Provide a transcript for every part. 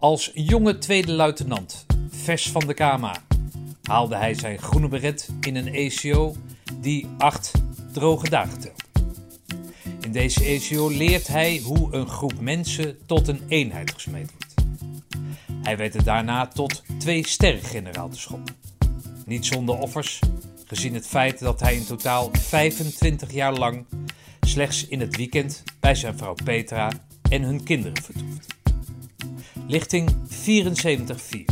Als jonge tweede luitenant, vers van de KMA, haalde hij zijn groene beret in een ECO die acht droge dagen telt. In deze ECO leert hij hoe een groep mensen tot een eenheid gesmeed wordt. Hij weet het daarna tot twee sterrengeneraal te schoppen. Niet zonder offers, gezien het feit dat hij in totaal 25 jaar lang slechts in het weekend bij zijn vrouw Petra en hun kinderen vertoeft. Lichting 74.4.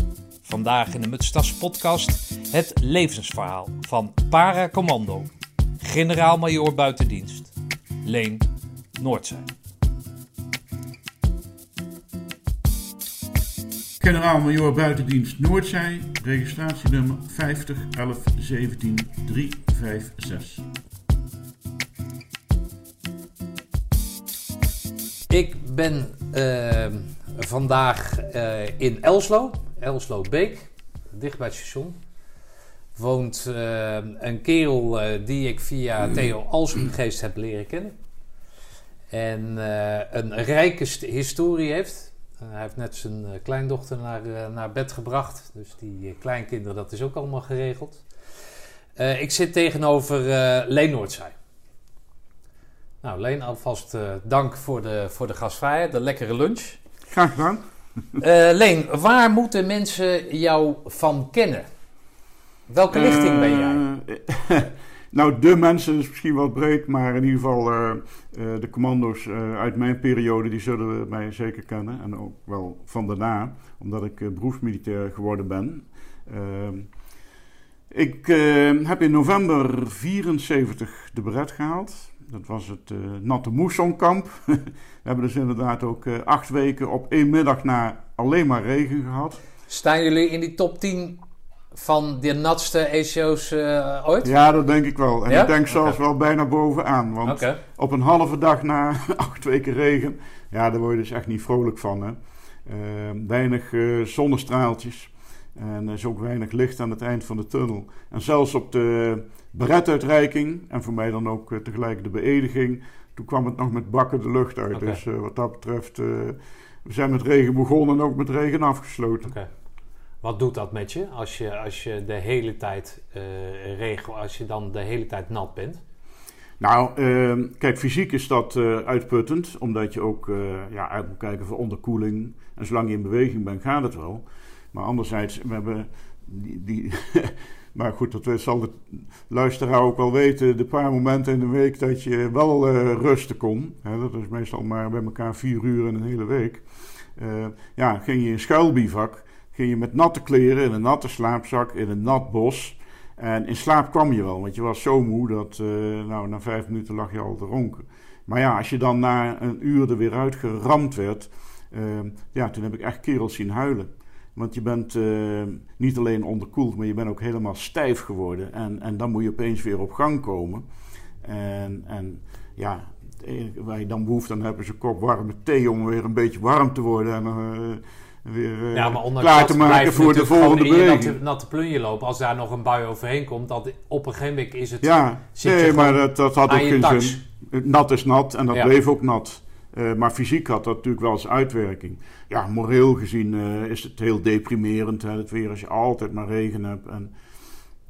Vandaag in de Mutstas podcast het levensverhaal van para-commando, generaal-majoor buitendienst, Leen Noordzij. Generaal-majoor buitendienst Noordzij, registratienummer 50 11 17 356. Ik ben uh, vandaag uh, in Elslo, Elslo Beek, dicht bij het station. Woont uh, een kerel die ik via Theo Alsumgeest heb leren kennen. En een rijke historie heeft. hij heeft net zijn kleindochter naar, naar bed gebracht. Dus die kleinkinderen, dat is ook allemaal geregeld. ik zit tegenover Leen Noordzij. Nou, Leen, alvast dank voor de, voor de gastvrijheid, de lekkere lunch. Graag gedaan. Uh, Leen, waar moeten mensen jou van kennen? Welke lichting ben jij? nou, de mensen is misschien wat breed, maar in ieder geval de commando's uit mijn periode, die zullen mij zeker kennen. En ook wel van daarna, omdat ik beroepsmilitair geworden ben. Ik heb in november 74 de beret gehaald. Dat was het uh, Natte Moessonkamp. We hebben dus inderdaad ook uh, acht weken op één middag na alleen maar regen gehad. Staan jullie in die top 10 van de natste ECO's uh, ooit? Ja, dat denk ik wel. En ja? ik denk zelfs okay. wel bijna bovenaan. Want okay. op een halve dag na acht weken regen, ja, daar word je dus echt niet vrolijk van. Hè? weinig zonnestraaltjes. En er is ook weinig licht aan het eind van de tunnel. En zelfs op de beretuitreiking en voor mij dan ook uh, tegelijk de beëdiging. Toen kwam het nog met bakken de lucht uit. Okay. Dus uh, wat dat betreft, uh, we zijn met regen begonnen en ook met regen afgesloten. Okay. Wat doet dat met je als je, als je de hele tijd regen, als je dan de hele tijd nat bent? Nou, uh, kijk, fysiek is dat uitputtend, omdat je ook ja, uit moet kijken voor onderkoeling. En zolang je in beweging bent, gaat het wel. Maar anderzijds, we hebben die. die maar goed, dat zal de luisteraar ook wel weten. De paar momenten in de week dat je wel uh, rusten kon. Hè, dat is meestal maar bij elkaar vier uur in een hele week. Uh, ja, ging je in schuilbivak. Ging je met natte kleren in een natte slaapzak in een nat bos. En in slaap kwam je wel, want je was zo moe dat nou, na vijf minuten lag je al te ronken. Maar ja, als je dan na een uur er weer uitgeramd werd. ja, toen heb ik echt kerels zien huilen. Want je bent uh, niet alleen onderkoeld, maar je bent ook helemaal stijf geworden. En, en dan moet je opeens weer op gang komen. En, en ja, waar je dan behoefte aan hebt is een kop warme thee om weer een beetje warm te worden. En uh, weer uh, ja, maar klaar te maken voor de volgende beweging. natte, natte plunje lopen, als daar nog een bui overheen komt, dat op een gegeven moment is het... Ja, nee, maar dat, dat had ook geen zin. Nat is nat en dat ja. bleef ook nat. Uh, maar fysiek had dat natuurlijk wel eens uitwerking. Ja, moreel gezien uh, is het heel deprimerend. Hè, het weer als je altijd maar regen hebt. En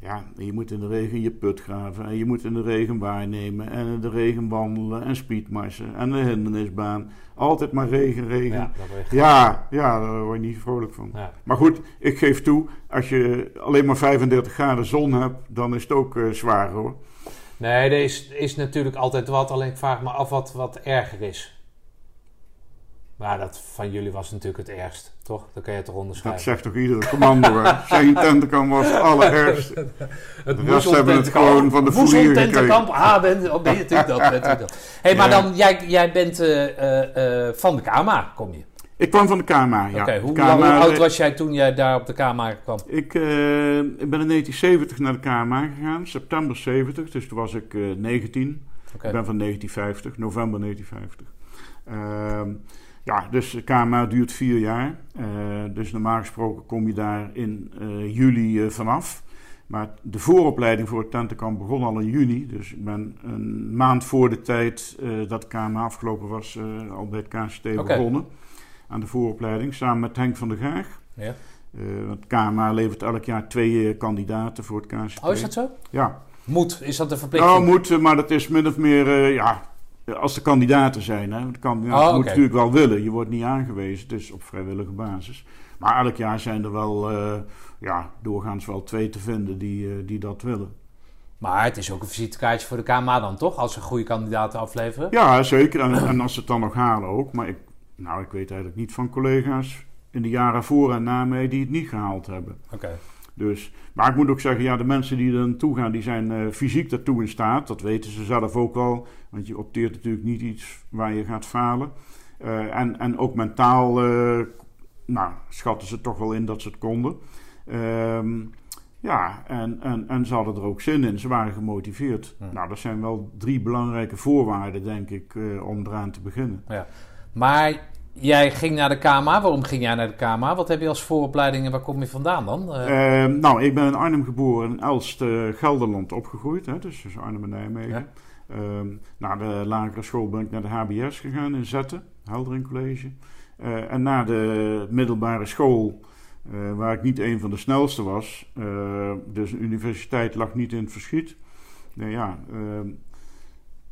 ja, je moet in de regen je put graven. En je moet in de regen waarnemen. En in de regen wandelen. En speedmarsen. En de hindernisbaan. Altijd maar regen, regen. Ja, ja, ja, daar word je niet vrolijk van. Ja. Maar goed, ik geef toe. Als je alleen maar 35 graden zon hebt, dan is het ook uh, zwaar hoor. Nee, er is, is natuurlijk altijd wat. Alleen ik vraag me af wat, wat erger is. Maar dat van jullie was natuurlijk het ergst, toch? Dat kan je toch onderscheiden? Dat zegt toch iedere commando, hè? Zijn tentenkamp was het allerergste. het de rest hebben het gewoon van de tentenkamp. Ah, ben, oh, ben je natuurlijk dat. Hé, hey, maar dan, jij, jij bent uh, uh, uh, van de KMA, kom je? Ik kwam van de KMA, ja. Oké, okay, hoe, KMA, hoe oud was jij toen jij daar op de KMA kwam? Ik, uh, ik ben in 1970 naar de KMA gegaan, september 70, dus toen was ik uh, 19. Okay. Ik ben van 1950, november 1950. Ja, dus de KMA duurt vier jaar. Uh, dus normaal gesproken kom je daar in uh, juli uh, vanaf. Maar de vooropleiding voor het tentenkamp begon al in juni. Dus ik ben een maand voor de tijd dat de KMA afgelopen was al bij het KCT okay. begonnen. aan de vooropleiding, samen met Henk van der Gaag. Ja. Uh, want KMA levert elk jaar twee kandidaten voor het KCP. Oh, is dat zo? Ja. Moet, is dat een verplichting? Nou, moet, maar dat is min of meer, ja, als de kandidaten zijn. Hè. De kandidaten Oh, moeten natuurlijk wel willen. Je wordt niet aangewezen, is op vrijwillige basis. Maar elk jaar zijn er wel, eh, ja, doorgaans wel twee te vinden die, eh, die dat willen. Maar het is ook een visitekaartje voor de KMA dan, toch? Als ze goede kandidaten afleveren. Ja, zeker. En, en als ze het dan nog halen ook. Maar ik, nou, ik weet eigenlijk niet van collega's in de jaren voor en na mij die het niet gehaald hebben. Oké. Dus, maar ik moet ook zeggen, ja, de mensen die er naartoe gaan, die zijn eh, fysiek daartoe in staat. Dat weten ze zelf ook wel. Want je opteert natuurlijk niet iets waar je gaat falen. Eh, en, en ook mentaal, eh, nou, schatten ze toch wel in dat ze het konden. Ehm, ja, en, en, en ze hadden er ook zin in. Ze waren gemotiveerd. Nou, dat zijn wel drie belangrijke voorwaarden, denk ik, eh, om eraan te beginnen. Maar jij ging naar de KMA. Waarom ging jij naar de KMA? Wat heb je als vooropleiding en waar kom je vandaan dan? Eh, Ehm, nou, ik ben in Arnhem geboren en in Elst, eh, Gelderland opgegroeid. Hè, dus tussen Arnhem en Nijmegen. Ja. Ehm, na de lagere school ben ik naar de HBS gegaan in Zetten, Heldering College. Eh, en na de middelbare school, eh, waar ik niet een van de snelste was, eh, dus een universiteit lag niet in het verschiet. Nou ja, ehm,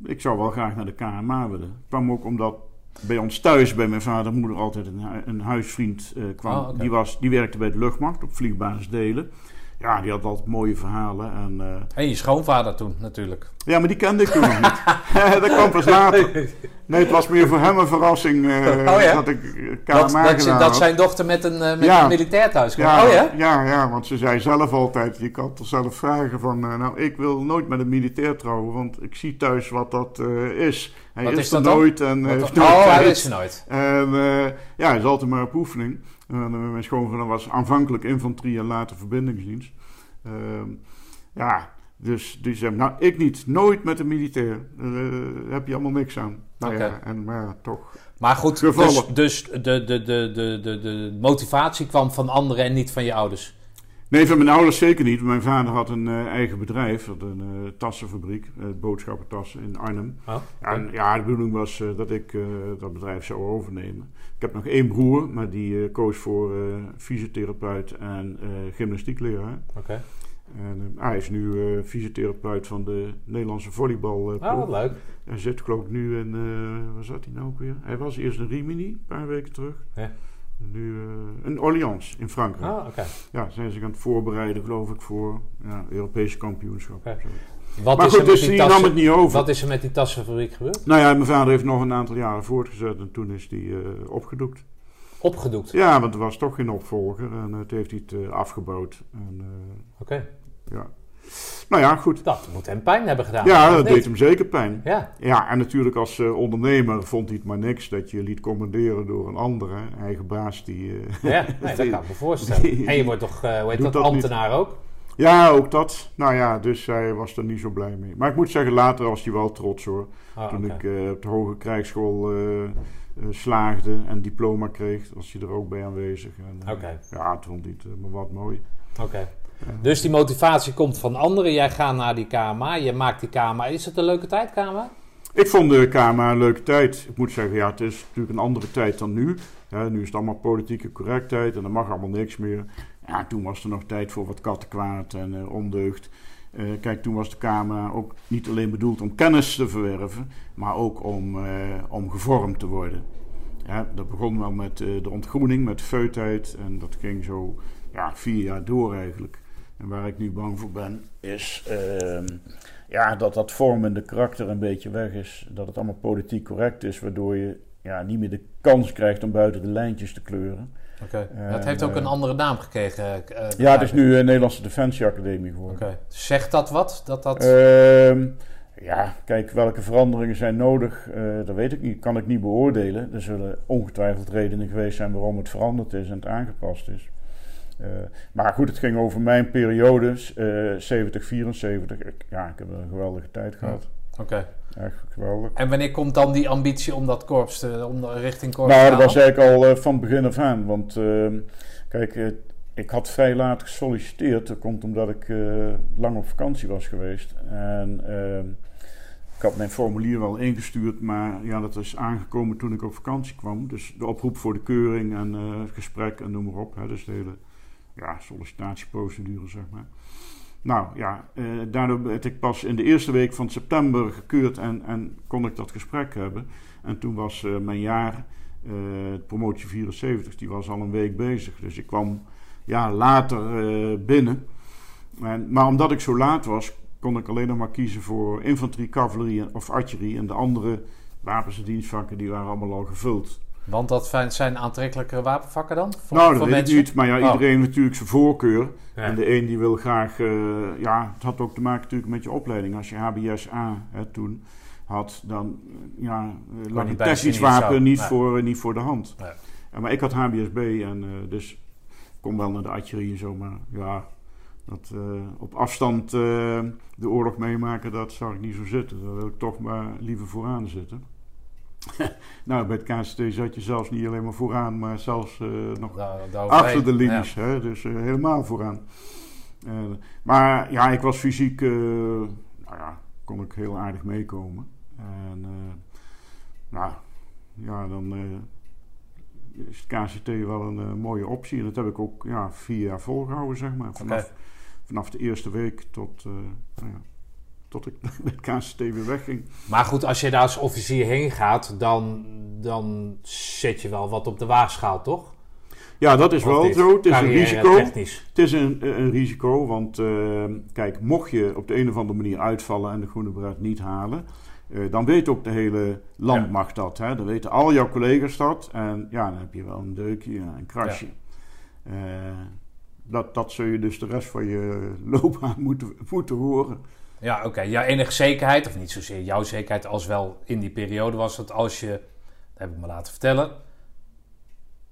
ik zou wel graag naar de KMA willen. kwam ook omdat bij ons thuis, bij mijn vader en moeder, altijd een, een huisvriend eh, kwam. Oh, oké. die, was, die werkte bij de luchtmacht op vliegbasis Delen. Ja, die had altijd mooie verhalen. En, eh, En je schoonvader toen natuurlijk. ja, maar die kende ik toen nog niet. dat kwam pas later. Nee, het was meer voor hem een verrassing eh, Oh ja? dat ik KMA Dat, dat, dat had. zijn dochter met een, met Ja. een militair thuis kwam. Ja, Oh ja? ja, ja, want ze zei zelf altijd, je kan toch zelf vragen van, nou, ik wil nooit met een militair trouwen, want ik zie thuis wat dat is. Hij Wat is, is er dan? nooit en heeft nooit oh, hij wist ze nooit. En eh, ja, hij is altijd maar op oefening. En, eh, mijn schoonvader was aanvankelijk infanterie en later verbindingsdienst. Ehm, ja, dus die zei, nou ik niet, nooit met een militair. Daar eh, heb je allemaal niks aan. Nou ja, en maar toch. Maar goed, Gevallen. dus, dus de, de, de, de, de, de motivatie kwam van anderen en niet van je ouders. Nee, van mijn ouders zeker niet. Mijn vader had een eh, eigen bedrijf, had een eh, tassenfabriek, eh, boodschappentassen in Arnhem. Oh, En ja, de bedoeling was dat ik dat bedrijf zou overnemen. Ik heb nog één broer, maar die koos voor fysiotherapeut en gymnastiekleraar. Oké. En hij is nu fysiotherapeut van de Nederlandse volleybal. Oh, wat leuk. Hij zit geloof ik nu in, waar zat hij nou ook weer? Hij was eerst in Rimini, een paar weken terug. Ja. Nu eh, in Orléans in Frankrijk. Oh, oké. Ja, zijn zich aan het voorbereiden geloof ik voor ja, Europese kampioenschap. Zo. Wat, Maar is goed, er met dus die die nam het niet over. wat is er met die tassenfabriek gebeurd? Nou ja, mijn vader heeft nog een aantal jaren voortgezet en toen is die eh, opgedoekt. Opgedoekt. Ja, want er was toch geen opvolger en het heeft hij het eh, afgebouwd. Eh, Oké. ja. Nou ja, goed. Dat moet hem pijn hebben gedaan. Ja, dat deed hem zeker pijn. Ja, Ja, en natuurlijk als eh, ondernemer vond hij het maar niks dat je liet commanderen door een andere. Eigen baas die... eh, ja nee, dat kan ik me voorstellen. Die- En je wordt toch, eh hoe heet dat, niet. ambtenaar ook? ja, ook dat. Nou ja, dus hij was er niet zo blij mee. Maar ik moet zeggen, later was hij wel trots hoor. Oh, Toen ik op de hoge krijgsschool eh, slaagde en diploma kreeg, was hij er ook bij aanwezig. En. Ja, toen vond hij het maar wat mooi. Oké. Dus die motivatie komt van anderen. Jij gaat naar die KMA, je maakt die KMA. Is het een leuke tijd, KMA? Ik vond de KMA een leuke tijd. Ik moet zeggen, ja, het is natuurlijk een andere tijd dan nu. Nu is het allemaal politieke correctheid en er mag allemaal niks meer. Ja, toen was er nog tijd voor wat kattenkwaad en eh, ondeugd. Eh, kijk, toen was de KMA ook niet alleen bedoeld om kennis te verwerven, maar ook om, eh, om gevormd te worden. Dat begon wel met de ontgroening, met feutijd en dat ging zo ja, vier jaar door eigenlijk. En waar ik nu bang voor ben, is ehm, ja, dat dat vormende karakter een beetje weg is. Dat het allemaal politiek correct is, waardoor je ja, niet meer de kans krijgt om buiten de lijntjes te kleuren. Oké. Eh, dat heeft ook eh, een andere naam gekregen. eh, Ja, het is nu een Nederlandse Defensie Academie geworden. Oké. Zegt dat wat? Dat dat... Ehm, ja, kijk, welke veranderingen zijn nodig, eh, dat weet ik niet, kan ik niet beoordelen. Er zullen ongetwijfeld redenen geweest zijn waarom het veranderd is en het aangepast is. Eh, maar goed, het ging over mijn periode, eh 70, 74. Ik, ja, ik heb een geweldige tijd gehad. Oké. Echt geweldig. En wanneer komt dan die ambitie om dat korps te, om de- richting korps Nou, te dat was eigenlijk al eh, van begin af aan. Want ehm, kijk, eh, ik had vrij laat gesolliciteerd. Dat komt omdat ik eh, lang op vakantie was geweest. En ehm, ik had mijn formulier wel ingestuurd, maar ja, dat is aangekomen toen ik op vakantie kwam. Dus de oproep voor de keuring en uh, het gesprek en noem maar op. Hè, dus de hele ja, sollicitatieprocedure, zeg maar. Nou ja, uh, daardoor werd ik pas in de eerste week van september gekeurd en, en kon ik dat gesprek hebben. En toen was uh, mijn jaar, promotie 74, die was al een week bezig. Dus ik kwam ja, later binnen. En, maar omdat ik zo laat was, kon ik alleen nog maar kiezen voor infanterie, cavalerie of artillerie. En de andere wapens die waren allemaal al gevuld. Want dat zijn aantrekkelijkere wapenvakken dan? Voor, nou, dat weet ik niet. Maar ja, oh. iedereen heeft natuurlijk zijn voorkeur. En de een die wil graag... Uh, ja, het had ook te maken natuurlijk met je opleiding. Als je HBS-A toen had, dan ja, lag een technisch wapen niet, voor, niet voor de hand. Ja. maar ik had HBSB en uh, dus kom wel naar de artillerie en zo. Maar ja, dat uh, op afstand uh, de oorlog meemaken, dat zag ik niet zo zitten. Daar wil ik toch maar liever vooraan zitten. nou, bij het KST zat je zelfs niet alleen maar vooraan, maar zelfs uh, nog daar, achter de linies. Ja. Hè? Dus helemaal vooraan. maar ja, ik was fysiek, nou ja, kon ik heel aardig meekomen. En nou, ja, dan is het KCT wel een mooie optie. En dat heb ik ook ja, vier jaar volgehouden, zeg maar. Vanaf, vanaf de eerste week tot, uh, nou ja, tot ik met KCT weer wegging. Maar goed, als je daar als officier heen gaat, dan, dan zet je wel wat op de waagschaal, toch? Ja, dat is wel zo. Het is een risico. Het is een, een risico, want uh, kijk, mocht je op de een of andere manier uitvallen en de groene beret niet halen, uh, dan weet ook de hele landmacht ja. dat. Hè? Dan weten al jouw collega's dat. En ja, dan heb je wel een deukje, een krasje. Ja dat, dat zul je dus de rest van je loopbaan moeten, moeten horen. Ja, oké. Okay. Jouw enige zekerheid, of niet zozeer jouw zekerheid, als wel in die periode was dat als je, dat heb ik me laten vertellen,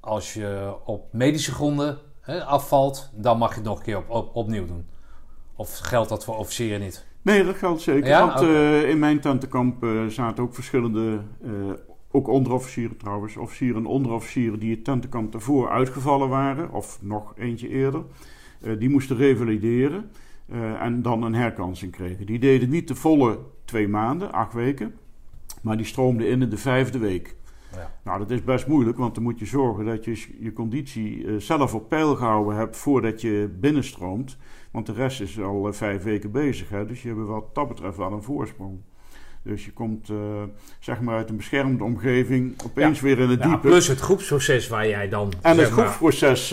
als je op medische gronden hè, afvalt, dan mag je het nog een keer op, op, opnieuw doen. Of geldt dat voor officieren niet? Nee, dat geldt zeker. Ja? Want uh, in mijn tentenkamp uh, zaten ook verschillende uh, ook onderofficieren trouwens, officieren en onderofficieren die het tentenkamp daarvoor uitgevallen waren, of nog eentje eerder, die moesten revalideren uh, en dan een herkansing kregen. Die deden niet de volle twee maanden, acht weken, maar die stroomden in in de vijfde week. Ja. Nou, dat is best moeilijk, want dan moet je zorgen dat je je conditie uh, zelf op peil gehouden hebt voordat je binnenstroomt. Want de rest is al vijf weken bezig, hè? dus je hebt wat dat betreft wel een voorsprong. Dus je komt uh, zeg maar uit een beschermde omgeving opeens weer in het ja, diepe. Plus het groepsproces waar jij dan. En het groepsproces,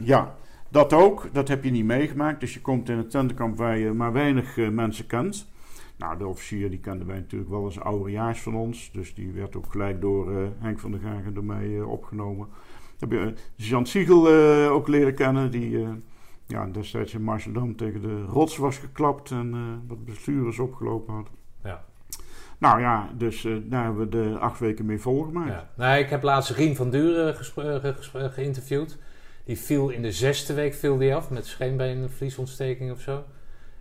ja. Dat ook. Dat heb je niet meegemaakt. Dus je komt in het tentenkamp waar je maar weinig uh, mensen kent. Nou, de officier die kenden wij natuurlijk wel als oudejaars van ons. Dus die werd ook gelijk door Henk van der Gagen door mij opgenomen. Heb je Jean Siegel ook leren kennen. Die ja, destijds in Marseldam tegen de rots was geklapt en wat bestuurders opgelopen had. Ja. Nou ja, dus uh, daar hebben we de acht weken mee volgemaakt. Ja. Nou, ik heb laatst Rien van Duren ge geïnterviewd. Die viel in de zesde week viel die af met scheenbeenvliesontsteking of zo.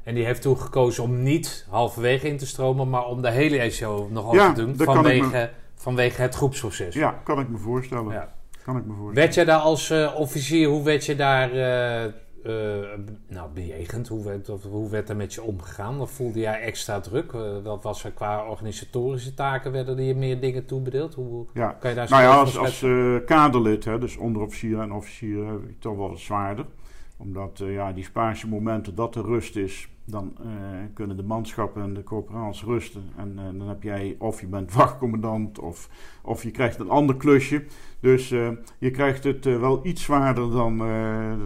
En die heeft toen gekozen om niet halverwege in te stromen, maar om de hele ECO nog ja, te doen. Vanwege, vanwege het groepsproces. Ja, kan ik me voorstellen. Ja. Kan ik me voorstellen. Werd jij daar als uh, officier, hoe werd je daar uh, uh, nou, bejegend? Hoe werd, hoe werd er met je omgegaan? Of voelde jij extra druk? Uh, wat was er qua organisatorische taken? Werden er je meer dingen toebedeeld? Hoe ja. kan je daar nou ja, als, als uh, kaderlid, hè, dus onderofficier en officier, toch wel zwaarder. Omdat ja, die Spaanse momenten dat er rust is, dan kunnen de manschappen en de corporaals rusten. En dan heb jij, of je bent wachtcommandant, of, of je krijgt een ander klusje. Dus je krijgt het wel iets zwaarder dan,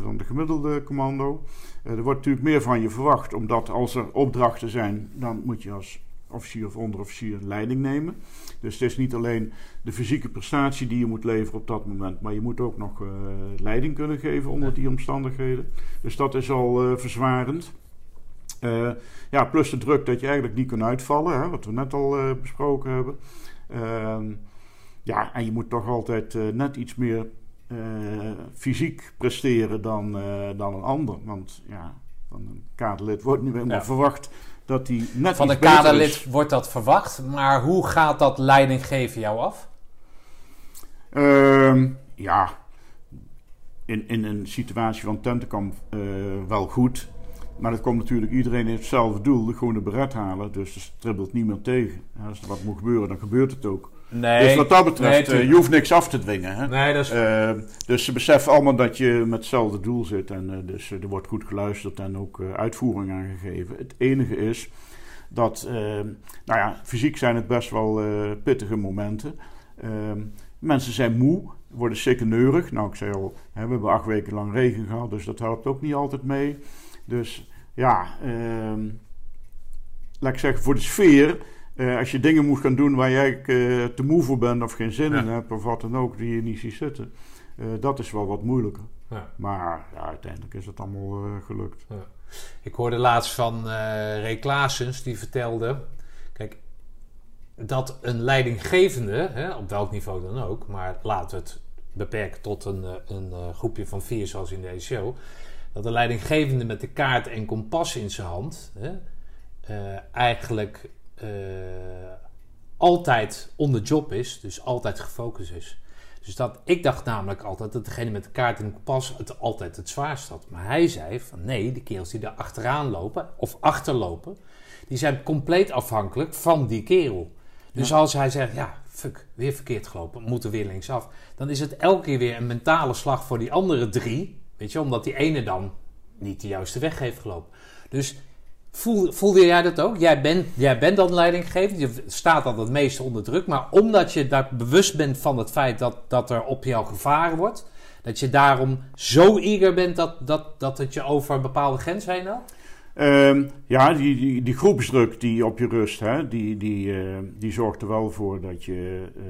dan de gemiddelde commando. er wordt natuurlijk meer van je verwacht, omdat als er opdrachten zijn, dan moet je als officier of onderofficier leiding nemen. Dus het is niet alleen de fysieke prestatie die je moet leveren op dat moment, maar je moet ook nog leiding kunnen geven onder die omstandigheden. Dus dat is al verzwarend. ja, plus de druk dat je eigenlijk niet kan uitvallen, hè, wat we net al besproken hebben. Ehm, ja, en je moet toch altijd uh, net iets meer uh, fysiek presteren dan, uh, dan een ander. Want ja, van een kaderlid wordt nu helemaal ja. verwacht dat hij net Van een kaderlid wordt dat verwacht, maar hoe gaat dat leiding geven jou af? Uh, ja, in, in een situatie van tentenkamp wel goed. Maar dat komt natuurlijk, iedereen heeft hetzelfde doel, de groene beret halen. Dus er stribbelt niemand tegen. Als er wat moet gebeuren, dan gebeurt het ook. Nee, dus wat dat betreft, nee, eh, je hoeft niks af te dwingen. Hè? nee, dat is... Eh, dus ze beseffen allemaal dat je met hetzelfde doel zit. En eh, dus er wordt goed geluisterd en ook eh, uitvoering aangegeven. Het enige is dat, nou ja, fysiek zijn het best wel pittige momenten. Eh, mensen zijn moe, worden sikkeneurig. Nou, ik zei al, hè, we hebben acht weken lang regen gehad, dus dat helpt ook niet altijd mee. Dus ja, ehm, laat ik zeggen, voor de sfeer... eh, als je dingen moet gaan doen waar jij eh, te moe voor bent of geen zin in hebt of wat dan ook, die je niet ziet zitten, eh, dat is wel wat moeilijker. Ja. Maar ja, uiteindelijk is het allemaal gelukt. Ik hoorde laatst van Ray Klaasens, die vertelde... Kijk, dat een leidinggevende, hè, op welk niveau dan ook... maar laten we het beperken tot een, een groepje van vier zoals in deze show... dat de leidinggevende met de kaart en kompas in zijn hand... Hè, eigenlijk altijd on the job is, dus altijd gefocust is. Dus dat, ik dacht namelijk altijd dat degene met de kaart en de kompas het altijd het zwaarst had. Maar hij zei van nee, de kerels die daar achteraan lopen of achterlopen, die zijn compleet afhankelijk van die kerel. Dus als hij zegt, ja, fuck, weer verkeerd gelopen, we moeten weer linksaf. Dan is het elke keer weer een mentale slag voor die andere drie. Weet je, omdat die ene dan niet de juiste weg heeft gelopen. Dus voel, voelde jij dat ook? Jij bent, jij bent dan leidinggevend, je staat dan het meeste onder druk. Maar omdat je daar bewust bent van het feit dat, dat er op jou gevaren wordt... dat je daarom zo eager bent dat, dat, dat het je over een bepaalde grens heen haalt? Ehm, ja, die, die, die groepsdruk die op je rust, hè, die, die, eh, die zorgt er wel voor dat je eh,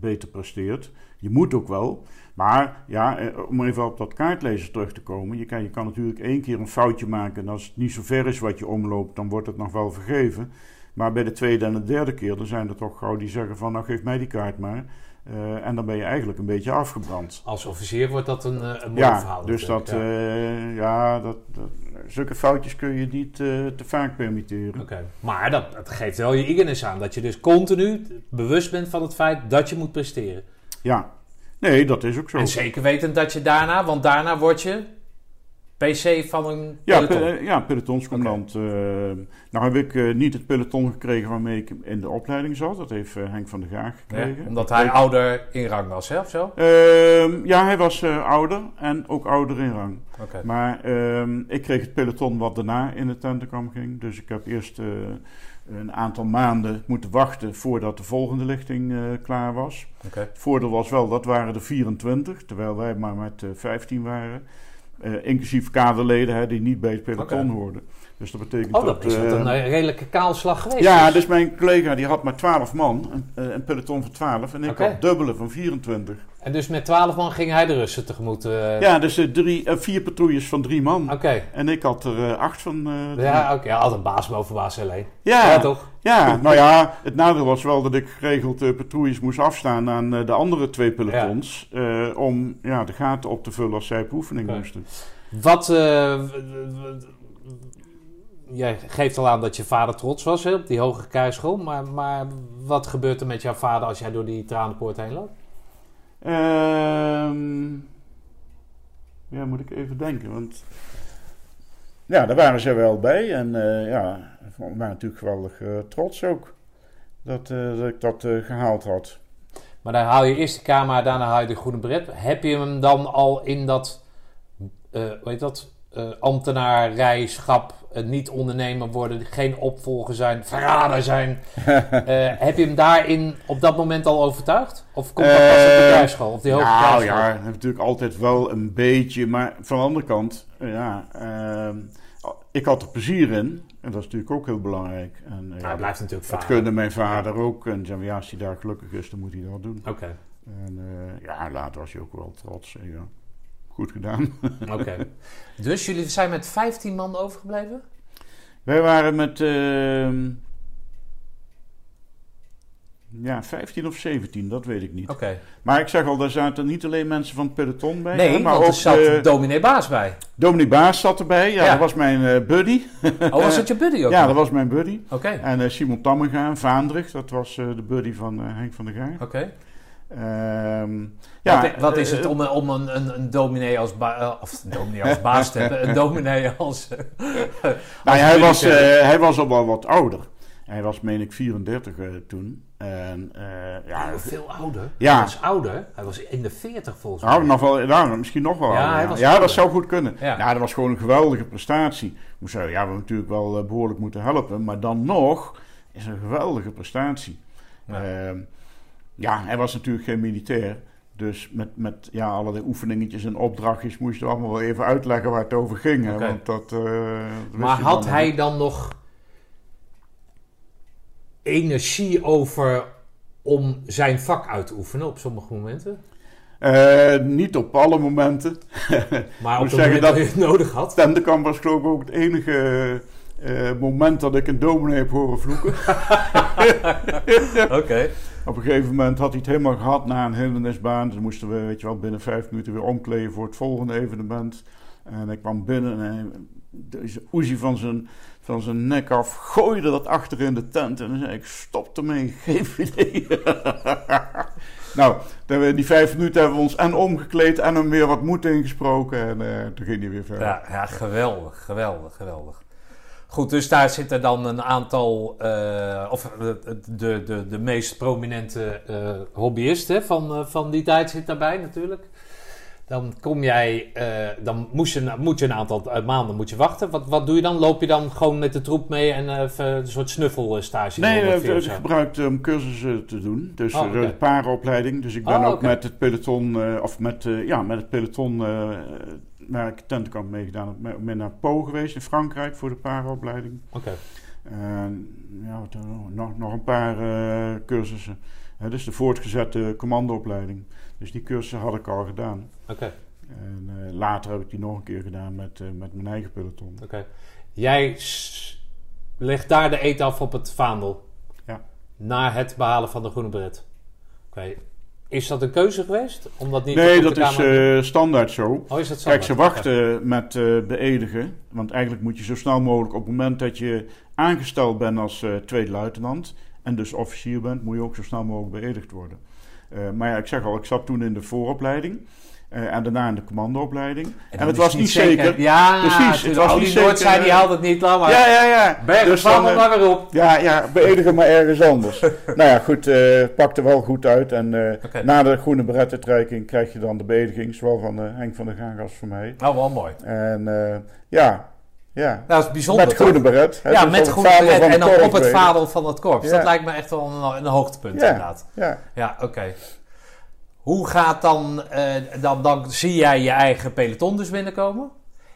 beter presteert. Je moet ook wel. Maar ja, eh, om even op dat kaartlezen terug te komen. Je kan, je kan natuurlijk één keer een foutje maken. En als het niet zo ver is wat je omloopt, dan wordt het nog wel vergeven. Maar bij de tweede en de derde keer, dan zijn er toch gauw die zeggen van... nou, geef mij die kaart maar. Eh, en dan ben je eigenlijk een beetje afgebrand. Als officier wordt dat een, eh, een mooi Ja, verhaal. dus dat, ja. ja, dat, dat, zulke foutjes kun je niet te vaak permitteren. Oké, maar dat, dat geeft wel je eagerness aan. Dat je dus continu bewust bent van het feit dat je moet presteren. Ja, nee, dat is ook zo. En zeker wetend dat je daarna, want daarna word je PC van een Ja, peloton. pe- ja, pelotonscommandant. eh, nou heb ik eh, niet het peloton gekregen waarmee ik in de opleiding zat. Dat heeft eh, Henk van der Gaag Ja, gekregen. omdat hij ouder in rang was, hè, of zo? Ehm, ja, hij was ouder en ook ouder in rang. Oké. Maar ehm, ik kreeg het peloton wat daarna in het tentenkamp ging. Dus ik heb eerst een aantal maanden moeten wachten voordat de volgende lichting eh, klaar was. Het voordeel was wel, dat waren er 24, terwijl wij maar met eh, 15 waren. Eh, inclusief kaderleden hè, die niet bij het peloton hoorden. Dus dat betekent Oh, dat is eh, wat een eh, redelijke kaalslag geweest. ja, dus. dus mijn collega die had maar 12 man, een, eh, een peloton van 12, en ik Oké. had dubbele van 24. En dus met 12 man ging hij de Russen tegemoet. eh, Ja, dus eh, drie, eh, vier patrouilles van drie man. Oké. En ik had er eh, acht van. eh. Ja, oké. Ja, altijd baas boven baas alleen. ja, Ja, toch? ja, nou ja, het nadeel was wel dat ik geregeld eh, patrouilles moest afstaan aan eh, de andere twee pelotons. eh, om ja, de gaten op te vullen als zij op oefening moesten. Wat... jij geeft al aan dat je vader trots was hè, op die hoge kruisschool. Maar, maar wat gebeurt er met jouw vader als jij door die tranenpoort heen loopt? Ehm, ja, moet ik even denken. Want ja, daar waren ze wel bij. En eh, ja, waren natuurlijk geweldig eh, trots ook. Dat, eh, dat ik dat eh, gehaald had. Maar dan haal je eerst de camera, daarna haal je de groene beret. Heb je hem dan al in dat, heet dat, ambtenaarrijschap, eh, niet ondernemer worden, geen opvolger zijn, verrader zijn. Eh, heb je hem daarin op dat moment al overtuigd? Of komt dat pas op de Eh, kruisschool? Of die hoge nou ja, dat heb natuurlijk altijd wel een beetje. Maar van de andere kant, eh, ja, ehm, ik had er plezier in. En dat is natuurlijk ook heel belangrijk. En, eh, Nou, ja, hij blijft natuurlijk dat vader. gunde mijn vader ook. En zei, ja, als hij daar gelukkig is, dan moet hij dat doen. Oké, En eh, ja, later was hij ook wel trots. Ja, goed gedaan. oké. Dus jullie zijn met 15 man overgebleven? Wij waren met ehm, ja, 15 of 17, dat weet ik niet. Oké. Maar ik zeg al, daar zaten niet alleen mensen van het peloton bij. Nee, hè, maar want er ook zat eh, dominee Baas bij. Dominique Baas zat erbij. Ja, Ja. dat was mijn eh, buddy. Oh, was dat je buddy ook? Ja, dat was mijn buddy. Oké, En eh, Simon Tammenga, Vaandrig, dat was de buddy van Henk van der Gaar. oké. Ehm, Ja, wat, wat is eh, het om, een- om een, een, een dominee als, ba- eh, of een dominee als baas te hebben? Een dominee als... eh, Nou hij, was, eh, hij was al wel wat ouder. Hij was, meen ik, 34 eh, toen. En eh, ja, veel ouder. Ja. Hij was ouder. Hij was in de 40 volgens mij. nou, nog wel, nou, misschien nog wel Ja, ouder, ja. dat zou goed kunnen. Ja. Dat was gewoon een geweldige prestatie. Zeggen, ja, we hebben natuurlijk wel eh, behoorlijk moeten helpen. Maar dan nog is een geweldige prestatie. Ja. Ja, ja hij was natuurlijk geen militair. Dus met, met ja, allerlei oefeningetjes en opdrachtjes moesten we allemaal wel even uitleggen waar het over ging. hè. Want dat, eh, dat Maar je had hij niet. dan nog energie over om zijn vak uit te oefenen op sommige momenten? Eh, niet op alle momenten. Maar op het zeggen dat dat- je het nodig had? Tentenkamp was geloof ik ook het enige eh, moment dat ik een dominee heb horen vloeken. Oké. Op een gegeven moment had hij het helemaal gehad na een hindernisbaan. Dus moesten we weet je wel, binnen vijf minuten weer omkleden voor het volgende evenement. En ik kwam binnen en hij, deze Oezie van zijn, van zijn nek af gooide dat achter in de tent. En dan zei ik, stop ermee, geef idee. nou, we- die vijf minuten hebben we ons en omgekleed en hem weer wat moed ingesproken. En eh, toen ging hij weer verder. Ja, ja, geweldig, geweldig, geweldig. Goed, dus daar zitten dan een aantal, eh, of de, de, de meest prominente eh hobbyisten van, eh, van die tijd zit daarbij natuurlijk. Dan kom jij, dan moest je, moet je een aantal maanden moet je wachten. Wat, wat doe je dan? Loop je dan gewoon met de troep mee en een soort snuffelstage? Nee, ik zo? gebruikte om cursussen te doen. Dus Oh, de parenopleiding. Dus ik ben Oh, ook met het peloton, of met, ja, met het peloton waar ik tentenkamp meegedaan heb, ben ik naar Po geweest in Frankrijk voor de parenopleiding. Oké. En ja, wat, dan nog? nog, een paar eh, cursussen. Hè, dus de voortgezette commandoopleiding. Dus die cursussen had ik al gedaan. Oké, En eh, later heb ik die nog een keer gedaan met, eh, met mijn eigen peloton. oké. Jij legt daar de eet af op het vaandel. Ja. Na het behalen van de groene beret. Oké. Is dat een keuze geweest? Om dat niet Nee, dat is eh, standaard zo. Oh, is dat zo? Kijk, ze wachten met eh beëdigen. Want eigenlijk moet je zo snel mogelijk op het moment dat je aangesteld bent als eh, tweede luitenant. En dus officier bent, moet je ook zo snel mogelijk beëdigd worden. Maar ja, ik zeg al, ik zat toen in de vooropleiding. Eh, en daarna in de commandoopleiding. En, het was niet zeker. Ja, Precies, het tuurlijk. was niet die Noordzij zeker, die eh, haalt het niet, laat maar. Ja, ja, ja. Berg, Dus dan, eh, maar weer op. Ja, ja, beëdigen maar ergens anders. nou ja, goed, eh pakte wel goed uit. En eh, na de groene berettenstrijking krijg je dan de beëdiging. Zowel van eh, Henk van der Gaag als van mij. Nou, wel mooi. En eh, ja, ja. Dat is bijzonder, met groene beret. hè, Ja, dus met het groene beret van en dan op het vaandel van het korps. Ja. Dat lijkt me echt wel een, een hoogtepunt Ja. inderdaad. Ja. Ja, oké. Hoe gaat dan, eh, dan, dan zie jij je eigen peloton dus binnenkomen?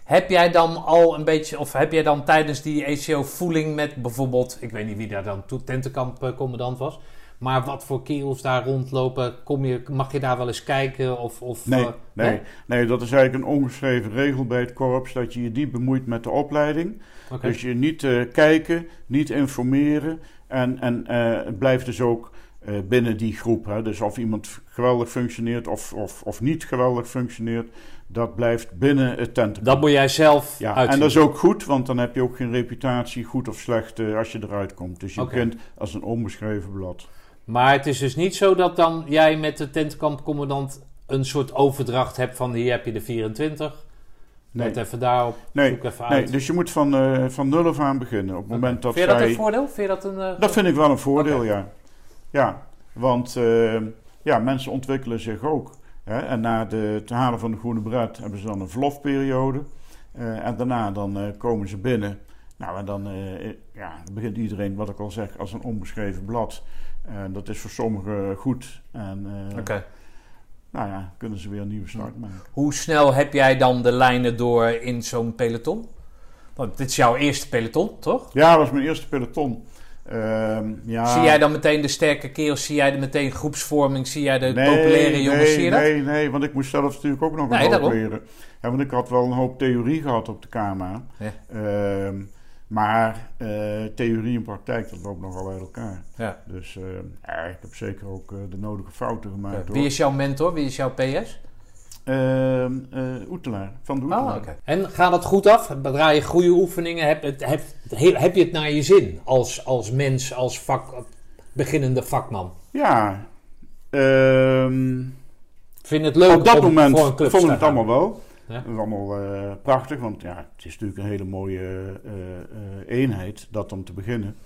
Heb jij dan al een beetje, of heb jij dan tijdens die ECO voeling met bijvoorbeeld, ik weet niet wie daar dan toe- tentenkampcommandant was, maar wat voor kerels daar rondlopen, kom je, mag je daar wel eens kijken? Of, of, Nee, eh, nee, nee, dat is eigenlijk een ongeschreven regel bij het korps. Dat je je niet bemoeit met de opleiding. Dus je niet eh, kijken, niet informeren. En, en eh, het blijft dus ook eh, binnen die groep. Hè. Dus of iemand geweldig functioneert of, of, of niet geweldig functioneert. Dat blijft binnen het tentenkamp. Dat moet jij zelf Ja, en dat is ook goed, want dan heb je ook geen reputatie, goed of slecht, eh, als je eruit komt. Dus je Oké. begint als een onbeschreven blad. Maar het is dus niet zo dat dan jij met de tentkampcommandant een soort overdracht hebt van hier heb je de 24. Nee. Let even daarop, Nee, zoek even nee dus je moet van, eh, van nul af aan beginnen. Op het moment dat Vind je dat zij... een voordeel? Vind je dat een... eh, Dat vind ik wel een voordeel, ja. Ja, want eh, ja, mensen ontwikkelen zich ook. Hè? En na de, het halen van de groene bret hebben ze dan een verlofperiode. Eh, en daarna dan eh, komen ze binnen. Nou, en dan ja, begint iedereen, wat ik al zeg, als een onbeschreven blad. En dat is voor sommigen goed. En Oké. nou ja, kunnen ze weer een nieuwe start maken. Hoe snel heb jij dan de lijnen door in zo'n peloton? Want dit is jouw eerste peloton, toch? Ja, dat was mijn eerste peloton. Ehm, ja, Zie jij dan meteen de sterke kerels? Zie jij er meteen groepsvorming? Zie jij de Nee, populaire jongens? Nee, Zie je dat? nee, nee, want ik moest zelf natuurlijk ook nog een Nee, hoop daarom. leren. Ja, want ik had wel een hoop theorie gehad op de. Ja. Ehm, maar eh, theorie en praktijk, dat loopt nogal uit elkaar. Ja. Dus eh, ja, ik heb zeker ook eh, de nodige fouten gemaakt. hoor. Wie is jouw mentor? Wie is jouw PS? Ehm, eh, Oetelaar, van de Oetelaar. Oh, oké. En gaat het goed af? Draai je goede oefeningen? Heb, het, heb, heb je het naar je zin als, als mens, als vak, beginnende vakman? Ja, Ehm, Vind je het leuk op dat om moment voor een club vond ik het allemaal wel. Ja. Dat is allemaal eh, prachtig, want ja, het is natuurlijk een hele mooie eh, eenheid, dat om te beginnen.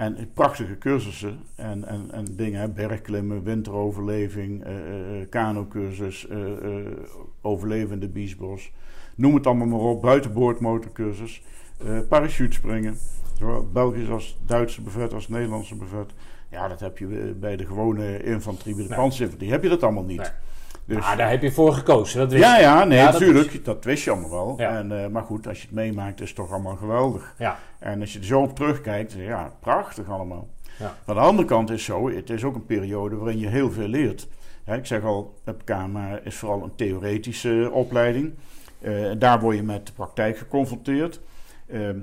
En prachtige cursussen en, en, en dingen, hè, bergklimmen, winteroverleving, eh, kanocursus, eh, eh, overleven in de biesbos. Noem het allemaal maar op, buitenboordmotorcursus, parachutespringen. Zowel Belgisch als Duitse buffet als Nederlandse buffet. Ja, dat heb je bij de gewone infanterie, bij de Nee. heb je dat allemaal niet. Nee. Dus, Ah, daar heb je voor gekozen, dat ja, ja, nee, Ja, natuurlijk. Dat, wist je allemaal wel. Ja. En, eh, maar goed, als je het meemaakt, is het toch allemaal geweldig. Ja. En als je er zo op terugkijkt, ja, prachtig allemaal. Ja. Van de andere kant is zo, het is ook een periode waarin je heel veel leert. Hè, ik zeg al, het KMA is vooral een theoretische opleiding. Eh, daar word je met de praktijk geconfronteerd. Ehm,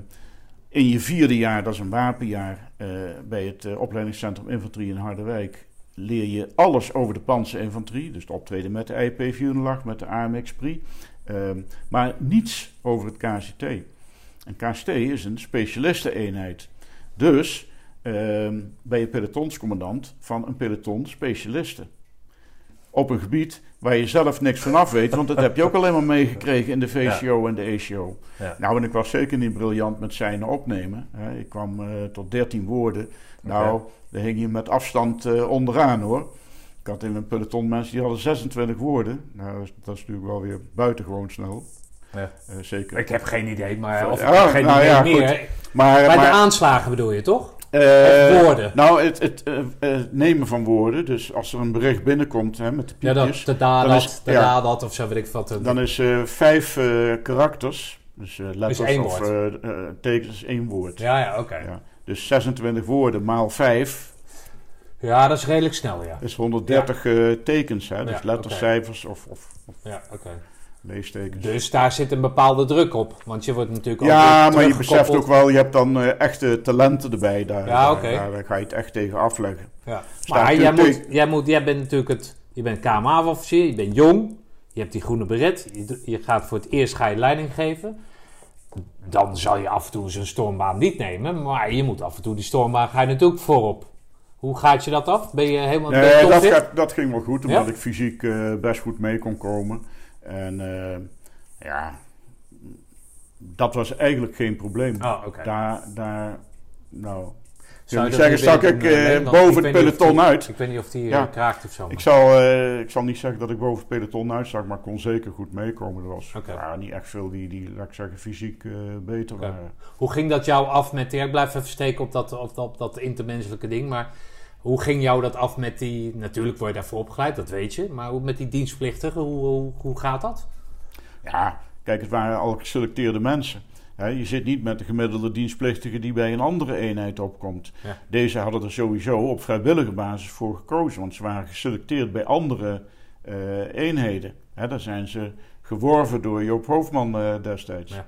in je vierde jaar, dat is een wapenjaar, eh, bij het eh, opleidingscentrum Infanterie in Harderwijk, leer je alles over de panzerinfanterie. Dus het optreden met de IP 408, met de AMX Pri. Ehm, maar niets over het KCT. En KCT is een specialisteneenheid. Dus ehm, ben je pelotonscommandant van een peloton specialisten. Op een gebied waar je zelf niks van af weet, want dat heb je ook alleen maar meegekregen in de VCO en de ECO. Ja. Nou, en ik was zeker niet briljant met zijn opnemen. Hè. Ik kwam eh, tot 13 woorden. Nou, daar hing je met afstand eh, onderaan hoor. Ik had in een peloton mensen die hadden 26 woorden. Nou, dat is, natuurlijk wel weer buitengewoon snel. Ja. Eh, zeker. Ik heb geen idee, maar of Ja, ik geen nou idee ja, meer. maar, Bij maar, de aanslagen bedoel je, toch? Of woorden? Nou, het, het nemen van woorden. Dus als er een bericht binnenkomt hè, met de Ja, piepjes. dat, da dan dat, is- ja. da dat of zo weet ik wat. Dan is vijf karakters. Dus eh, letters één of tekens één woord. Ja, ja, oké. Ja. Dus 26 woorden maal 5 Ja, dat is redelijk snel, ja. is 130 eh, tekens. Hè? Dus Ja, letters, oké. cijfers of, of, of Ja, oké. leestekens. Dus daar zit een bepaalde druk op. Want je wordt natuurlijk ook ja, maar je beseft ook wel, je hebt dan eh, echte talenten erbij. Daar, Ja, daar- oké. daar, daar ga je het echt tegen afleggen. Ja. Maar jij, moet, jij, moet, jij bent natuurlijk het... Je bent KMA-officier, je bent jong. Je hebt die groene beret. Je, je gaat voor het eerst ga je leiding geven. Dan zal je af en toe zo'n stormbaan niet nemen. Maar je moet af en toe die stormbaan ga je natuurlijk voorop. Hoe gaat je dat af? Ben je helemaal ben je Nee, dat, gaat, dat ging wel goed, omdat Ja? ik fysiek eh, best goed mee kon komen. En eh, ja, dat was eigenlijk geen probleem. Oh. Daar, daar, nou, Zou je zeggen, stak ik eh, eh, boven Ik het peloton die- uit. Ik weet niet of die eh, Ja. kraakt of zo. Ik zal, ik zal niet zeggen dat ik boven het peloton uitstak, maar kon zeker goed meekomen. Er was ja, niet echt veel die, die, laat ik zeggen, fysiek beter waren. Hoe ging dat jou af met... Ja, ik blijf even steken op dat, op, dat, op dat intermenselijke ding. Maar hoe ging jou dat af met die... Natuurlijk word je daarvoor opgeleid, dat weet je. Maar hoe met die dienstplichtigen, hoe, hoe, hoe gaat dat? Ja, kijk, het waren al geselecteerde mensen. Je zit niet met de gemiddelde dienstplichtige die bij een andere eenheid opkomt. Ja. Deze hadden er sowieso op vrijwillige basis voor gekozen, want ze waren geselecteerd bij andere eh, eenheden. Hè, daar zijn ze geworven door Joop Hoofdman eh, destijds. Ja.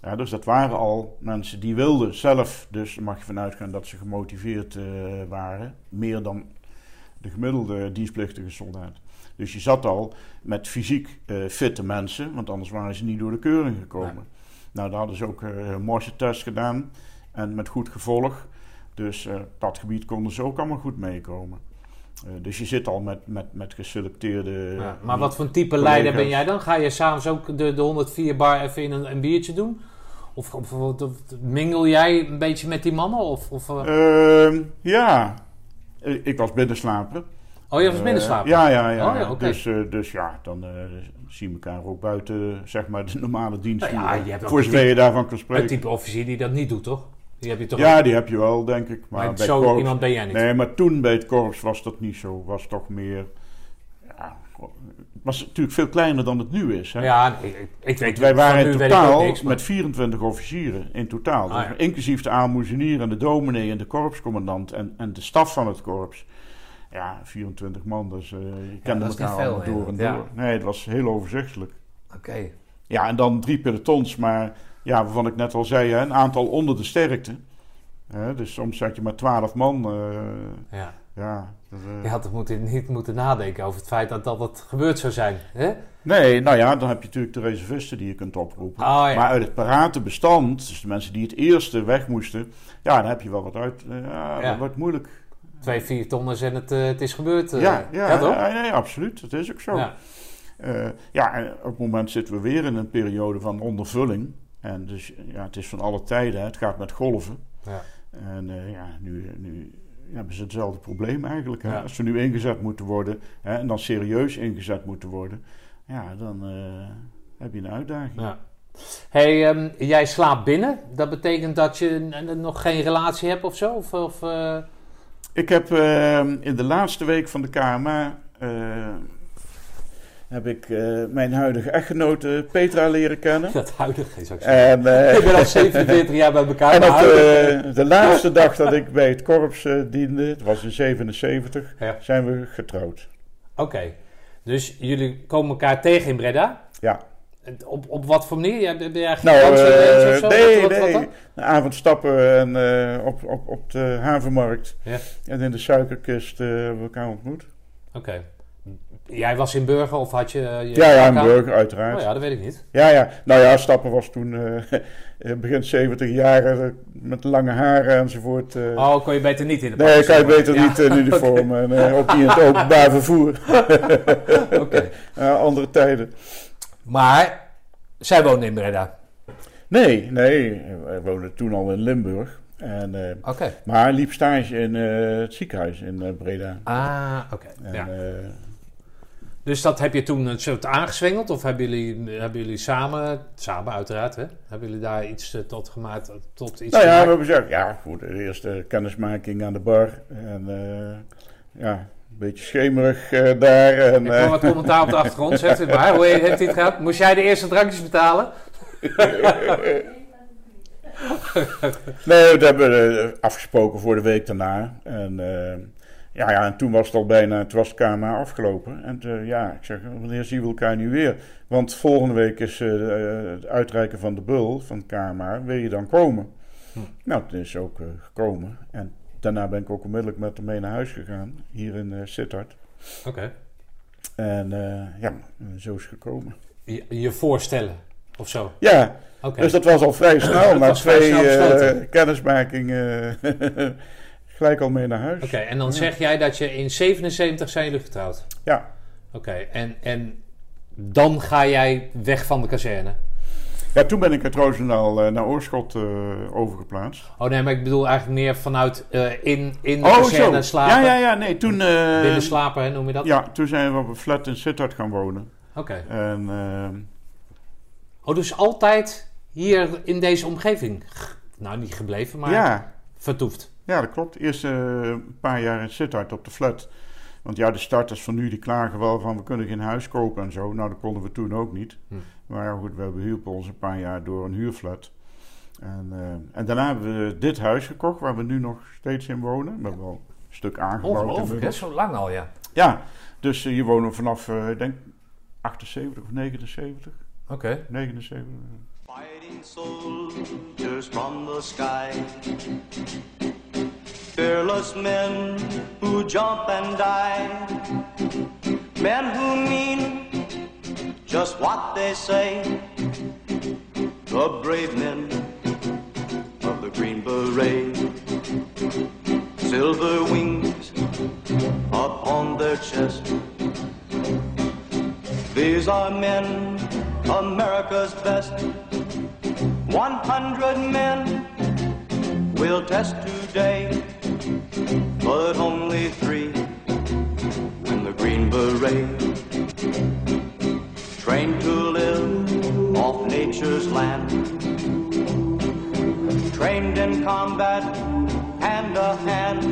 Ja, dus dat waren al mensen die wilden zelf, dus mag je vanuit gaan dat ze gemotiveerd eh, waren, meer dan de gemiddelde dienstplichtige soldaat. Dus je zat al met fysiek fitte mensen, want anders waren ze niet door de keuring gekomen. Nou, daar hadden ze ook eh, een morsentest gedaan en met goed gevolg. Dus eh, op dat gebied konden ze ook allemaal goed meekomen. Eh, dus je zit al met, met, met geselecteerde. Ja, maar wat voor een type collega's. leider ben jij dan? Ga je s'avonds ook de, de 104 bar even in een, een biertje doen? Of, of, of- of mingel jij een beetje met die mannen? Of, of, eh, Ehm, ja, Eh, ik was binnenslapen. Oh, je was Eh, binnenslapen? ja, ja, ja. Oh, ja, dus, eh, dus ja, dan eh zien we elkaar ook buiten zeg maar, de normale dienst. Nou ja, voor een zover je daarvan kan Een spreken. type officier die dat niet doet, toch? Die heb je toch Ja, die heb je wel, denk ik. Maar, Maar bij zo korps, iemand ben jij niet. Nee, maar toen bij het korps was dat niet zo. Was toch meer. Ja, het was natuurlijk veel kleiner dan het nu is. Hè? Ja, ik, ik weet Wij waren in totaal niks, maar- met 24 officieren in totaal. Ah, Dus. Inclusief de aalmoezenier en de dominee en de korpscommandant en, en de staf van het korps. Ja, 24 man, dus eh je kende dat is elkaar veel, allemaal door en ja. door. Nee, het was heel overzichtelijk. Oké. Ja, en dan drie pelotons, maar ja, waarvan ik net al zei, hè, een aantal onder de sterkte. Hè, dus soms zat je maar 12 man. eh, Ja. ja, dat, eh, Je had moeten, niet moeten nadenken over het feit dat dat het gebeurd zou zijn. Hè? Nee, nou ja, dan heb je natuurlijk de reservisten die je kunt oproepen. Oh, ja. Maar uit het parate bestand, dus de mensen die het eerste weg moesten, ja, dan heb je wel wat uit. eh, ja, Ja. dat wordt moeilijk. Twee vier tonners en het, eh, het is gebeurd. eh. ja, ja, toch? ja, absoluut. Dat is ook zo. Ja. Eh, ja, en op het moment zitten we weer in een periode van ondervulling. En dus ja, het is van alle tijden. hè. Het gaat met golven. Ja. En ja, nu, nu ja, hebben ze hetzelfde probleem eigenlijk. Hè. Ja. Als ze nu ingezet moeten worden hè, en dan serieus ingezet moeten worden, ja, dan heb je een uitdaging. Ja. Hey, ehm, jij slaapt binnen. Dat betekent dat je nog geen relatie hebt of zo? Of, of, Ik heb eh, in de laatste week van de KMA eh, heb ik eh, mijn huidige echtgenote Petra leren kennen. dat huidige zou ik zeggen. En, eh, ik ben al 47 jaar bij elkaar. En op de, de laatste dag dat ik bij het korps eh, diende, het was in 77, Ja. zijn we getrouwd. Oké, dus jullie komen elkaar tegen in Breda. Ja. Op, op wat voor manier? Ja, Ben jij Nou, zo? nee, Wat- wat- wat nee. Een avond stappen en, eh, op, op, op de havenmarkt. Ja. En in de suikerkist hebben we elkaar ontmoet. Oké. Jij was in Burger of had je... je Ja, ja, elkaar- burger, uiteraard. Oh ja. ja, dat weet ik niet. ja, Nou ja, stappen was toen begin 70 jaar met lange haren enzovoort. Oh, kon je beter niet in de nee, kan je beter Ja. niet in uniform en eh, ook niet in het openbaar vervoer. Oké. Ja, andere tijden. Maar, zij woonde in Breda. Nee, nee. Wij woonden toen al in Limburg. En, eh, maar liep stage in eh, het ziekenhuis in eh, Breda. Ah, oké. Ja. Dus dat heb je toen een soort aangezwengeld? Of hebben jullie, hebben jullie samen, samen uiteraard, hè? Hebben jullie daar iets tot gemaakt? Tot iets nou ja, we hebben gezegd, ja, goed, de eerste kennismaking aan de bar. En ja, beetje schemerig eh, daar. En, Ik eh, hoor wat commentaar op de achtergrond. Zegt het maar. Hoe heeft het gehad? Moest jij de eerste drankjes betalen? nee, we hebben eh, afgesproken voor de week daarna. En ja, ja, en toen was het al bijna, het was KMA afgelopen. En ja, ik zeg, wanneer zien we elkaar nu weer? Want volgende week is het uitreiken van de bul van het KMA. Wil je dan komen? Hm. Nou, het is ook gekomen. En daarna ben ik ook onmiddellijk met hem mee naar huis gegaan. Hier in eh Sittard. Oké. En eh, ja, zo is het gekomen. Je, je voorstellen of zo. Ja, dus dat was al vrij snel. Na twee snel eh, kennismakingen gelijk al mee naar huis. Oké, en dan zeg jij dat je in 77 zijn jullie getrouwd. Ja. Oké, en, en dan ga jij weg van de kazerne. Ja, toen ben ik uit Roosendaal eh, naar Oorschot eh, overgeplaatst. Oh nee, maar ik bedoel eigenlijk meer vanuit eh, in, in de kazerne slapen. Ja, ja, ja, nee, toen... Binnen slapen, hè, noem je dat? Ja, toen zijn we op een flat in Sittard gaan wonen. Oké. En Oh, dus altijd hier in deze omgeving? Nou, niet gebleven, maar ja, vertoefd. ja, dat klopt. Eerst een paar jaar in Sittard op de flat. Want ja, de starters van nu die klagen wel van we kunnen geen huis kopen en zo. Nou, dat konden we toen ook niet. Hm. Maar ja, goed, we behielpen ons een paar jaar door een huurflat. En, eh, en daarna hebben we dit huis gekocht waar we nu nog steeds in wonen. We hebben wel een stuk aangebouwd. Ongelooflijk, hè? Zo lang al, ja. Ja, dus eh, hier wonen we vanaf, eh, ik denk, 78 of 79. Oké. 79. Fighting soldiers from the sky. Fearless men who jump and die. Men who mean just what they say. The brave men of the Green Beret. Silver wings upon their chest. These are men, America's best. 100 men will test today, but only three win the Green Beret. Trained to live off nature's land, trained in combat hand to hand.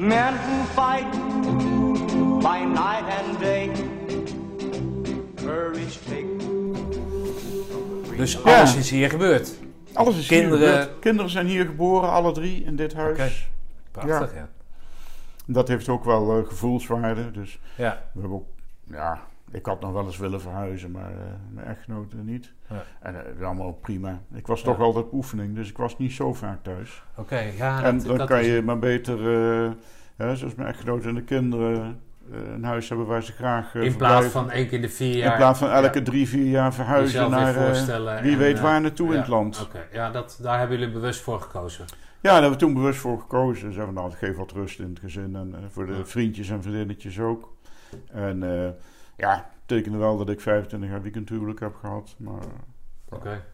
Men who fight by night and day, courage take. Dus Ja. alles is hier gebeurd. Alles is Kinderen- hier gebeurd. Kinderen zijn hier geboren, alle drie in dit huis. Oké. Prachtig, ja. Dat heeft ook wel eh, gevoelswaarde. Dus Ja. we hebben ook, ja, ik had nog wel eens willen verhuizen, maar eh, mijn echtgenote niet. Ja. En eh, het is allemaal prima. Ik was Ja. toch altijd op oefening, dus ik was niet zo vaak thuis. Oké, ja. en dat- dan dat kan is- je maar beter, eh, hè, zoals mijn echtgenote en de kinderen, een huis hebben waar ze graag In plaats van één keer in de vier jaar. In plaats van elke Ja. drie, vier jaar verhuizen naar wie en, weet waar naartoe in het land. Oké, ja, dat, daar hebben jullie bewust voor gekozen. Ja, daar hebben we toen bewust voor gekozen. Ze hebben nou, het geeft wat rust in het gezin en voor de vriendjes en vriendinnetjes ook. En eh, ja, betekende wel dat ik 25 jaar weekendhuwelijk heb gehad. Maar Oké.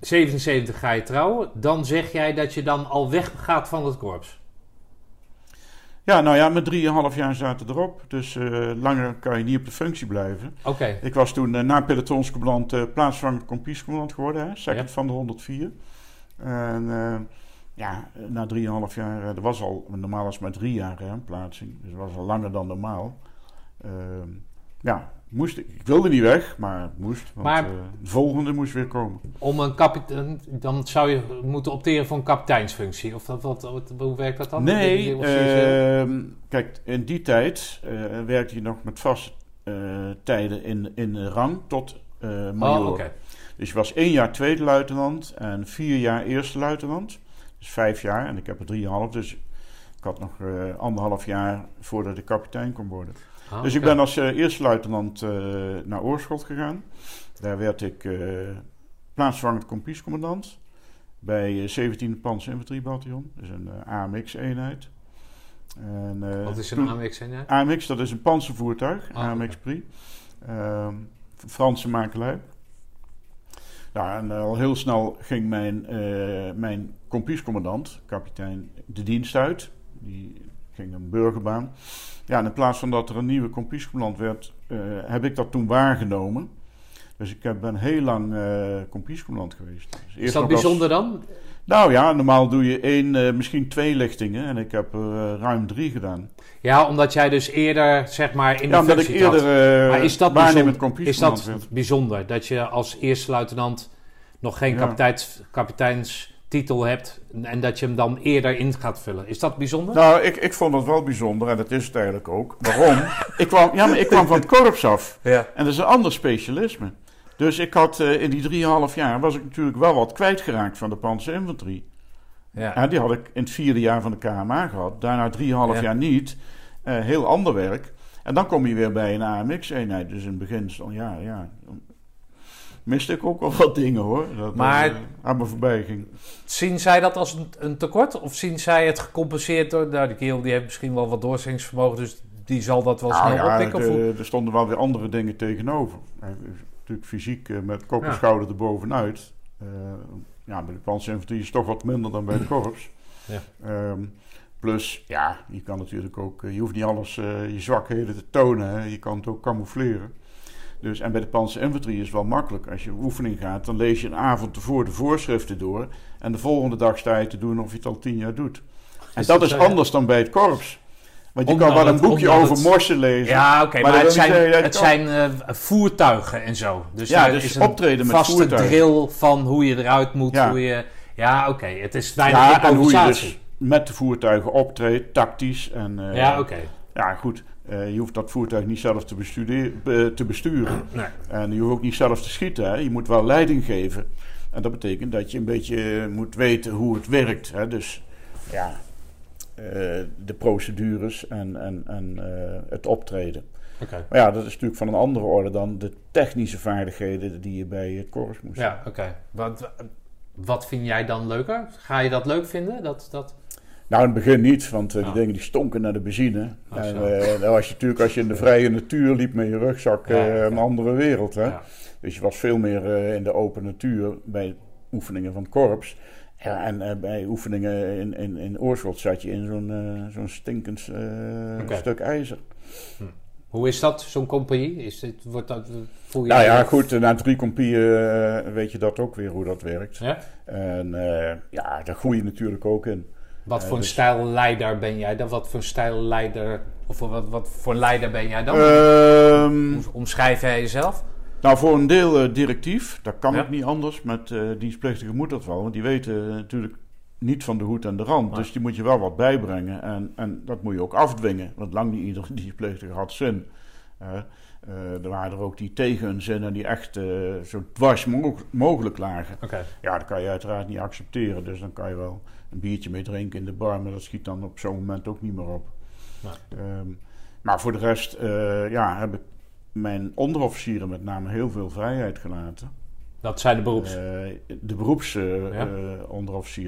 77 ga je trouwen. Dan zeg jij dat je dan al weggaat van het korps. ja, nou ja, met 3,5 jaar zaten erop. Dus eh, langer kan je niet op de functie blijven. Oké. Ik was toen eh, na pelotonscommandant uh, plaatsvervangend kompiescommandant geworden. Hè, second Ja. van de 104. En eh, ja, na 3,5 jaar, eh, dat was al, normaal is het maar drie jaar hè, een plaatsing. Dus dat was al langer dan normaal. Ehm, ja, moest, ik ik wilde niet weg, maar moest. Want Maar- eh, de volgende moest weer komen. Om een kapitein, dan zou je moeten opteren voor een kapiteinsfunctie. Of dat, wat, wat- hoe werkt dat dan? Nee, eh, ehm, kijk, in die tijd eh, werkte je nog met vaste tijden in, in rang tot major. Oh, oké. Dus je was één jaar tweede luitenant en vier jaar eerste luitenant. Dus vijf jaar en ik heb er drieënhalf. Dus ik had nog anderhalf jaar voordat ik kapitein kon worden. Ah, dus ik ben als eh, eerste luitenant eh, naar Oorschot gegaan. Daar werd ik eh plaatsvervangend kompiescommandant. Bij eh, 17e Panzer Infanteriebataljon. Dus een AMX-eenheid. En, Wat is een toen- AMX? dat is een panzervoertuig. Ah, AMX Pri. Ehm, Franse makelij. Ja, en al heel snel ging mijn, eh mijn kompiescommandant, kapitein, de dienst uit. Die ging een burgerbaan. Ja, in plaats van dat er een nieuwe kompiescommandant werd, eh, heb ik dat toen waargenomen. Dus ik heb- ben heel lang kompiescommandant geweest. Dus Is dat als- bijzonder dan? Nou ja, normaal doe je één, eh, misschien twee lichtingen. En ik heb er ruim drie gedaan. Ja, omdat jij dus eerder, zeg maar, in de Ja, ik functie trad. eerder uh, Maar is dat bijzonder, is dat werd. bijzonder? Dat je als eerste luitenant nog geen Ja. kapiteins, kapiteinstitel hebt en dat je hem dan eerder in gaat vullen. Is dat bijzonder? Nou, ik, ik vond dat wel bijzonder en dat is het eigenlijk ook. Waarom? ik, kwam, ja, maar ik kwam van het korps af. Ja. En dat is een ander specialisme. Dus ik had eh, in die drieënhalf jaar was ik natuurlijk wel wat kwijtgeraakt van de Panzerinfanterie. Ja. Ja, die had ik in het vierde jaar van de KMA gehad. Daarna drieënhalf Ja. jaar niet. Eh, heel ander werk. En dan kom je weer bij een AMX-eenheid. Dus in het begin stond, ja, ja. Miste ik ook al wat dingen hoor. Dat Maar- eh, aan me voorbij ging. Zien zij dat als een, een tekort? Of zien zij het gecompenseerd door... Nou, die kerel die heeft misschien wel wat doorzettingsvermogen, dus die zal dat wel Nou snel ja, oppikken? Hoe- de- er stonden wel weer andere dingen tegenover. Hij is natuurlijk fysiek eh, met kop en Ja. schouder erbovenuit. Eh ja, bij de panzerinfanterie is het toch wat minder dan bij het korps. Ja. Ehm, plus, ja, je kan natuurlijk ook... eh, je hoeft niet alles, eh, je zwakheden te tonen. Hè. Je kan het ook camoufleren. Dus, en bij de panzerinfanterie is het wel makkelijk. Als je oefening gaat, dan lees je een avond ervoor de voorschriften door. En de volgende dag sta je te doen of je het al tien jaar doet. En Is dat is ja? anders dan bij het korps. Want je Omdat kan wel een boekje over morsen lezen. Ja, oké, Maar het zijn, het zijn eh, voertuigen en zo. Dus Ja, dus is een optreden met vaste voertuigen. drill van hoe je eruit moet. Ja. Hoe je, ja, oké, het is weinig Ja, en hoe je dus met de voertuigen optreedt, tactisch. En, eh, ja, oké. ja, goed. Eh, je hoeft dat voertuig niet zelf te, be- te besturen. Nee. En je hoeft ook niet zelf te schieten. Hè. Je moet wel leiding geven. En dat betekent dat je een beetje eh, moet weten hoe het werkt. Hè. Dus ja, eh, de procedures en, en, en het optreden. Maar ja, dat is natuurlijk van een andere orde dan de technische vaardigheden die je bij het korps moest Ja, oké. Wat, wat vind jij dan leuker? Ga je dat leuk vinden? Dat, dat... Nou, in het begin niet, want eh, die Oh. dingen die stonken naar de benzine. Oh, en eh, dan was je natuurlijk, als je in de vrije natuur liep met je rugzak, Ja, eh, ja. een andere wereld. Hè? Dus je was veel meer in de open natuur bij oefeningen van het korps. Ja, en bij oefeningen in, in, in Oorschot zat je in zo'n zo'n stinkend stuk ijzer. Hoe is dat, zo'n compagnie? Is dit, wordt dat, voel je Nou ja, goed, na drie eh, weet je dat ook weer hoe dat werkt. Ja? En ja, daar groei je natuurlijk ook in. Wat voor een dus- stijlleider ben jij dan? Wat voor een stijlleider, of wat, wat voor een leider ben jij dan? Ehm, omschrijf jij jezelf? Nou, voor een deel eh, directief. Dat kan Ja. ook niet anders. Met eh dienstplichtigen moet dat wel. Want die weten natuurlijk niet van de hoed en de rand. Dus die moet je wel wat bijbrengen. En, en dat moet je ook afdwingen. Want lang niet iedere dienstplichtige had zin. Eh, er waren er ook die tegen hun zin en die echt zo dwars mo- mogelijk lagen. Ja, dat kan je uiteraard niet accepteren. Dus dan kan je wel een biertje mee drinken in de bar. Maar dat schiet dan op zo'n moment ook niet meer op. Nee. Ehm, maar voor de rest eh, ja, heb ik mijn onderofficieren met name heel veel vrijheid gelaten. Dat zijn de beroeps. Eh, de beroeps eh, Ja.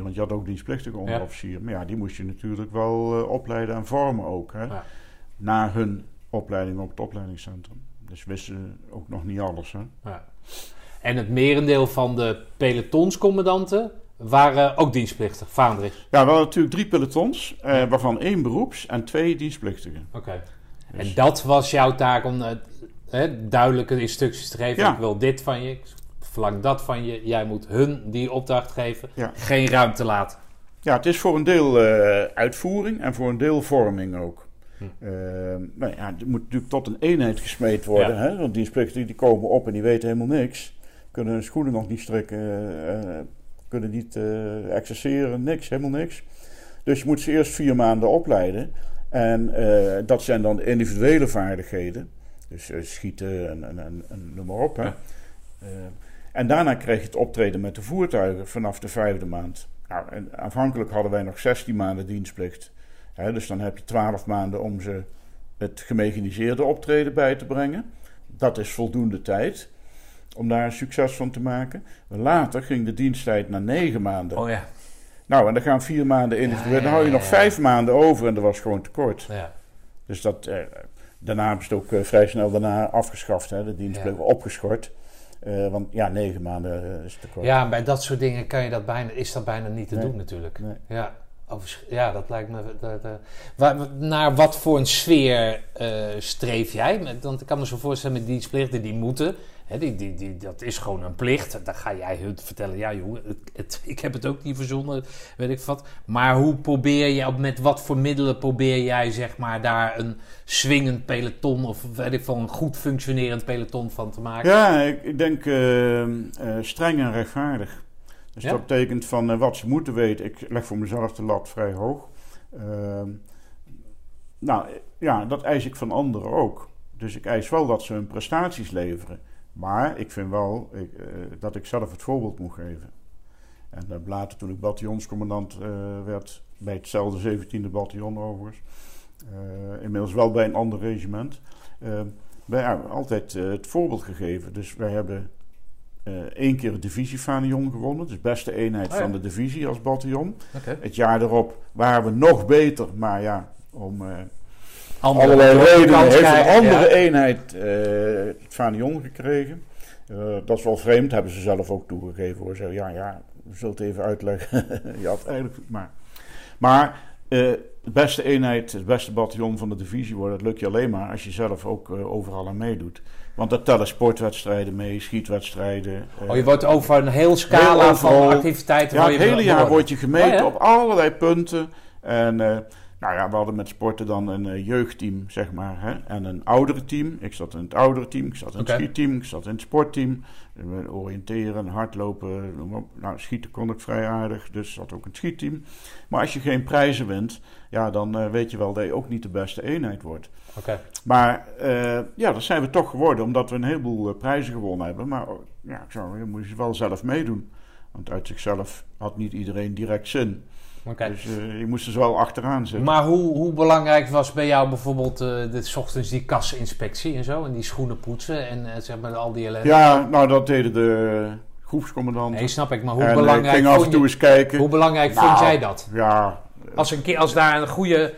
want je had ook dienstplichtige onderofficier. Maar ja, die moest je natuurlijk wel opleiden en vormen ook. Hè? Ja. Na hun opleiding op het opleidingscentrum. Dus wisten ook nog niet alles. Hè? Ja. En het merendeel van de pelotonscommandanten waren ook dienstplichtig, vaandrig. Ja, we hadden natuurlijk drie pelotons, eh, waarvan één beroeps en twee dienstplichtigen. Oké. Dus- En dat was jouw taak om eh, hè, duidelijke instructies te geven. Ja. Ik wil dit van je, ik verlang dat van je. Jij moet hun die opdracht geven. Ja. Geen ruimte laten. Ja, het is voor een deel eh, uitvoering en voor een deel vorming ook. Hm. Eh, nou ja, het moet natuurlijk tot een eenheid gesmeed worden. Ja. Hè? Want dienstplichtigen die komen op en die weten helemaal niks. Kunnen hun schoenen nog niet strikken, eh, kunnen niet exerceren, niks, helemaal niks. Dus je moet ze eerst vier maanden opleiden. En eh, dat zijn dan de individuele vaardigheden. Dus eh, schieten en, en, en, en noem maar op. Hè? Ja. En daarna kreeg je het optreden met de voertuigen vanaf de vijfde maand. Nou, en aanvankelijk hadden wij nog 16 maanden dienstplicht. Hè, dus dan heb je 12 maanden om ze het gemechaniseerde optreden bij te brengen. Dat is voldoende tijd om daar een succes van te maken. Later ging de diensttijd naar 9 maanden. Oh ja. Nou, en dan gaan vier maanden individueel. Ja, Dan hou je nog vijf maanden over en dat was gewoon te kort. ja. Dus dat, eh, daarna hebben ze het ook eh, vrij snel daarna afgeschaft. Hè, de dienstplicht Ja. opgeschort. Eh, want ja, negen maanden eh, is te kort. Ja, bij dat soort dingen kan je dat bijna, is dat bijna niet te Nee. doen natuurlijk. Nee. Ja. Ja, dat lijkt me. Dat, waar- naar wat voor een sfeer streef jij? Want ik kan me zo voorstellen met dienstplichten die moeten. Hè, die, die, die, dat is gewoon een plicht. Dan ga jij hun vertellen: ja, jongen, het, het- ik heb het ook niet verzonnen, weet ik wat. Maar hoe probeer je, met wat voor middelen probeer jij, zeg maar, daar een swingend peloton of weet ik veel, een goed functionerend peloton van te maken? Ja, ik, ik denk eh, eh, streng en rechtvaardig. Dus Ja? dat betekent van eh, wat ze moeten weten. Ik leg voor mezelf de lat vrij hoog. Ehm, nou, ja, dat eis ik van anderen ook. Dus ik eis wel dat ze hun prestaties leveren. Maar ik vind wel ik, eh, dat ik zelf het voorbeeld moet geven. En uh, later toen ik bataljonscommandant eh, werd, bij hetzelfde 17e bataljon overigens. eh, inmiddels wel bij een ander regiment. wij hebben altijd het voorbeeld gegeven. Dus wij hebben één keer het divisiefanion gewonnen. Dus beste eenheid Oh ja. van de divisie als bataljon. Het jaar erop waren we nog beter. Maar ja, om Andere- allerlei redenen heeft een andere ja. eenheid eh, het fanion gekregen. Eh, dat is wel vreemd, hebben ze zelf ook toegegeven. Hoor. Ze, ja, ja, we zullen het even uitleggen. je had eigenlijk... Maar, maar eh, de beste eenheid, het beste bataljon van de divisie worden, dat lukt je alleen maar als je zelf ook overal aan meedoet. Want daar tellen sportwedstrijden mee, schietwedstrijden. Oh, je wordt over een heel scala Heel van activiteiten. ja, het hele jaar beoordeeld. word je gemeten Oh, ja? op allerlei punten. En nou ja, we hadden met sporten dan een eh, jeugdteam, zeg maar. Hè? En een oudere team. Ik zat in het oudere team, ik zat in het schietteam, ik zat in het sportteam. Oriënteren, hardlopen. Nou, schieten kon ik vrij aardig, dus zat ook in het schietteam. Maar als je geen prijzen wint, ja, dan eh, weet je wel dat je ook niet de beste eenheid wordt. Oké. Maar eh, ja, dat zijn we toch geworden, omdat we een heleboel prijzen gewonnen hebben. Maar oh, ja, ik zou, je moet je wel zelf meedoen. Want uit zichzelf had niet iedereen direct zin. Oké. Dus je moest er wel achteraan zitten. Maar hoe, hoe belangrijk was bij jou bijvoorbeeld eh dit ochtends die kasseninspectie en zo? En die schoenen poetsen en eh, zeg maar al die ellende? ja, nou dat deden de groepscommandanten. Nee, snap ik. Maar hoe en eh, ik belangrijk, ging af en toe eens kijken. hoe belangrijk Nou, vond jij dat? Ja, Als, een keer, als daar een goede,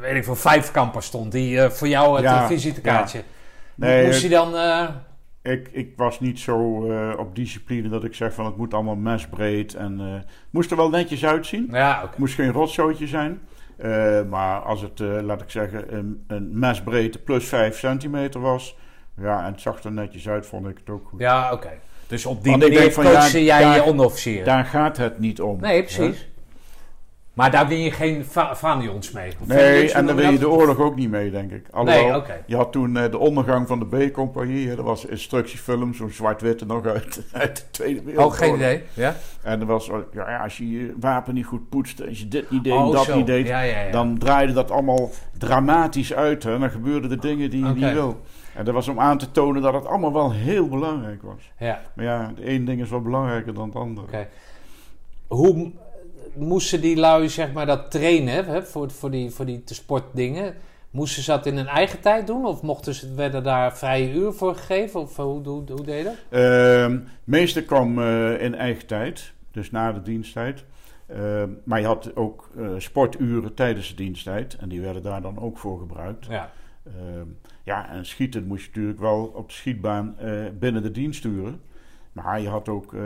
weet ik veel, vijfkamper stond die voor jou het Ja, visitekaartje. nee, Moest hij dan... ik, ik was niet zo eh, op discipline dat ik zeg van het moet allemaal mesbreed. En het moest er wel netjes uitzien. ja, moest geen rotzootje zijn. Eh, maar als het, laat ik zeggen, een, een mesbreedte plus 5 centimeter was. Ja, en het zag er netjes uit, vond ik het ook goed. Ja, oké. Dus op die Want manier denk van, ja, jij daar- je onderofficieren? Daar gaat het niet om. Nee, precies. Maar daar win je geen va Vanions mee? Nee, en noem wil je de oorlog ook niet mee, denk ik. Alhoewel, Nee, oké. je had toen eh, de ondergang van de B-compagnie. Dat was instructiefilm, zo'n zwart-witte nog uit, uit de Tweede Wereldoorlog. Oh, geen idee. Ja? En er was, ja, ja, als je je wapen niet goed poetste, als je dit niet deed, Oh, dat zo. niet deed, Ja, ja, ja. dan draaide dat allemaal dramatisch uit. Hè? Dan gebeurden de dingen die je niet wil. En dat was om aan te tonen dat het allemaal wel heel belangrijk was. ja. Maar ja, het ene ding is wel belangrijker dan het andere. Hoe moesten die lui zeg maar dat trainen hè, voor, voor die, voor die te sportdingen? Moesten ze dat in hun eigen tijd doen? Of mochten ze, werden daar vrije uur voor gegeven? Of hoe, hoe, hoe deed je dat? Ehm, meeste kwam eh, in eigen tijd, dus na de diensttijd. Ehm, maar je had ook eh, sporturen tijdens de diensttijd en die werden daar dan ook voor gebruikt. Ja. Ehm, ja, en schieten moest je natuurlijk wel op de schietbaan eh, binnen de diensturen. Maar je had ook eh,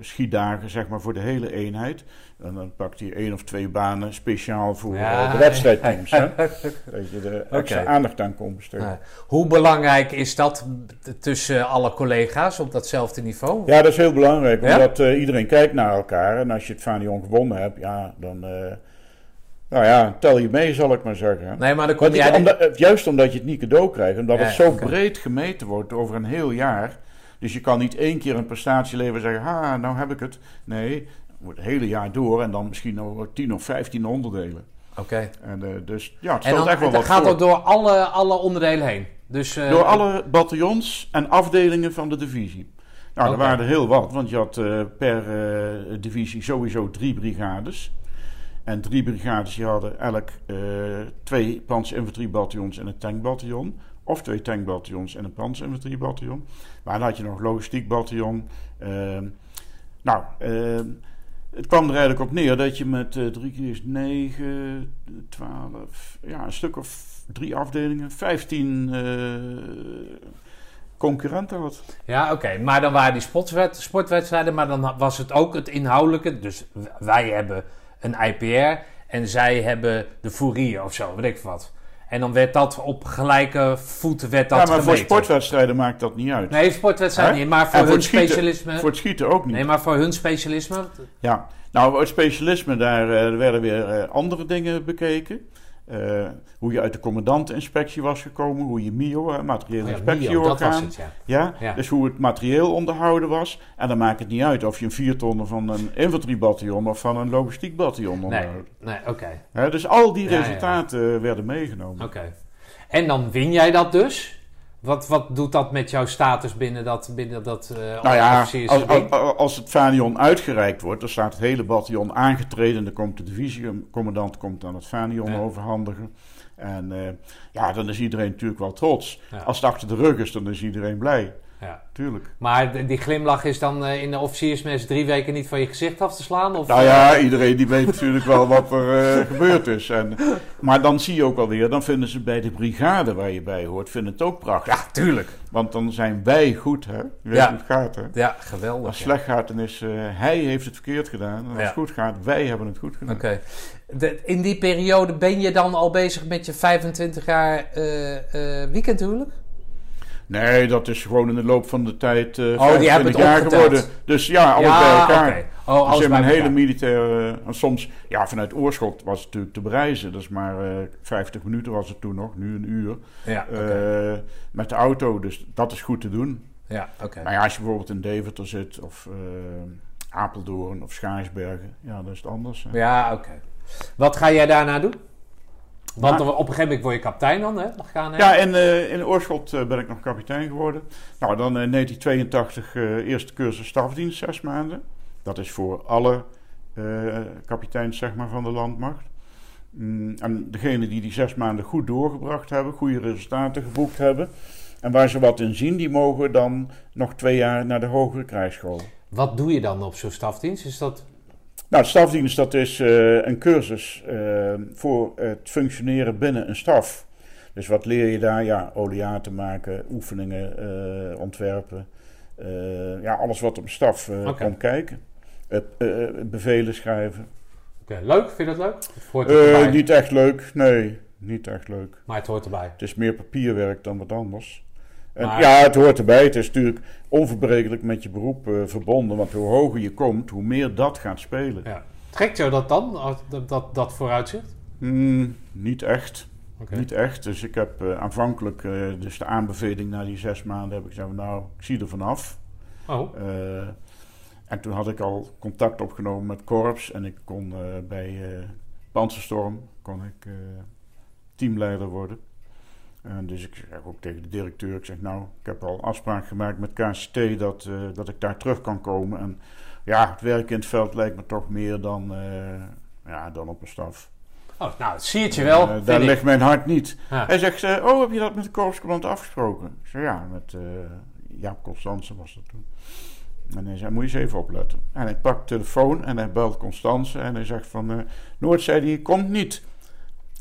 schietdagen zeg maar, voor de hele eenheid. En dan pakte je één of twee banen speciaal voor Ja. eh, de wedstrijdteams. hè? Dat je er extra aandacht aan kon besteden. Ja. Hoe belangrijk is dat tussen alle collega's op datzelfde niveau? Ja, dat is heel belangrijk, Ja? omdat eh, iedereen kijkt naar elkaar. En als je het Fanion gewonnen hebt, ja, dan... nou ja, tel je mee, zal ik maar zeggen. Nee, maar dan kom omdat- eh, juist omdat je het niet cadeau krijgt, omdat het zo breed gemeten wordt over een heel jaar. Dus je kan niet één keer een prestatie leveren en zeggen, ha, nou heb ik het. Nee, het wordt het hele jaar door en dan misschien nog wel 10 of 15 onderdelen. Oké. En, eh, dus ja, het En dan echt wel het wat gaat voor. ook door alle, alle onderdelen heen. Dus, eh, Door alle bataljons en afdelingen van de divisie. Nou, Oké. er waren er heel wat, want je had eh, per divisie sowieso drie brigades. En drie brigades die hadden elk twee panzerinfanteriebataljons en een tankbataljon. Of twee tankbataljons en een panzerinfanteriebataljon. Maar dan had je nog logistiekbataljon. Ehm nou, ehm, het kwam er eigenlijk op neer dat je met eh, drie keer is negen, twaalf, ja, een stuk of drie afdelingen, vijftien eh, concurrenten had. Ja, oké. Maar dan waren die sportwed- sportwedstrijden, maar dan was het ook het inhoudelijke. Dus wij hebben een IPR en zij hebben de Fourier of zo, weet ik wat. En dan werd dat op gelijke voet werd dat ja, maar voor sportwedstrijden maakt dat niet uit. Nee, sportwedstrijden niet, maar voor hun schieten- specialisme... Voor het schieten ook niet. Nee, maar voor hun specialisme... Ja, nou, het specialisme, daar eh, werden weer eh, andere dingen bekeken. Eh, hoe je uit de commandanteninspectie was gekomen, hoe je MIO, materiële Oh ja, inspectie Mio, dat was orgaan. het, ja. Ja? Ja. dus hoe het materieel onderhouden was. En dan maakt het niet uit of je een viertonner van een infanteriebataljon of van een logistiekbataljon Nee, onderhoudt. nee oké. Hè, dus al die resultaten werden meegenomen. Oké. En dan win jij dat dus? Wat, wat doet dat met jouw status binnen dat, binnen dat Nou ja, officiers- als, als, als het Vanion uitgereikt wordt, dan staat het hele bataljon aangetreden. Dan komt de divisiecommandant komt dan het Vanion Ja. overhandigen. En eh, ja, dan is iedereen natuurlijk wel trots. Ja. Als het achter de rug is, dan is iedereen blij. Ja. Tuurlijk. Maar die glimlach is dan eh, in de officiersmes drie weken niet van je gezicht af te slaan? Of, Nou ja, iedereen die weet natuurlijk wel wat er eh, gebeurd is. En, maar dan zie je ook alweer, dan vinden ze bij de brigade waar je bij hoort, vinden het ook prachtig. Ja, tuurlijk. Want dan zijn wij goed, hè? Je weet Ja. hoe het gaat, hè? Ja, geweldig. Als ja. slecht gaat, dan is eh, hij heeft het verkeerd gedaan. En als Ja. het goed gaat, wij hebben het goed gedaan. Oké. De- In die periode ben je dan al bezig met je 25 jaar eh eh weekendhuwelijk? Nee, dat is gewoon in de loop van de tijd eh die 25 hebben het jaar opgeteld. geworden. Dus ja, alles bij elkaar. Oh, Dus alles hebt bij een hele militaire... en soms, ja, vanuit Oorschot was het natuurlijk te bereizen. Dat is maar eh 50 minuten was het toen nog, nu een uur. Ja. Eh, met de auto, dus dat is goed te doen. ja, oké. Maar ja, als je bijvoorbeeld in Deventer zit, of eh, Apeldoorn, of Schaarsbergen, ja, dat is het anders. hè. Ja, oké. Wat ga jij daarna doen? Want op een gegeven moment word je kapitein dan, hè? Mag gaan, hè? Ja, en eh, in Oorschot eh, ben ik nog kapitein geworden. Nou, dan in 1982 eh eerste cursus stafdienst, zes maanden. Dat is voor alle eh, kapiteins zeg maar, van de landmacht. Mm, en degenen die die zes maanden goed doorgebracht hebben, goede resultaten geboekt hebben... en waar ze wat in zien, die mogen dan nog twee jaar naar de hogere krijgsschool. Wat doe je dan op zo'n stafdienst? Is dat... Nou, stafdienst dat is eh, een cursus eh, voor het functioneren binnen een staf. Dus wat leer je daar? Ja, oleaten maken, oefeningen eh, ontwerpen. ja, alles wat op staf Oké. komt kijken. Bevelen schrijven. Oké, leuk? Vind je dat leuk? Of hoort het erbij? niet echt leuk, nee, niet echt leuk. Maar het hoort erbij. Het is meer papierwerk dan wat anders. En, Maar- Ja, het hoort erbij. Het is natuurlijk onverbrekelijk met je beroep eh, verbonden. Want hoe hoger je komt, hoe meer dat gaat spelen. Ja. Trekt jou dat dan, dat, dat, dat vooruitzicht? Hmm, niet echt. Niet echt. Dus ik heb eh, aanvankelijk, eh, dus de aanbeveling na die zes maanden, heb ik gezegd: Nou, ik zie er vanaf. Oh, en toen had ik al contact opgenomen met Korps. En ik kon bij Panzerstorm kon ik, teamleider worden. En dus ik zeg ook tegen de directeur: Ik zeg, Nou, ik heb al afspraak gemaakt met KCT dat, eh, dat ik daar terug kan komen. En ja, het werk in het veld lijkt me toch meer dan, eh, ja, dan op een staf. Oh, nou, het siertje wel. Eh, vind daar ik. ligt mijn hart niet. Ja. Hij zegt, eh, oh, heb je dat met de korpscommandant afgesproken? Ik zei, ja, met eh Jaap Constance was dat toen. En hij zei, moet je eens even opletten. En hij pakt de telefoon en hij belt Constance en hij zegt van... eh Noord zei hij, komt niet.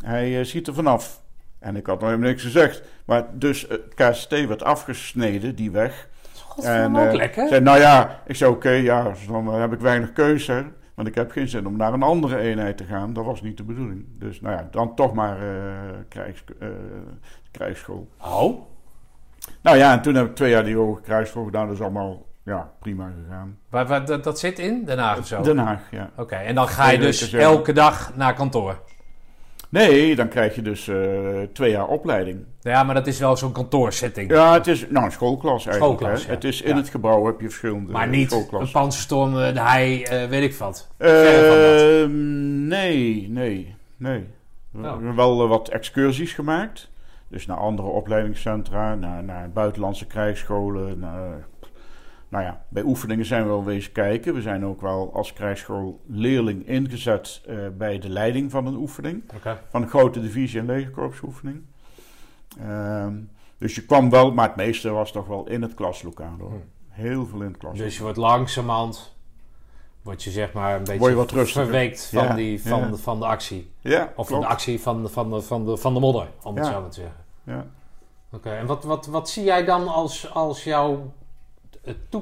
Hij eh, ziet er vanaf. En ik had nog helemaal niks gezegd. Maar dus het KST werd afgesneden, die weg. Godverdomme, ook eh, lekker. zei, nou ja, ik zei oké, ja, dus dan eh, heb ik weinig keuze. hè. Want ik heb geen zin om naar een andere eenheid te gaan. Dat was niet de bedoeling. Dus nou ja, dan toch maar eh, krijgs, eh, krijgsschool. Oh, Nou ja, en toen heb ik twee jaar die hoge krijgsschool gedaan. Dat is allemaal ja, prima gegaan. waar, waar, dat, dat zit in Den Haag of zo? Den Haag, ja. Oké, en dan ga je dus elke dag naar kantoor. Nee, dan krijg je dus eh, twee jaar opleiding. Ja, maar dat is wel zo'n kantoorsetting. Ja, het is nou, een schoolklas eigenlijk. Schoolklas, hè. ja. Het is in Ja. het gebouw heb je verschillende maar niet een panzerstorm, eh, de hei, eh, weet ik wat. Verre van dat. Ehm, nee, nee, nee. We Oh. hebben wel wat excursies gemaakt. Dus naar andere opleidingscentra, naar, naar buitenlandse krijgsscholen. Naar, nou ja, bij oefeningen zijn we wel wezen kijken. We zijn ook wel als krijgsschool leerling ingezet eh, bij de leiding van een oefening. Van een grote divisie- en legerkorpsoefening. Ehm, dus je kwam wel, maar het meeste was toch wel in het klaslokaal. Hoor. Heel veel in het klaslokaal. Dus je wordt langzamerhand, word je zeg maar een beetje wat verweekt van, Ja, die, van, ja. de, van de actie. ja, Of van klopt. de actie van, de- van, de, van, de, van de modder, om het zo maar te zeggen. Ja. Oké, en wat, wat, wat zie jij dan als, als jouw?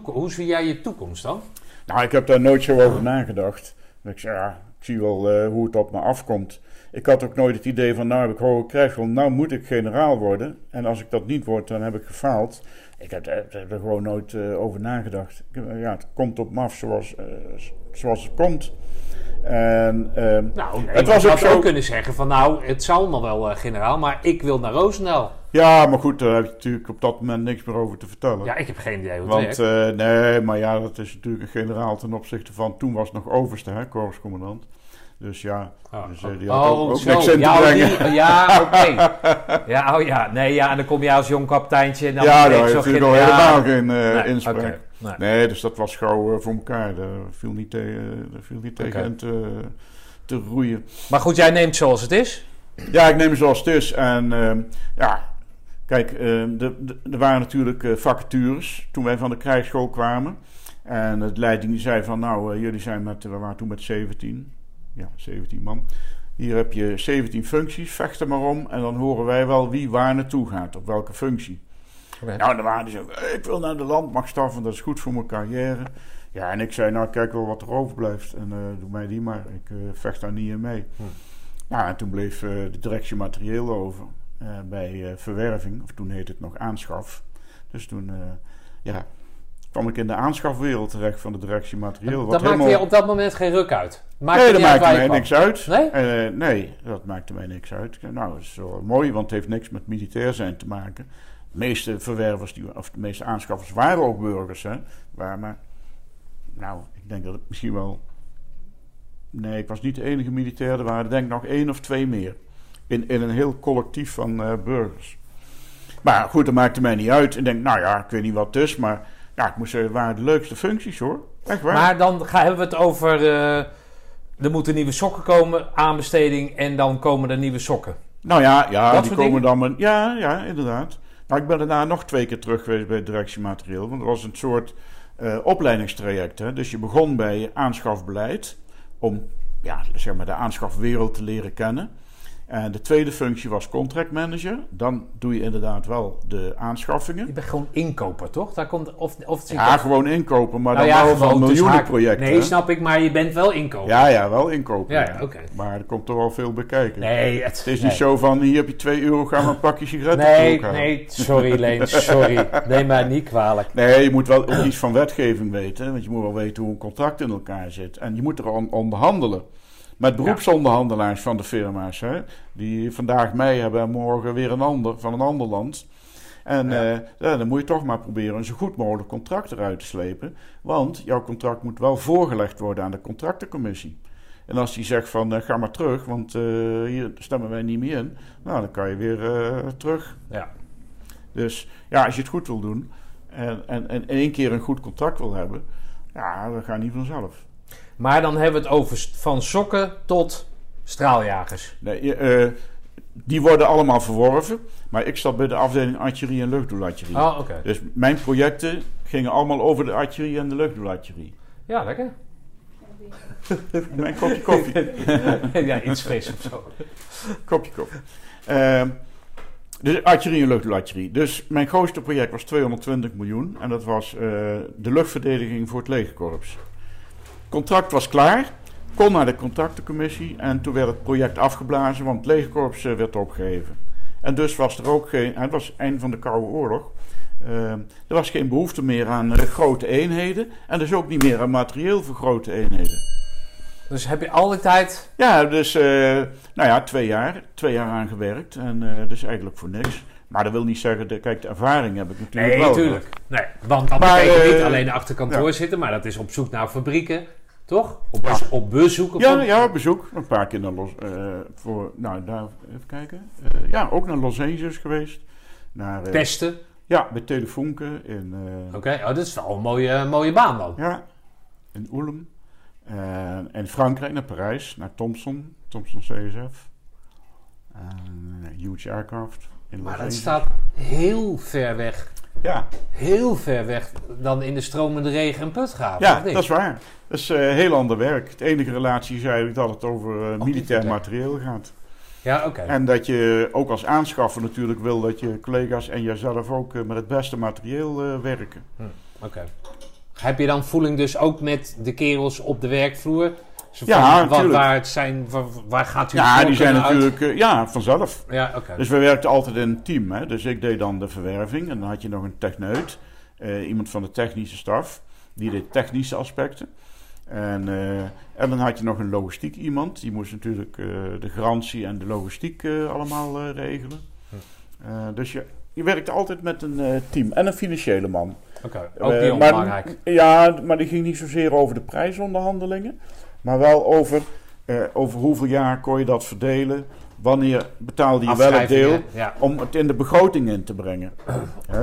Hoe zie jij je toekomst dan? Nou, ik heb daar nooit zo over nagedacht. Ik zei, ja, ik zie wel eh, hoe het op me afkomt. Ik had ook nooit het idee van, nou heb ik hoge krijgschool, nou moet ik generaal worden. En als ik dat niet word, dan heb ik gefaald. Ik heb, heb, heb er gewoon nooit eh, over nagedacht. Ja, het komt op me af zoals, eh, zoals het komt. En, ehm, Nou, nee, Het was ook zo- ook kunnen zeggen van nou, het zal allemaal wel generaal, maar ik wil naar Roosendaal. Ja, maar goed, daar heb je natuurlijk op dat moment niks meer over te vertellen. Ja, ik heb geen idee hoe het Want werkt. eh, nee, maar ja, dat is natuurlijk een generaal ten opzichte van. Toen was het nog overste, hè, korpscommandant. Dus ja, Oh, dus, eh, die had ook, oh, ook niks in te ja, oh, brengen. die- ja, oké. Ja, oh ja. Nee, ja, en dan kom je als jong kapiteintje en dan ja, daar je heeft zo natuurlijk al helemaal geen eh, Nee, inspraak. nee. Nee, dus dat was gauw voor elkaar. Daar viel niet, tegen, daar viel niet tegen in te, te roeien. Maar goed, jij neemt zoals het is. Ja, ik neem het zoals het is. En ehm, ja, kijk, ehm, er waren natuurlijk eh, vacatures toen wij van de krijgsschool kwamen. En het leiding zei van, nou, eh, jullie zijn met, we waren toen met 17. Ja, 17 man. Hier heb je 17 functies, vecht er maar om. En dan horen wij wel wie waar naartoe gaat, op welke functie. Nou, dan waren "Eh, ik wil naar de landmachtstaf, want dat is goed voor mijn carrière. Ja, en ik zei, nou, kijk wel wat er overblijft. En eh, doe mij die maar. Ik eh, vecht daar niet in mee. Hm. Ja, en toen bleef eh, de directie materieel over eh, bij eh, verwerving. Of toen heette het nog aanschaf. Dus toen, eh, ja, kwam ik in de aanschafwereld terecht van de directie materieel. dat wat maakte helemaal- je op dat moment geen ruk uit. Maakte nee, dat maakte mij niks uit. Nee? Eh, nee, dat maakte mij niks uit. Nou, dat is wel mooi, want het heeft niks met militair zijn te maken. De meeste verwervers, die, of de meeste aanschaffers waren ook burgers. Hè? Waar, maar, nou, ik denk dat het misschien wel... Nee, ik was niet de enige militair. Er waren denk ik nog één of twee meer. In, in een heel collectief van eh, burgers. Maar goed, dat maakte mij niet uit. Ik denk, nou ja, ik weet niet wat het is, maar... Ja, ik moest zeggen, het waren de leukste functies hoor. Echt waar. Maar dan gaan, hebben we het over... eh, er moeten nieuwe sokken komen, aanbesteding en dan komen er nieuwe sokken. Nou ja, ja Dat die komen dingen? dan... met- ja, ja, inderdaad. Nou, ik ben daarna nog twee keer terug geweest bij directiematerieel. Want er was een soort eh, opleidingstraject. Hè? Dus je begon bij aanschafbeleid. Om ja, zeg maar de aanschafwereld te leren kennen. En de tweede functie was contract manager. Dan doe je inderdaad wel de aanschaffingen. Je bent gewoon inkoper, toch? Daar komt, of, of Ja, dat- gewoon inkopen, maar Nou dan ja, wel van miljoenenprojecten. Nee, snap ik, maar je bent wel inkoper. Ja, ja, wel inkopen. Ja, ja, oké. Maar er komt toch wel veel bij kijken. Nee, het, Het is nee. niet zo van, hier heb je 2 euro, ga maar een pakje sigaretten Nee, nee, sorry Leen, sorry. Neem mij niet kwalijk. Nee, je moet wel ook iets van wetgeving weten. Want je moet wel weten hoe een contract in elkaar zit. En je moet er on- onderhandelen. Met beroepsonderhandelaars van de firma's. Hè, die vandaag mij hebben en morgen weer een ander van een ander land. En Ja. eh, ja, dan moet je toch maar proberen een zo goed mogelijk contract eruit te slepen. Want jouw contract moet wel voorgelegd worden aan de contractencommissie. En als die zegt van eh, ga maar terug, want eh, hier stemmen wij niet meer in. Nou, dan kan je weer terug. Ja. Dus ja, als je het goed wil doen en, en, en in één keer een goed contract wil hebben, ja, dat gaat niet vanzelf. Maar dan hebben we het over van sokken tot Straaljagers. Nee, eh, die worden allemaal verworven. Maar ik zat bij de afdeling artillerie en luchtdoelartillerie. Oh. Dus mijn projecten gingen allemaal over de artillerie en de luchtdoelartillerie. Ja, lekker. Mijn kopje koffie. ja, iets fris of zo. kopje koffie. Ehm, dus artillerie en luchtdoelartillerie. Dus mijn grootste project was 220 miljoen. En dat was eh, de luchtverdediging voor het legerkorps. Contract was klaar. Kon naar de contractencommissie. En toen werd het project afgeblazen, want het legerkorps eh, werd opgeheven. En dus was er ook geen... Het was het einde van de Koude Oorlog. Ehm, er was geen behoefte meer aan eh, grote eenheden. En dus ook niet meer aan materieel voor grote eenheden. Dus heb je al die tijd... Ja, dus eh, nou ja, twee jaar. Twee jaar aan gewerkt. En eh, dus eigenlijk voor niks. Maar dat wil niet zeggen, dat, kijk, de ervaring heb ik natuurlijk Nee, wel. natuurlijk. Nee, want dan Maar, betekent niet eh, alleen achter kantoor ja. zitten, maar dat is op zoek naar fabrieken, toch? Op, op bezoek? Of Ja, op- ja, op bezoek. Een paar keer naar Los... eh, voor, nou, daar, even kijken. Eh, ja, ook naar Los Angeles geweest. Naar, Testen. ja, bij eh, Oké, oh, dat is wel een mooie, mooie baan dan. Ja, in Ulm. En in Frankrijk naar Parijs, naar Thomson, Thomson CSF. Huge Aircraft in Maar dat staat heel ver weg. Ja, Heel ver weg dan in de stromende regen en putgaven. ja dat is waar. Dat is eh, heel ander werk. De enige relatie is eigenlijk dat het over eh, militair materieel gaat. Ja, oké. En dat je ook als aanschaffer natuurlijk wil dat je collega's en jezelf ook eh, met het beste materieel werken. Oké. Heb je dan voeling dus ook met de kerels op de werkvloer? Zo Ja, wat, waar, het zijn, waar, waar gaat u Ja, die zijn natuurlijk eh, ja, vanzelf. Ja, oké. Dus we werkten altijd in een team. Hè? Dus ik deed dan de verwerving en dan had je nog een techneut, eh, iemand van de technische staf, die deed technische aspecten. En, eh, en dan had je nog een logistiek iemand, die moest natuurlijk de garantie en de logistiek allemaal regelen. Eh, dus je, je werkte altijd met een team en een financiële man. Oké, ook die maar- belangrijk. Ja, maar die ging niet zozeer over de prijsonderhandelingen, maar wel over, eh, over hoeveel jaar kon je dat verdelen. Wanneer betaalde je wel het deel? Ja. om het in de begroting in te brengen.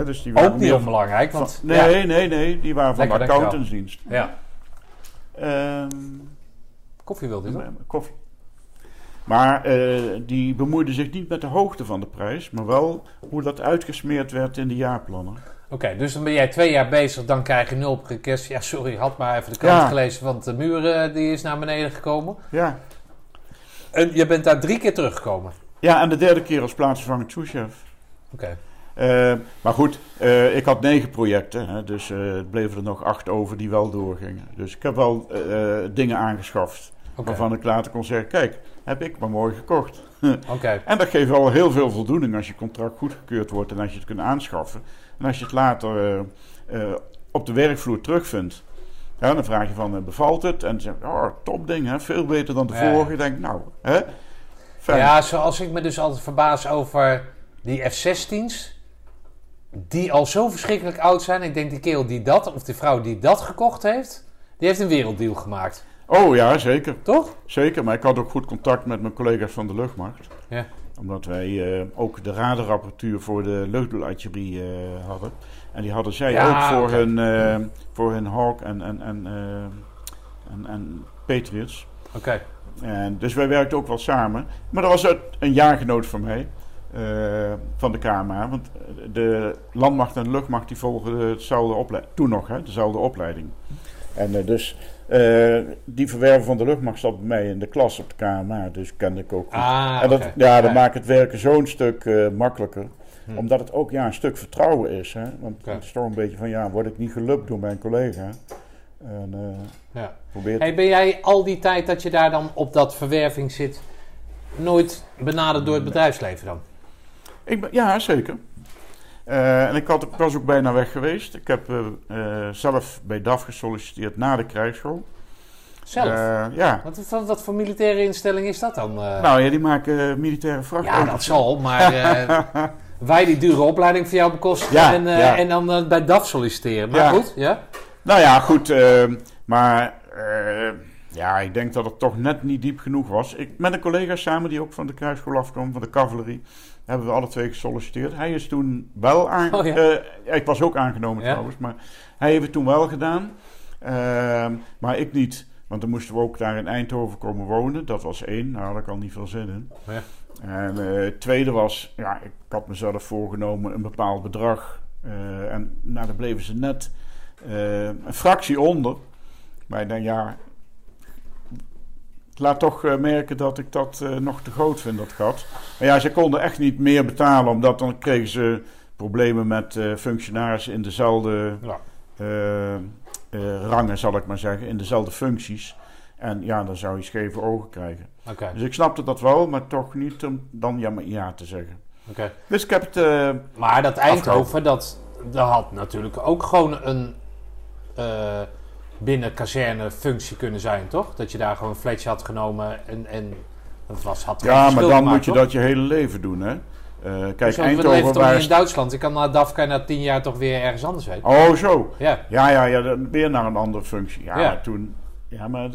Dus die waren Ook niet onbelangrijk, van- want... nee, ja. nee, nee, die waren van Lekker, de accountantsdienst. ja. Ehm, Koffie wilde je koffie. Maar eh, die bemoeide zich niet met de hoogte van de prijs, maar wel hoe dat uitgesmeerd werd in de jaarplannen. Oké, dus dan ben jij twee jaar bezig, dan krijg je nul op request. Ja, sorry, had maar even de krant Ja. gelezen, want de muur eh, die is naar beneden gekomen. Ja. En je bent daar drie keer teruggekomen. ja, en de derde keer als plaatsvervangend souschef. Oké. Eh, maar goed, eh, ik had negen projecten, hè, dus het bleven er nog acht over die wel doorgingen. Dus ik heb wel dingen aangeschaft waarvan ik later kon zeggen, kijk, heb ik maar mooi gekocht. Oké. En dat geeft wel heel veel voldoening als je contract goedgekeurd wordt en als je het kunt aanschaffen. En als je het later eh, eh, op de werkvloer terugvindt. Ja, dan vraag je van, eh, bevalt het? En dan zeg je, oh, top ding, hè? veel beter dan de Ja. vorige. Ik denk, nou, hè? Fijn. Ja, zoals ik me dus altijd verbaas over die F-16's. Die al zo verschrikkelijk oud zijn. Ik denk die kerel die dat, of die vrouw die dat gekocht heeft, die heeft een werelddeal gemaakt. Oh ja, zeker. Toch? Zeker, maar ik had ook goed contact met mijn collega's van de luchtmacht. Ja. Omdat wij eh, ook de radarapparatuur voor de luchtdoelartillerie eh hadden. En die hadden zij Ja, ook voor, hun, eh, voor hun Hawk en, en, en, en, en Patriots. Oké. En dus wij werkten ook wel samen. Maar dat was een jaargenoot van mij. van de KMA. Want de landmacht en de luchtmacht die volgen hetzelfde opleiding. Toen nog, hè, dezelfde opleiding. En dus eh, die verwerven van de luchtmacht zat bij mij in de klas op de KMA. Dus kende ik ook goed. Ah, en dat, ja, dat Ja. maakt het werken zo'n stuk eh, makkelijker. Hm. Omdat het ook ja, een stuk vertrouwen is. Hè? Want het is toch een beetje van, ja, word ik niet gelukt door mijn collega? En eh Ja. Hey, ben jij al die tijd dat je daar dan op dat verwerving zit, nooit benaderd door het bedrijfsleven dan? Ik ben, ja, zeker. Eh, en ik, had, ik was ook bijna weg geweest. Ik heb eh, eh, zelf bij DAF gesolliciteerd na de krijgsschool. Zelf? Ja. wat, wat, wat voor militaire instelling is dat dan? Nou ja, die maken militaire ja, vrachtwagens. dat zal, maar wij die dure opleiding voor jou bekostigen Ja, en, ja. en dan bij DAF solliciteren. Maar Ja. goed, ja? Nou ja, goed. eh, maar ja, ik denk dat het toch net niet diep genoeg was. Ik, met een collega samen die ook van de krijgsschool afkwam, van de cavalerie, hebben we alle twee gesolliciteerd. Hij is toen wel aan. Oh ja. eh, ik was ook aangenomen Ja. trouwens, maar hij heeft het toen wel gedaan. Ehm, maar ik niet. Want dan moesten we ook daar in Eindhoven komen wonen. Dat was één. Nou, daar had ik al niet veel zin in. Ja. En eh, het tweede was, ja, ik had mezelf voorgenomen een bepaald bedrag. Eh, en nou, daar bleven ze net een fractie onder. Maar denk, ja, laat toch eh, merken dat ik dat eh, nog te groot vind, dat gat. Maar ja, ze konden echt niet meer betalen, omdat dan kregen ze problemen met eh, functionarissen in dezelfde Ja. rangen, zal ik maar zeggen, in dezelfde functies. En ja, dan zou je scheve ogen krijgen. Dus ik snapte dat wel, maar toch niet om dan ja, maar ja te zeggen. oké. Dus ik heb het. Maar dat Eindhoven, dat, dat had natuurlijk ook gewoon een binnen kazerne functie kunnen zijn, toch? Dat je daar gewoon een fletje had genomen en, en was, had ja, maar dan gemaakt, moet je toch? dat je hele leven doen, hè? Eh, kijk, Zo, Eindhoven waar. in Duitsland? Ik kan na DAF kan je na tien jaar toch weer ergens anders heen. Oh, zo. Ja, Ja, ja, ja, dan weer naar een andere functie. Ja, Ja. maar toen. Ja, maar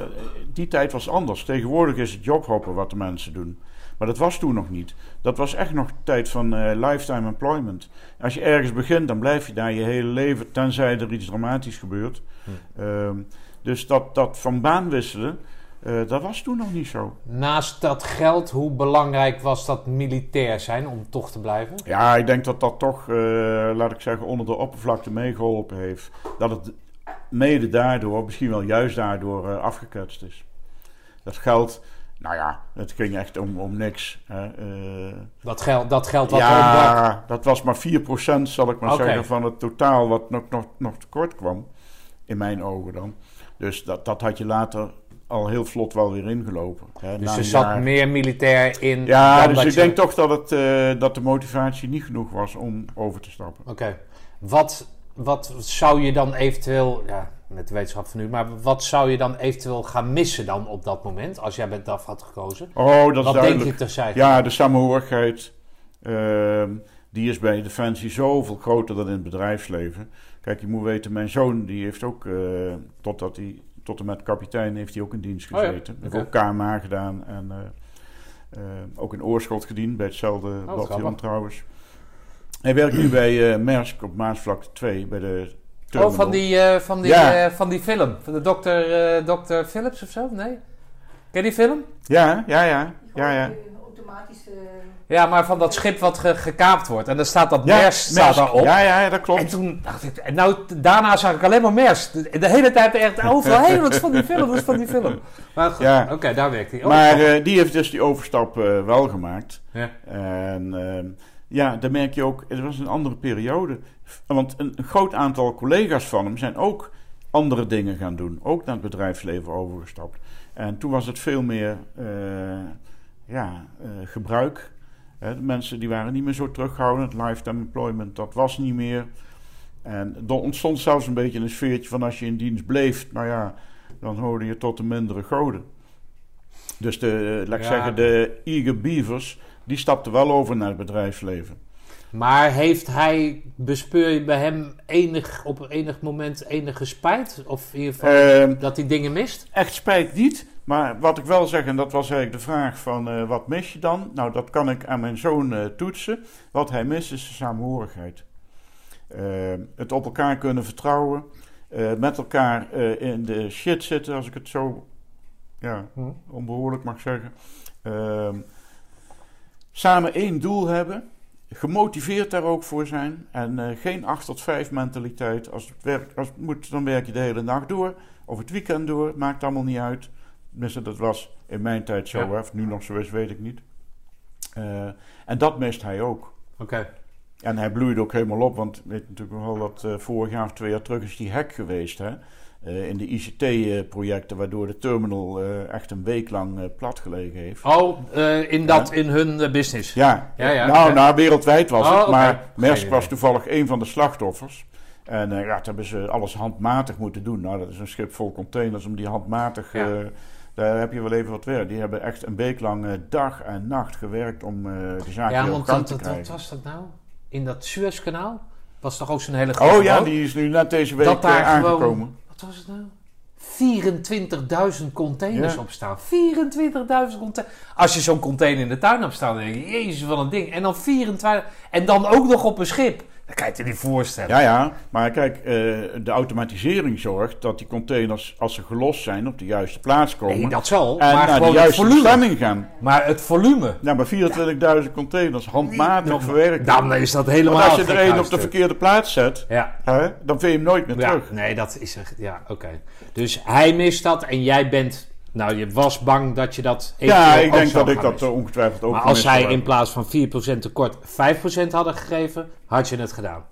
die tijd was anders. Tegenwoordig is het jobhoppen wat de mensen doen. Maar dat was toen nog niet. Dat was echt nog tijd van eh, lifetime employment. Als je ergens begint, dan blijf je daar je hele leven, tenzij er iets dramatisch gebeurt. Hm. Ehm, dus dat, dat van baan wisselen, eh, dat was toen nog niet zo. naast dat geld, hoe belangrijk was dat militair zijn om toch te blijven? Ja, ik denk dat dat toch, eh, laat ik zeggen, onder de oppervlakte meegeholpen heeft. Dat het mede daardoor, misschien wel juist daardoor, afgeketst is. Dat geld, nou ja, het ging echt om, om niks. Hè. Eh, Dat geld, dat geld wat er ja, dat was maar 4% zal ik maar zeggen van het totaal wat nog, nog, nog tekort kwam. In mijn ogen dan. Dus dat, dat had je later al heel vlot wel weer ingelopen. Hè, Dus na er zat jaar. meer militair in. Ja, dus ik je- denk toch dat, het, eh, dat de motivatie niet genoeg was om over te stappen. Oké. Wat, wat zou je dan eventueel, ja, met de wetenschap van nu, maar wat zou je dan eventueel gaan missen dan op dat moment, als jij bij DAF had gekozen? Oh, dat is wat denk je te zijn? Ja, de samenhorigheid, ehm, die is bij Defensie zoveel groter dan in het bedrijfsleven. Kijk, je moet weten, mijn zoon die heeft ook, eh, totdat hij, tot en met kapitein, heeft hij ook in dienst Oh ja, gezeten. Heeft ook KMA gedaan en eh, eh, ook in Oorschot gediend, bij hetzelfde grappig. trouwens. Hij werkt nu bij Maersk op Maasvlakte 2, bij de terminal. Oh, van die, eh, van, die, Ja. eh, van die film. Van de dokter, eh dokter Philips of zo? Nee? Ken je die film? Ja, ja, ja. ja, ja. Automatische... Ja, maar van dat schip wat ge- gekaapt wordt. En dan staat dat Ja, MERS staat daarop. Ja, ja, dat klopt. En toen dacht ik, en nou, daarna zag ik alleen maar MERS. De, de hele tijd echt overal, hé, dat is van die film, dat is van die film. Maar goed, Ja. oké, daar werkt hij. Oh, maar eh, die heeft dus die overstap eh, wel gemaakt. ja. En ehm, ja, dan merk je ook, het was een andere periode. Want een, groot aantal collega's van hem zijn ook andere dingen gaan doen. Ook naar het bedrijfsleven overgestapt. En toen was het veel meer eh, ja, eh, gebruik. De mensen die waren niet meer zo terughoudend. Lifetime employment, dat was niet meer. En er ontstond zelfs een beetje een sfeertje van als je in dienst bleef, nou ja, dan hoorde je tot de mindere goden. Dus de, laat ik Ja. zeggen, de eager beavers, die stapten wel over naar het bedrijfsleven. Maar heeft hij, bespeur je bij hem enig, op enig moment enige spijt? Of in ieder geval Ehm, dat hij dingen mist? echt spijt niet, maar wat ik wel zeg, en dat was eigenlijk de vraag van eh, wat mis je dan? Nou, dat kan ik aan mijn zoon eh, toetsen. Wat hij mist is de samenhorigheid. Ehm, het op elkaar kunnen vertrouwen, eh, met elkaar in de shit zitten, als ik het zo ja, Hm. onbehoorlijk mag zeggen. Ehm, samen één doel hebben, gemotiveerd daar ook voor zijn en eh, geen 8 tot 5 mentaliteit. Als het, werkt, als het moet, dan werk je de hele dag door of het weekend door, maakt allemaal niet uit. Tenminste, dat was in mijn tijd zo, Ja. of nu nog zo is, weet ik niet. Eh, en dat mist hij ook. Oké. En hij bloeide ook helemaal op, want weet natuurlijk wel dat eh, vorig jaar of twee jaar terug is die hack geweest. Hè? Eh, in de ICT-projecten, waardoor de terminal eh, echt een week lang eh, plat gelegen heeft. Oh, eh, in, dat, in hun eh, business. Ja, Ja, ja, nou, nou, wereldwijd was Oh, het, maar idee. was toevallig een van de slachtoffers. En eh, ja, toen hebben ze alles handmatig moeten doen. Nou, dat is een schip vol containers om die handmatig... Ja. eh, daar heb je wel even wat werk. Die hebben echt een week lang eh, dag en nacht gewerkt om eh de zaak Ja, want gang dat, te dat, krijgen. wat was dat nou? In dat Suezkanaal? Was toch ook zo'n hele grote Oh ja, boot? die is nu net deze week Dat daar eh, gewoon- aangekomen. Wat was het nou? 24.000 containers Ja. op staan. 24.000 containers. Als je zo'n container in de tuin hebt staan, dan denk je, jezus, wat een ding. En dan 24... En dan ook nog op een schip. Dat kan je je niet voorstellen. Ja, ja, maar kijk, eh, de automatisering zorgt dat die containers, als ze gelost zijn, op de juiste plaats komen. Nee, dat zal. en maar naar de juiste volume. bestemming gaan. Maar het volume. Nou, maar 24.000 containers handmatig verwerkt. Dan is dat helemaal Want als je er één op de verkeerde plaats zet, Ja. hè, dan vind je hem nooit meer ja. terug. Nee, dat is echt... Ja, oké. Dus hij mist dat en jij bent... Nou, je was bang dat je dat... Ja, ik denk dat ik dat missen. eh, ongetwijfeld ook Maar als zij in plaats van 4% tekort 5% hadden gegeven, had je het gedaan.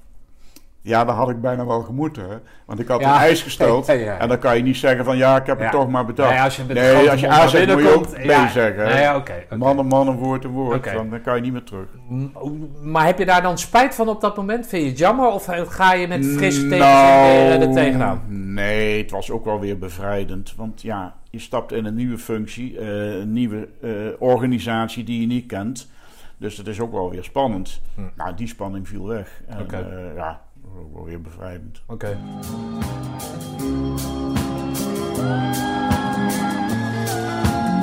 Ja, dat had ik bijna wel gemoeten. Want ik had Ja. een eis gesteld. Ja. En dan kan je niet zeggen van ja, ik heb het toch maar bedacht. Nee, als je nee, als A zegt, moet je ook B zeggen. Nee, oké. Man een man, een woord een woord. Dan, dan kan je niet meer terug. Maar heb je daar dan spijt van op dat moment? Vind je het jammer? Of ga je met frisse tegenzin Nou, er tegenaan? Nee, het was ook wel weer bevrijdend. Want ja, je stapt in een nieuwe functie, eh, een nieuwe eh, organisatie die je niet kent. Dus dat is ook wel weer spannend. Hm. Nou, die spanning viel weg. En, eh, ja, ook wel weer. Oké.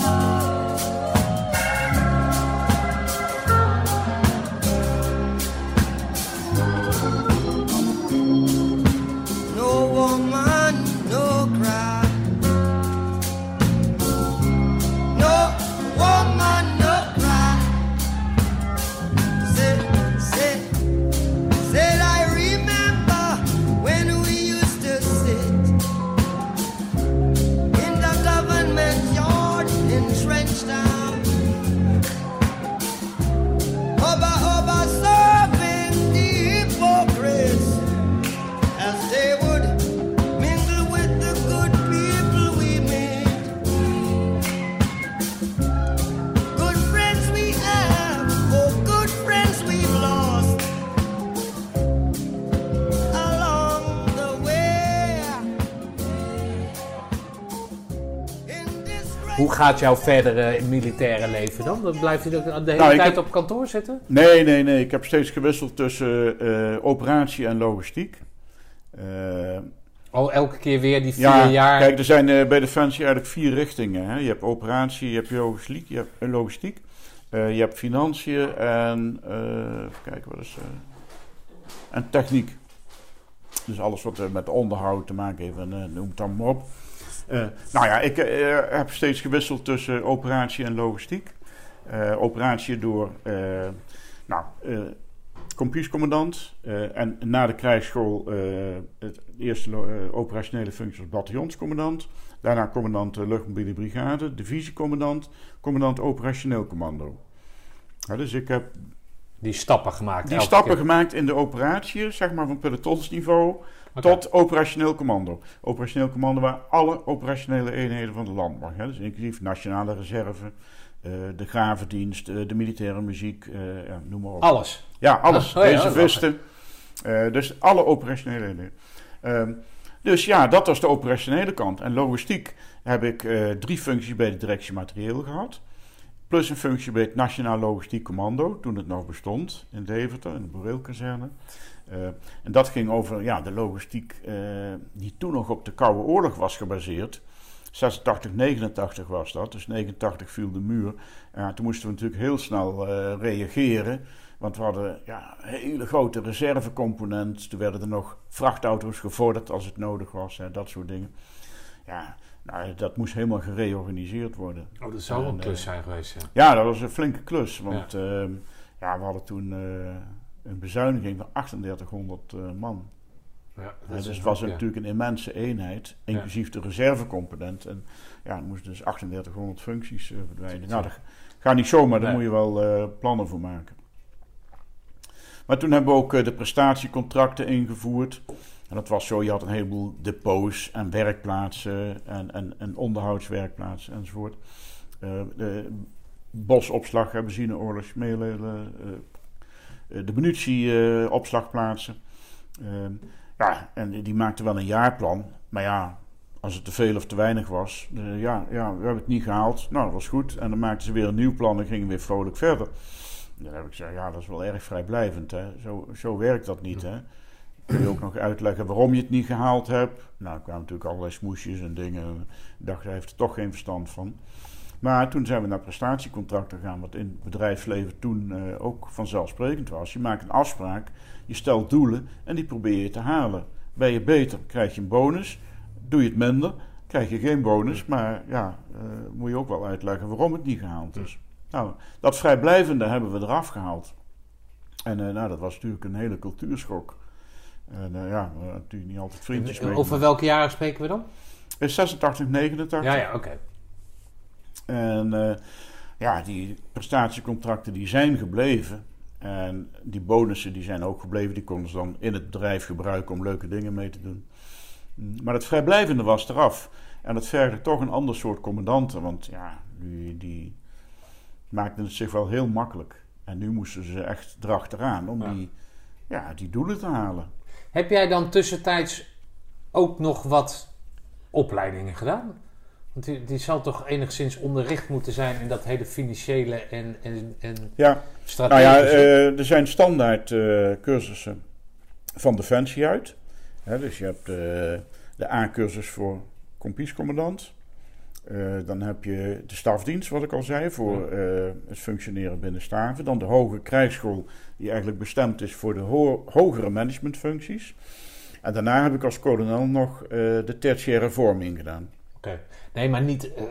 No Hoe gaat jouw verdere militaire leven dan? Dan blijf je de hele Nou, tijd heb- op kantoor zitten? Nee, nee, nee. Ik heb steeds gewisseld tussen eh, operatie en logistiek. Eh, Al elke keer weer die vier ja, jaar. kijk, er zijn eh, bij Defensie eigenlijk vier richtingen. Hè. Je hebt operatie, je hebt logistiek, je hebt eh, logistiek. eh, je hebt financiën en, eh, even kijken, wat is... eh, en techniek. Dus alles wat eh, met onderhoud te maken heeft, en, eh, noem het dan maar op. Eh, nou ja, ik eh, heb steeds gewisseld tussen operatie en logistiek. Eh, operatie door, nou, kompiescommandant. eh, en na de krijgsschool eh, het eerste operationele functie als bataljonscommandant. Daarna commandant luchtmobiele brigade, divisiecommandant, commandant operationeel commando. Ja, dus ik heb Die stappen gemaakt. die stappen keer. gemaakt in de operatie, zeg maar van pelotonsniveau Tot operationeel commando. Operationeel commando waar alle operationele eenheden van de landmacht, hè, dus inclusief nationale reserve, eh, de gravendienst, eh, de militaire muziek, eh, ja, noem maar op. Alles. Ja, alles. Oh ja, Reservisten. Eh, dus alle operationele eenheden. Ehm, dus ja, dat was de operationele kant. En logistiek heb ik drie functies bij de directie materieel gehad. Plus een functie bij het Nationaal Logistiek Commando, toen het nog bestond, in Deventer, in de Boreelkazerne. Eh, en dat ging over ja, de logistiek eh, die toen nog op de Koude Oorlog was gebaseerd. 86, 89 was dat, dus 89 viel de muur. Ja, toen moesten we natuurlijk heel snel eh, reageren. Want we hadden ja, een hele grote reservecomponent. Toen werden er nog vrachtauto's gevorderd als het nodig was. Hè, dat soort dingen. Ja, nou, dat moest helemaal gereorganiseerd worden. Oh, dat zou wel een En, klus zijn geweest. Ja. Ja, dat was een flinke klus. Want ja. ja, we hadden toen een bezuiniging van 3800 eh, man. Ja, dus het was ja. natuurlijk een immense eenheid, inclusief de reservecomponent. En ja, er moesten dus 3800 functies eh, verdwijnen. Nou, dat gaat niet zomaar, daar Nee. moet je wel eh, plannen voor maken. Maar toen hebben we ook de prestatiecontracten ingevoerd. En dat was zo, je had een heleboel depots en werkplaatsen en, en, en onderhoudswerkplaatsen enzovoort. De bosopslag, hè, benzineoorlogsmelen, uh, de munitieopslagplaatsen. Ehm, ja, en die maakte wel een jaarplan. Maar ja, als het te veel of te weinig was, eh, ja, ja, we hebben het niet gehaald. Nou, dat was goed. En dan maakten ze weer een nieuw plan en gingen weer vrolijk verder. En dan heb ik gezegd, ja, dat is wel erg vrijblijvend. Hè? Zo, zo werkt dat niet. Hè? Kun je ook nog uitleggen waarom je het niet gehaald hebt? Nou, er kwamen natuurlijk allerlei smoesjes en dingen. Ik dacht, hij heeft er toch geen verstand van. Maar toen zijn we naar prestatiecontracten gegaan, wat in het bedrijfsleven toen eh, ook vanzelfsprekend was. Je maakt een afspraak, je stelt doelen en die probeer je te halen. Ben je beter, krijg je een bonus. Doe je het minder, krijg je geen bonus. Maar ja, eh, moet je ook wel uitleggen waarom het niet gehaald is. Nou, dat vrijblijvende hebben we eraf gehaald. En eh, nou, dat was natuurlijk een hele cultuurschok. En eh, ja, natuurlijk niet altijd vriendjes mee. Over welke jaren spreken we dan? In 86, 89. Ja, ja, oké. En eh, ja, die prestatiecontracten die zijn gebleven. En die bonussen die zijn ook gebleven. Die konden ze dan in het bedrijf gebruiken om leuke dingen mee te doen. Mm, Maar het vrijblijvende was eraf. En dat vergde toch een ander soort commandanten. Want ja, die, die maakten het zich wel heel makkelijk. En nu moesten ze echt erachteraan om Ja. die, ja, die doelen te halen. Heb jij dan tussentijds ook nog wat opleidingen gedaan? Want die, die zal toch enigszins onderricht moeten zijn in dat hele financiële en, en, en Ja, Nou strategische. ja, eh, er zijn standaard eh, cursussen van Defensie uit. Hè, dus je hebt eh, de A-cursus voor kompiescommandant. Eh, dan heb je de stafdienst, wat ik al zei, voor het functioneren binnen staven. Dan de hoge krijgsschool, die eigenlijk bestemd is voor de ho- hogere managementfuncties. En daarna heb ik als kolonel nog de tertiaire vorming gedaan. Nee, maar niet eh,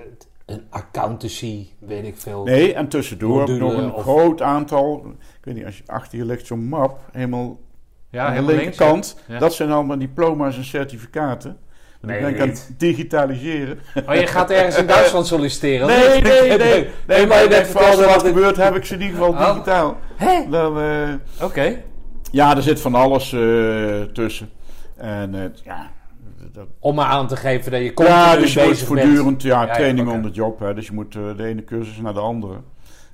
een accountancy, weet ik veel. Nee, en tussendoor heb ik nog een of- groot aantal. Ik weet niet, als je achter je ligt zo'n map, helemaal ja, aan de linkerkant. ja. Dat zijn allemaal diploma's en certificaten. En Nee, ik ben ik aan het digitaliseren. Oh, je gaat ergens in Duitsland solliciteren? Nee, nee, nee. nee, Nee, maar je als vertelde er wat gebeurt, heb ik ze in ieder geval Oh. digitaal. Dan, eh, Oké. ja, er zit van alles eh, tussen. En eh, ja, dat, Om maar aan te geven dat je continu ja, dus je moet bezig bent. voortdurend ja, ja, training on the job. Hè, dus je moet eh, de ene cursus naar de andere.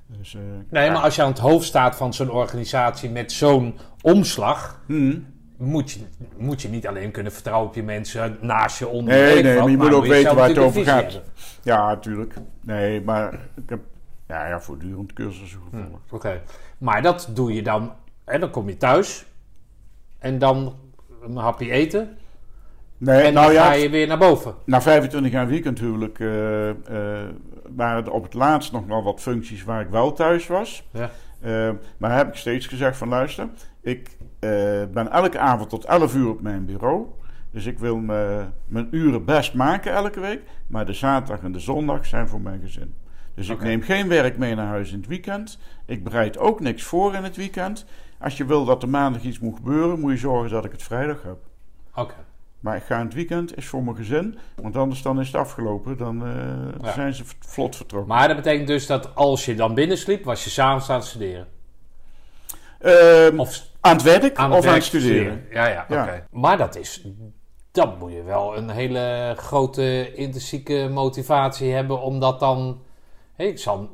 Dus, eh, Nee, ja. maar als je aan het hoofd staat van zo'n organisatie met zo'n omslag... Hmm. Moet je, moet je niet alleen kunnen vertrouwen op je mensen naast je onder. Nee, nee, wat, maar je moet ook weten waar het over gaat. Ja, natuurlijk. Nee, maar ik heb ja, ja, voortdurend cursussen gevolgd. hebben. Oké. Maar dat doe je dan. En dan kom je thuis. En dan een hapje eten. Nee, En nou dan ja, ga je weer naar boven. Na 25 jaar weekendhuwelijk eh, eh, waren er op het laatst nog wel wat functies waar ik wel thuis was. Ja. Eh, maar heb ik steeds gezegd van luister, ik ben elke avond tot 11 uur op mijn bureau. Dus ik wil me, mijn uren best maken elke week. Maar de zaterdag en de zondag zijn voor mijn gezin. Dus ik neem geen werk mee naar huis in het weekend. Ik bereid ook niks voor in het weekend. Als je wil dat er maandag iets moet gebeuren, moet je zorgen dat ik het vrijdag heb. Oké. Maar ik ga in het weekend, is voor mijn gezin. Want anders dan is het afgelopen. Dan eh, Ja. zijn ze vlot vertrokken. Maar dat betekent dus dat als je dan binnensliep, was je s'avonds aan het studeren. Ehm, Of aan het werk aan of aan het studeren? Ja, ja, oké. Maar dat is... Dan moet je wel een hele grote intrinsieke motivatie hebben om dat dan... Hé, ik zal...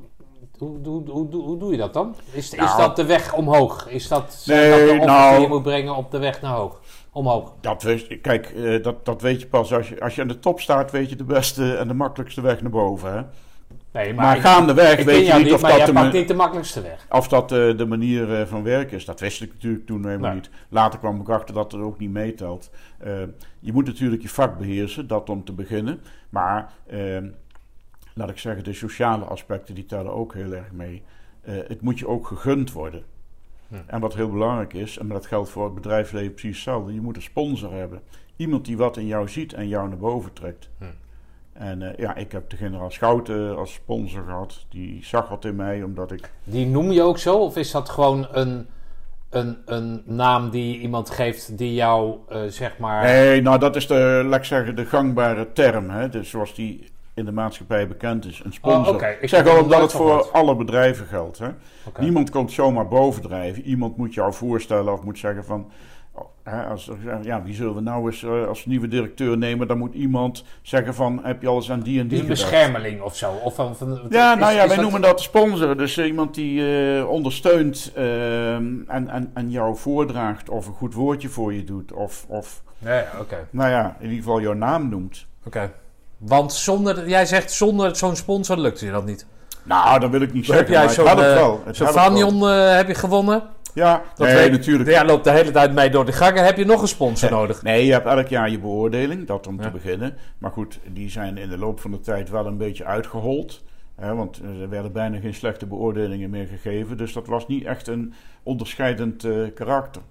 Hoe, hoe, hoe, doe je dat dan? Is, is Nou. dat de weg omhoog? Is dat, zijn Nee, dat de offers nou. die je moet brengen op de weg naar hoog? Omhoog. Dat wist, kijk, eh, dat, dat weet je pas als je, als je aan de top staat, weet je de beste en de makkelijkste weg naar boven. Hè? Nee, Maar, ik- gaandeweg ik weet je niet niet, of maar dat, de, pakt niet de makkelijkste weg. of dat eh, de manier eh, van werken is. Dat wist ik natuurlijk toen helemaal Nee. niet. Later kwam ik achter dat het ook niet meetelt. Je moet natuurlijk je vak beheersen, dat om te beginnen. Maar eh, laat ik zeggen, de sociale aspecten die tellen ook heel erg mee. Het moet je ook gegund worden. Hm. En wat heel belangrijk is, en dat geldt voor het bedrijfsleven precies hetzelfde, je moet een sponsor hebben. Iemand die wat in jou ziet en jou naar boven trekt. Hm. En eh, ja, ik heb de generaal Schouten als sponsor gehad. Die zag wat in mij, omdat ik Die noem je ook zo? Of is dat gewoon een, een, een naam die iemand geeft die jou, eh, zeg maar... Nee, nou dat is de, laat ik zeggen, de gangbare term. Hè? Dus zoals die in de maatschappij bekend is. Een sponsor. Oh, oké. Ik zeg al nooit het voor alle bedrijven geldt. Hè? Niemand komt zomaar bovendrijven. Iemand moet jou voorstellen of moet zeggen van... oh, Hè, als, ja, wie zullen we nou eens eh, als nieuwe directeur nemen? Dan moet iemand zeggen van, heb je alles aan die en Die een beschermeling of zo? Of van, van, Ja, is- nou ja, wij noemen dat sponsoren. Dus eh, iemand die eh, ondersteunt eh, en, en, en jou voordraagt of een goed woordje voor je doet. Of, of ja, oké. nou ja, in ieder geval jouw naam noemt. Oké. Want zonder, jij zegt zonder zo'n sponsor lukt je dat niet. Nou, dat wil ik niet Heb zeggen. jij maar zo'n wel. Vanion eh, heb je gewonnen? Ja, Dat nee, weet- natuurlijk. Ja, loopt de hele tijd mee door de gangen. Heb je nog een sponsor nodig? Nee, je hebt elk jaar je beoordeling, dat om Ja. te beginnen. Maar goed, die zijn in de loop van de tijd wel een beetje uitgehold. Hè, want er werden bijna geen slechte beoordelingen meer gegeven. Dus dat was niet echt een onderscheidend eh, karakter.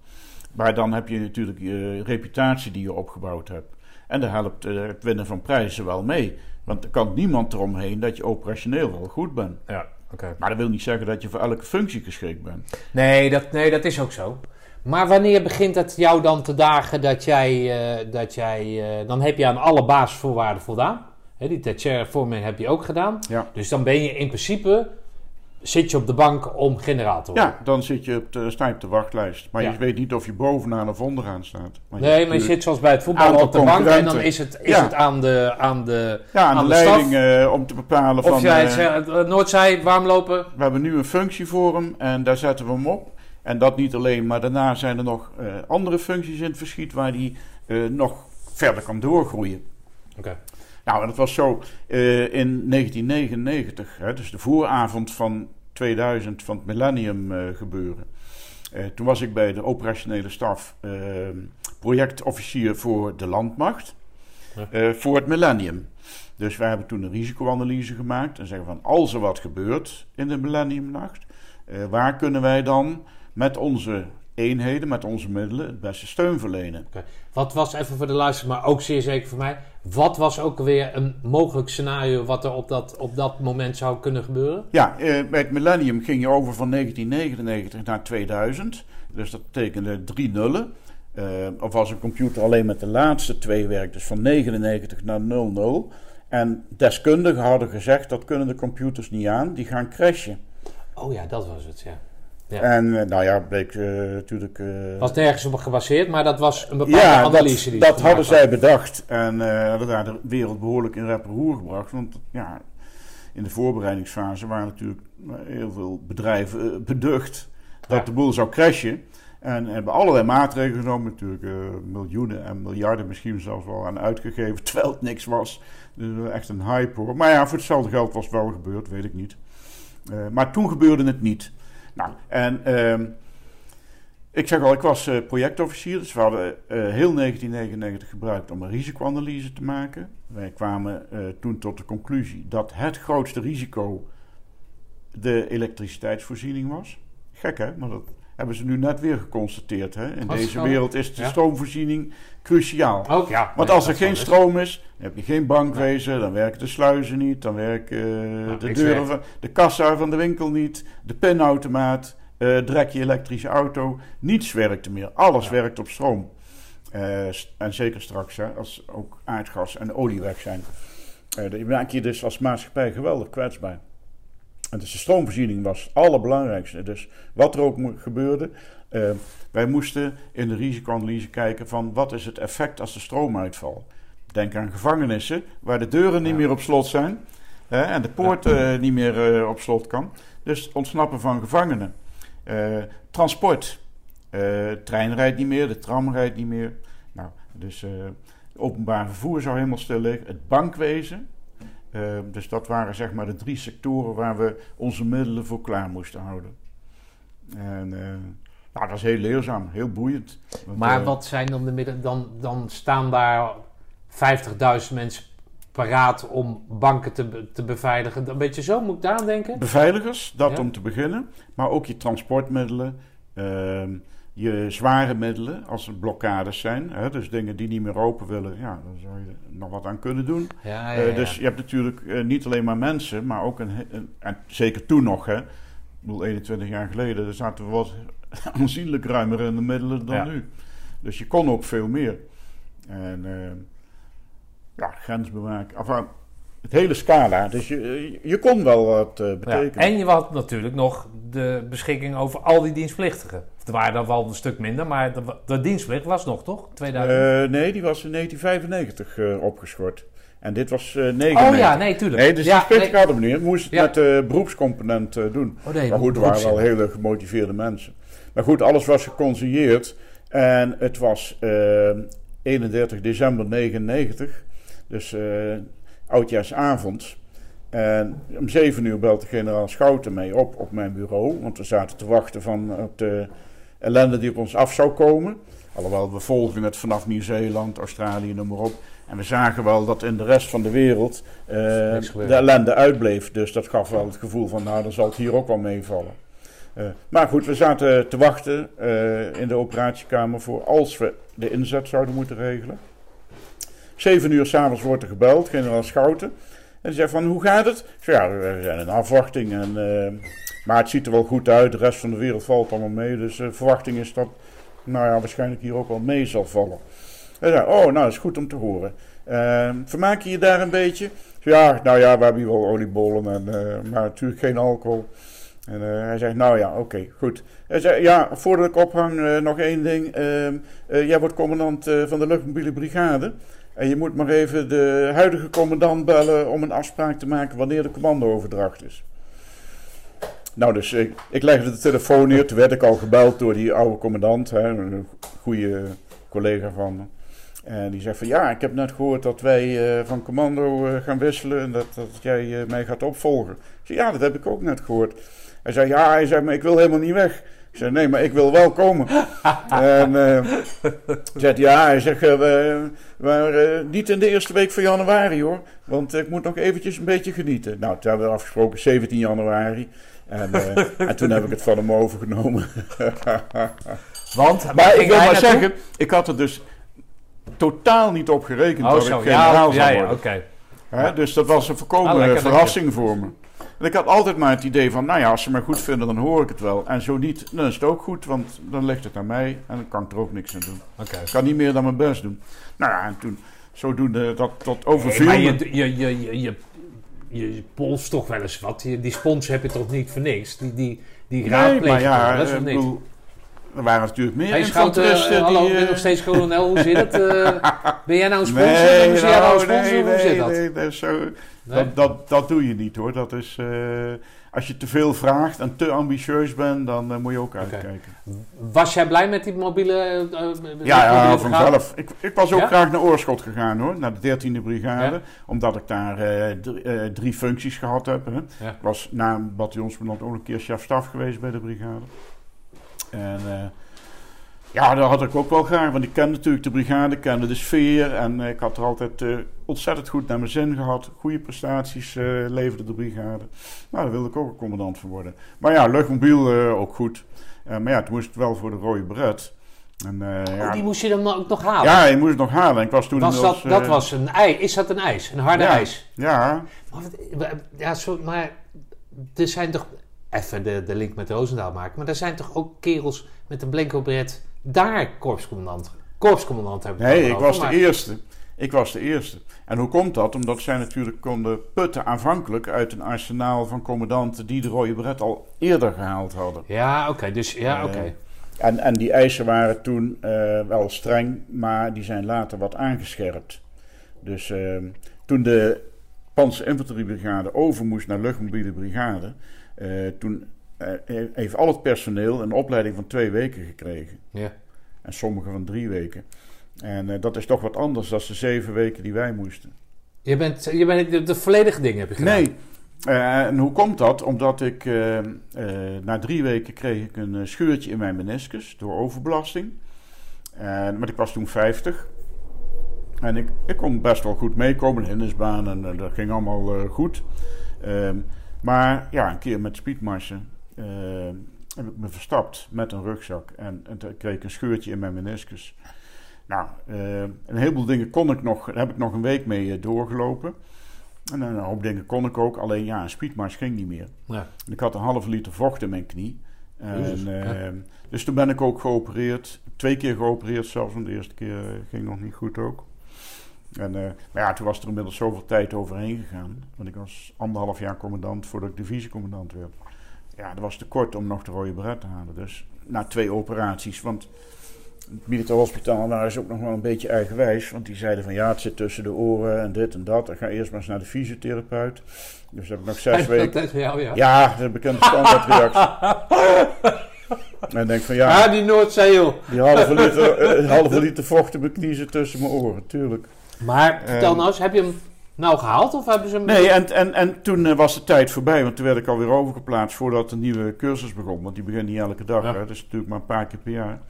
Maar dan heb je natuurlijk je reputatie die je opgebouwd hebt. En daar helpt eh, het winnen van prijzen wel mee. Want er kan niemand eromheen dat je operationeel wel goed bent. Ja, oké. Maar dat wil niet zeggen dat je voor elke functie geschikt bent. Nee dat, nee, dat is ook zo. Maar wanneer begint het jou dan te dagen dat jij, eh, dat jij eh, dan heb je aan alle basisvoorwaarden voldaan. Hè, die tertiaire vorming heb je ook gedaan. Ja. Dus dan ben je in principe, zit je op de bank om generaal te worden. Ja, dan zit je op de, sta je op de wachtlijst. Maar Ja. je weet niet of je bovenaan of onderaan staat. Maar Nee, maar je zit zoals bij het aantal op de bank en dan is het, is Ja. het aan de, aan de, Ja, aan, aan de, de leiding eh, om te bepalen van... Of jij eh, zegt, eh, Noordzij, warmlopen. we hebben nu een functie voor hem en daar zetten we hem op. En dat niet alleen, maar daarna zijn er nog andere functies in het verschiet waar hij nog verder kan doorgroeien. Oké. Nou, en dat was zo eh, in 1999, hè, dus de vooravond van 2000 van het Millennium eh, gebeuren. Eh, toen was ik bij de operationele staf eh, projectofficier voor de landmacht Ja. voor het Millennium. Dus wij hebben toen een risicoanalyse gemaakt en zeggen van als er wat gebeurt in de Millenniumnacht, waar kunnen wij dan met onze eenheden, met onze middelen het beste steun verlenen? Wat was, even voor de luisteraar, maar ook zeer zeker voor mij. Wat was ook weer een mogelijk scenario wat er op dat, op dat moment zou kunnen gebeuren? Ja, eh, bij het Millennium ging je over van 1999 naar 2000. Dus dat betekende drie nullen. Eh, of als een computer alleen met de laatste twee werkt, dus van 99 naar 00. En deskundigen hadden gezegd dat kunnen de computers niet aan, die gaan crashen. Oh ja, dat was het, ja. Ja. En eh, nou ja, bleek eh, natuurlijk. eh, was nergens op gebaseerd, maar dat was een bepaalde ja, analyse. dat, die dat hadden zij bedacht. En hadden daar de wereld behoorlijk in roer gebracht. Want ja, in de voorbereidingsfase waren natuurlijk heel veel bedrijven beducht dat Ja. de boel zou crashen. En hebben allerlei maatregelen genomen, natuurlijk miljoenen en miljarden misschien zelfs wel aan uitgegeven, terwijl het niks was. Dus echt een hype hoor. Maar ja, voor hetzelfde geld was het wel gebeurd, weet ik niet. Maar toen gebeurde het niet. Nou, en ehm, ik zeg al, ik was eh, projectofficier, dus we hadden eh, heel 1999 gebruikt om een risicoanalyse te maken. Wij kwamen eh, toen tot de conclusie dat het grootste risico de elektriciteitsvoorziening was. Gek hè, maar dat hebben ze nu net weer geconstateerd. Hè? In deze wereld is de Ja. stroomvoorziening cruciaal. Ook, ja. Want Nee, als er geen is. stroom is, dan heb je geen bankwezen, dan werken de sluizen niet, dan werken eh, de deuren werkt. van de kassa van de winkel niet, de pinautomaat, eh drek je elektrische auto. Niets werkte meer, alles Ja. werkt op stroom. Eh, en zeker straks, hè, als ook aardgas en olie weg zijn. Dan maak je dus als maatschappij geweldig kwetsbaar. En dus de stroomvoorziening was het allerbelangrijkste. Dus wat er ook gebeurde, eh, wij moesten in de risicoanalyse kijken van wat is het effect als de stroom uitvalt. Denk aan gevangenissen waar de deuren niet Ja. meer op slot zijn hè, en de poort eh, niet meer eh, op slot kan. Dus ontsnappen van gevangenen. Eh, transport. Eh trein rijdt niet meer, de tram rijdt niet meer. Nou, dus openbaar vervoer zou helemaal stil liggen. Het bankwezen. Eh, dus dat waren zeg maar de drie sectoren waar we onze middelen voor klaar moesten houden. En eh, nou, dat is heel leerzaam, heel boeiend. Want, Maar eh, wat zijn dan de middelen? Dan, dan staan daar 50.000 mensen paraat om banken te, te beveiligen. Een beetje zo moet ik daar aan denken. Beveiligers, dat Ja. om te beginnen. Maar ook je transportmiddelen, ehm, je zware middelen als er blokkades zijn. Hè, dus dingen die niet meer open willen, ja, dan zou je er nog wat aan kunnen doen. Ja, Eh, dus je hebt natuurlijk eh, niet alleen maar mensen, maar ook een, en zeker toen nog, hè. Ik bedoel, 21 jaar geleden, daar zaten we wat aanzienlijk ruimer in de middelen dan nu. Dus je kon ook veel meer. En eh, ja, grensbewaking. Enfin, het hele scala. Dus je, je kon wel wat betekenen. En je had natuurlijk nog de beschikking over al die dienstplichtigen. Er waren dan wel een stuk minder, maar de, de dienstplicht was nog, toch? 2000? Eh, nee, die was in 1995 eh, opgeschort. En dit was eh 99. oh ja, nee, tuurlijk. Nee, dus ja, die nee. hadden we niet. We moesten het Ja. met de beroepscomponent doen. Oh, nee, maar goed, er waren wel hele gemotiveerde mensen. Maar goed, alles was geconsigneerd. En het was eh, 31 december 99. Dus oudjaarsavond. En om 7 uur belt de generaal Schouten mij op op mijn bureau. Want we zaten te wachten van op de ellende die op ons af zou komen. Alhoewel, we volgden het vanaf Nieuw-Zeeland, Australië, noem maar op. En we zagen wel dat in de rest van de wereld eh, de ellende uitbleef. Dus dat gaf wel het gevoel van, nou, dan zal het hier ook wel meevallen. Eh, maar goed, we zaten te wachten eh, in de operatiekamer voor als we de inzet zouden moeten regelen. Zeven uur s'avonds wordt er gebeld, generaal Schouten. En zegt van, hoe gaat het? Ja, we zijn in afwachting. En, eh, maar het ziet er wel goed uit. De rest van de wereld valt allemaal mee. Dus de verwachting is dat, nou ja, waarschijnlijk hier ook wel mee zal vallen. Hij zei, oh, nou, is goed om te horen. Eh, vermaak je je daar een beetje? Ja, nou ja, we hebben hier wel oliebollen, en, eh, maar natuurlijk geen alcohol. En eh, hij zegt, nou ja, oké, goed. Hij zei, ja, voordat ik ophang, eh, nog één ding. Ehm, eh, jij wordt commandant eh, van de luchtmobiele brigade. En je moet maar even de huidige commandant bellen om een afspraak te maken wanneer de commandooverdracht is. Nou, dus ik, legde de telefoon neer. Toen werd ik al gebeld door die oude commandant, hè, een goede collega van me. En die zegt van ja, ik heb net gehoord dat wij eh, van commando eh, gaan wisselen en dat, dat jij eh, mij gaat opvolgen. Ik zei ja, dat heb ik ook net gehoord. Hij zei ja, hij zei, maar ik wil helemaal niet weg. Ik zei nee, maar ik wil wel komen. en eh zegt ja, hij zegt we, maar, eh, niet in de eerste week van januari hoor, want ik moet nog eventjes een beetje genieten. Nou, toen hebben we afgesproken 17 januari. En, en toen heb ik het van hem overgenomen. Want, Maar ik wil maar zeggen, ik had er dus totaal niet op gerekend Oh, dat zo. ik generaal Ja, zou ja, ja, worden. oké. Hè, Dus dat was een Ah, lekker, verrassing voor me. En ik had altijd maar het idee van, nou ja, als ze me goed vinden, dan hoor ik het wel. En zo niet, dan is het ook goed, want dan ligt het aan mij en dan kan ik er ook niks aan doen. Ik kan niet meer dan mijn best doen. Nou ja, en toen, zodoende, dat, dat Nee, overviel maar me. je, je, je, je, je, je polst toch wel eens wat. Je- Die spons heb je toch niet voor niks? Die, die, die Nee, raadpleeg maar je ja, dat is eh, niet? bedoel, er waren natuurlijk meer Hey, Schout, eh, infanteristen hallo, die... ik ben eh, nog steeds kolonel. Hoe zit het? eh? ben jij nou een sponsor? Nee, ben jij nou een nou, sponsor? nee, Hoe zit nee, dat? nee, dat, is zo, Nee? dat, dat, dat doe je niet hoor. Dat is, eh, als je te veel vraagt en te ambitieus bent, dan eh, moet je ook uitkijken. Was jij blij met die mobiele... eh, Ja, ja mobiele vanzelf. Ik, ik was ook Ja? graag naar Oorschot gegaan hoor, naar de 13e brigade. Ja. Omdat ik daar drie, drie functies gehad heb. Hè. Ik was na een bataljonscommandant ook een keer chef-staf geweest bij de brigade. En ja, dat had ik ook wel graag, want ik ken natuurlijk de brigade, kende de sfeer. En eh, ik had er altijd eh, ontzettend goed naar mijn zin gehad. Goede prestaties eh, leverde de brigade. Nou, daar wilde ik ook een commandant van worden. Maar ja, luchtmobiel eh, ook goed. Maar ja, toen moest wel voor de rode beret. En, eh, ja, Oh, die moest je dan ook nog halen? ja, je moest het nog halen. Ik was toen was dat, dat was een ijs. Is dat een ijs? Een harde ja, ijs? Ja, Maar, ja, zo, maar er zijn toch... Even de, de link met Roosendaal maken. Maar er zijn toch ook kerels met een blanco beret daar korpscommandant. Korpscommandant hebben nee, ik over, was de eerste. Ik was de eerste. En hoe komt dat? Omdat zij natuurlijk konden putten aanvankelijk uit een arsenaal van commandanten die de rode beret al eerder gehaald hadden. Ja, oké. dus ja, Eh, oké. En, en die eisen waren toen eh, wel streng, maar die zijn later wat aangescherpt. Dus eh, toen de Panzerinfanteriebrigade over moest naar luchtmobiele brigade, eh, toen heeft al het personeel een opleiding van twee weken gekregen. Ja. En sommigen van drie weken. En eh, dat is toch wat anders dan de zeven weken die wij moesten. Je bent, je bent de, de volledige ding heb je gedaan. Nee. Eh, en hoe komt dat? Omdat ik eh, eh, na drie weken kreeg ik een eh, scheurtje in mijn meniscus door overbelasting. En, maar ik was toen 50. En ik, ik kon best wel goed meekomen, hindersbaan en eh, dat ging allemaal eh, goed. Ehm, maar ja, een keer met speedmarsen eh, heb ik me verstapt met een rugzak. En, en toen kreeg ik een scheurtje in mijn meniscus. Nou, eh, een heleboel dingen kon ik nog, daar heb ik nog een week mee eh, doorgelopen. En een hoop dingen kon ik ook, alleen ja, een speedmars ging niet meer. Ja. En ik had een halve liter vocht in mijn knie. Jezus, En, ja. eh, Dus toen ben ik ook geopereerd. Twee keer geopereerd zelfs, want de eerste keer eh, ging nog niet goed ook. En, eh, maar ja, toen was er inmiddels zoveel tijd overheen gegaan. Want ik was anderhalf jaar commandant voordat ik divisiecommandant werd. Ja, dat was te kort om nog de rode beret te halen. Dus na twee operaties, want het militair hospitaal waren ze ook nog wel een beetje eigenwijs. Want die zeiden van ja, het zit tussen de oren en dit en dat. Dan ga eerst maar eens naar de fysiotherapeut. Dus heb ik nog zes weken. Dat is jou, ja. Ja, dat is een bekende standaardreactie. en ik denk van ja, Ah, die Noordzee, joh. die halve liter, eh, halve liter vocht knie zit tussen mijn oren, tuurlijk. Maar vertel Ehm. nou eens, heb je hem nou gehaald of hebben ze hem... Nee, en, en, en toen eh, was de tijd voorbij, want toen werd ik alweer overgeplaatst voordat de nieuwe cursus begon. Want die begint niet elke dag, Ja. hè. dat is natuurlijk maar een paar keer per jaar.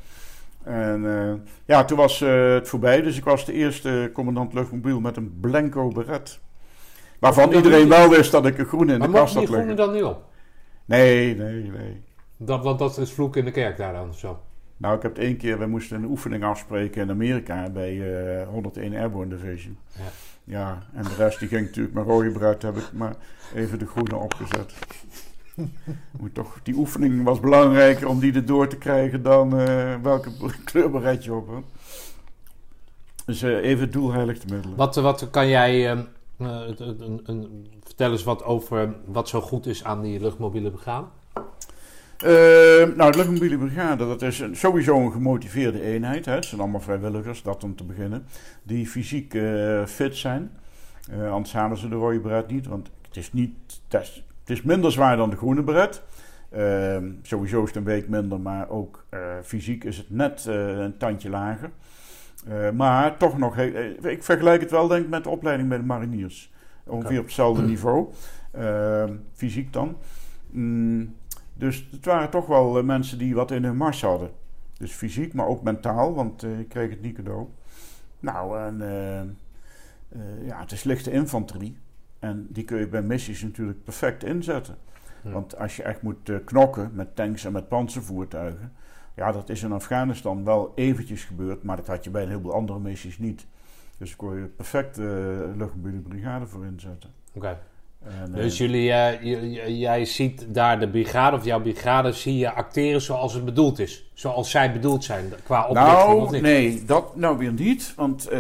En eh, ja, toen was eh, het voorbij. Dus ik was de eerste commandant luchtmobiel met een blanco beret. Waarvan iedereen wel wist dat ik een groene in Maar de kast die had groene liggen. dan nu op? Nee, nee, nee. Dat, want dat is vloek in de kerk daar dan zo. Nou, ik heb het één keer, we moesten een oefening afspreken in Amerika bij eh 101 Airborne Division. Ja. Ja, en de rest die ging natuurlijk met rode bruid, heb ik maar even de groene opgezet. Moet toch, die oefening was belangrijker om die erdoor te krijgen dan eh, welke kleurberet je op. Dus eh, even het doel heiligt de middelen. Wat, wat kan jij... ehm, eh, het- het- een, een, vertel eens wat over wat zo goed is aan die luchtmobiele brigade. Eh, nou, de luchtmobiele brigade, dat is een- sowieso een gemotiveerde eenheid. Hè. Het zijn allemaal vrijwilligers, dat om te beginnen. Die fysiek eh, fit zijn. Eh, anders halen ze de rode beret niet, want het is, niet, het is, het is minder zwaar dan de groene beret. Eh, sowieso is het een week minder, maar ook eh, fysiek is het net een tandje lager. Maar toch nog, ik vergelijk het wel denk ik met de opleiding bij de mariniers. Ongeveer op hetzelfde niveau. Eh, fysiek dan. Mm, dus het waren toch wel eh, mensen die wat in hun mars hadden. Dus fysiek, maar ook mentaal, want eh, ik kreeg het niet cadeau. Nou, en, eh, ja, het is lichte infanterie. En die kun je bij missies natuurlijk perfect inzetten. Ja. Want als je echt moet knokken met tanks en met panzervoertuigen. Ja, dat is in Afghanistan wel eventjes gebeurd, maar dat had je bij een heleboel andere missies niet. Dus daar kon je perfect eh luchtmobiele brigade voor inzetten. Oké. En, Dus eh, jullie, eh, jij ziet daar de brigade of jouw brigade zie je acteren zoals het bedoeld is. Zoals zij bedoeld zijn qua oplichting of Nou, niet? nee, dat nou weer niet. Want eh,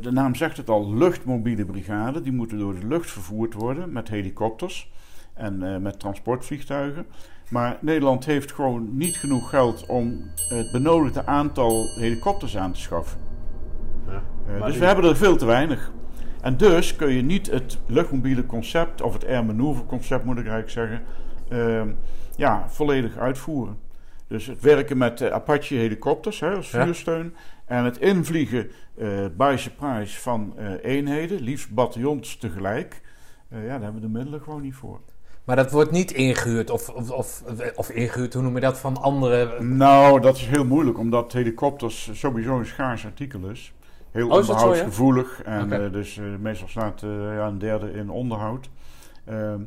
de naam zegt het al, luchtmobiele brigade. Die moeten door de lucht vervoerd worden met helikopters en eh, met transportvliegtuigen. Maar Nederland heeft gewoon niet genoeg geld om het benodigde aantal helikopters aan te schaffen. Ja. Eh, dus die- we hebben er veel te weinig. En dus kun je niet het luchtmobiele concept, of het air maneuver concept moet ik eigenlijk zeggen, ehm, ja, volledig uitvoeren. Dus het werken met Apache helikopters hè, als Ja. vuursteun. En het invliegen eh by surprise van eh, eenheden, liefst bataljons tegelijk. Eh, ja, daar hebben we de middelen gewoon niet voor. Maar dat wordt niet ingehuurd of, of, of, of ingehuurd, hoe noem je dat, van andere... Nou, dat is heel moeilijk, omdat helikopters sowieso een schaars artikel is. Heel Oh, onderhoudsgevoelig. En eh, dus eh, meestal staat eh, ja, een derde in onderhoud. Ehm,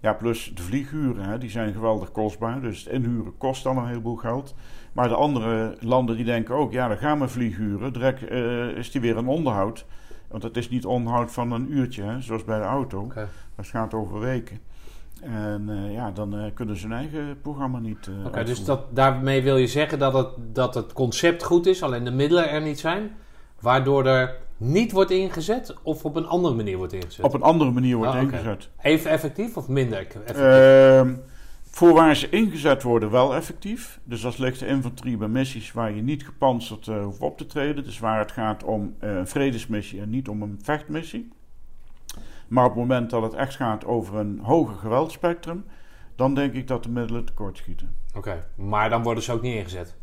ja, plus de vlieghuren, hè, die zijn geweldig kostbaar. Dus het inhuren kost dan een heleboel geld. Maar de andere landen die denken ook, ja, dan gaan we vlieghuren. Direct is die weer een onderhoud. Want het is niet onderhoud van een uurtje, hè, zoals bij de auto. Oké. Dat gaat over weken. En ja, dan kunnen ze hun eigen programma niet eh Oké, dus dat, daarmee wil je zeggen dat het, dat het concept goed is, alleen de middelen er niet zijn, waardoor er niet wordt ingezet of op een andere manier wordt ingezet? op een andere manier wordt Ah, ingezet. Even effectief of minder effectief? Ehm, voor waar ze ingezet worden wel effectief. Dus als lichte infanterie bij missies waar je niet gepantserd eh, hoeft op te treden. Dus waar het gaat om eh, een vredesmissie en niet om een vechtmissie. Maar op het moment dat het echt gaat over een hoger geweldspectrum... dan denk ik dat de middelen tekortschieten. Oké, maar dan worden ze ook niet ingezet.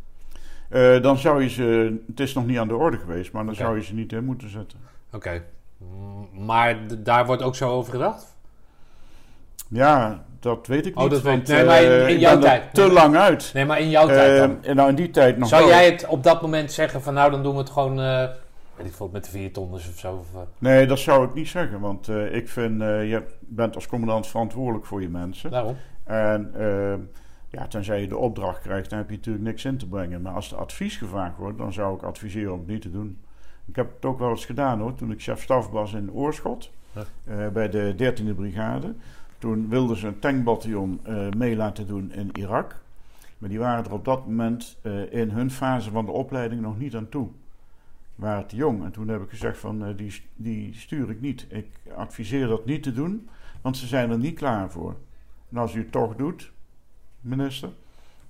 Eh, dan zou je ze... Het is nog niet aan de orde geweest, maar dan zou je ze niet in moeten zetten. Oké, Mm, maar daar wordt ook zo over gedacht? Ja, dat weet ik Oh, niet. dat want, nee, maar in- eh, in jouw tijd. te Nee, lang uit. Nee, maar in jouw tijd dan? Eh, nou, in die tijd nog Zou jij het op dat moment zeggen van nou dan doen we het gewoon, eh ik veel, met de vier tonners of zo? Of, eh, Nee, dat zou ik niet zeggen. Want eh, ik vind, eh, je bent als commandant verantwoordelijk voor je mensen. daarom. En eh, ja, tenzij je de opdracht krijgt, dan heb je natuurlijk niks in te brengen. Maar als er advies gevraagd wordt, dan zou ik adviseren om het niet te doen. Ik heb het ook wel eens gedaan hoor, toen ik chef-staf was in Oorschot. Ja. eh, bij de 13e brigade. Toen wilden ze een tankbataljon eh, mee laten doen in Irak. Maar die waren er op dat moment eh, in hun fase van de opleiding nog niet aan toe. Waren te jong. En toen heb ik gezegd van die, die stuur ik niet. Ik adviseer dat niet te doen, want ze zijn er niet klaar voor. En als u het toch doet, minister,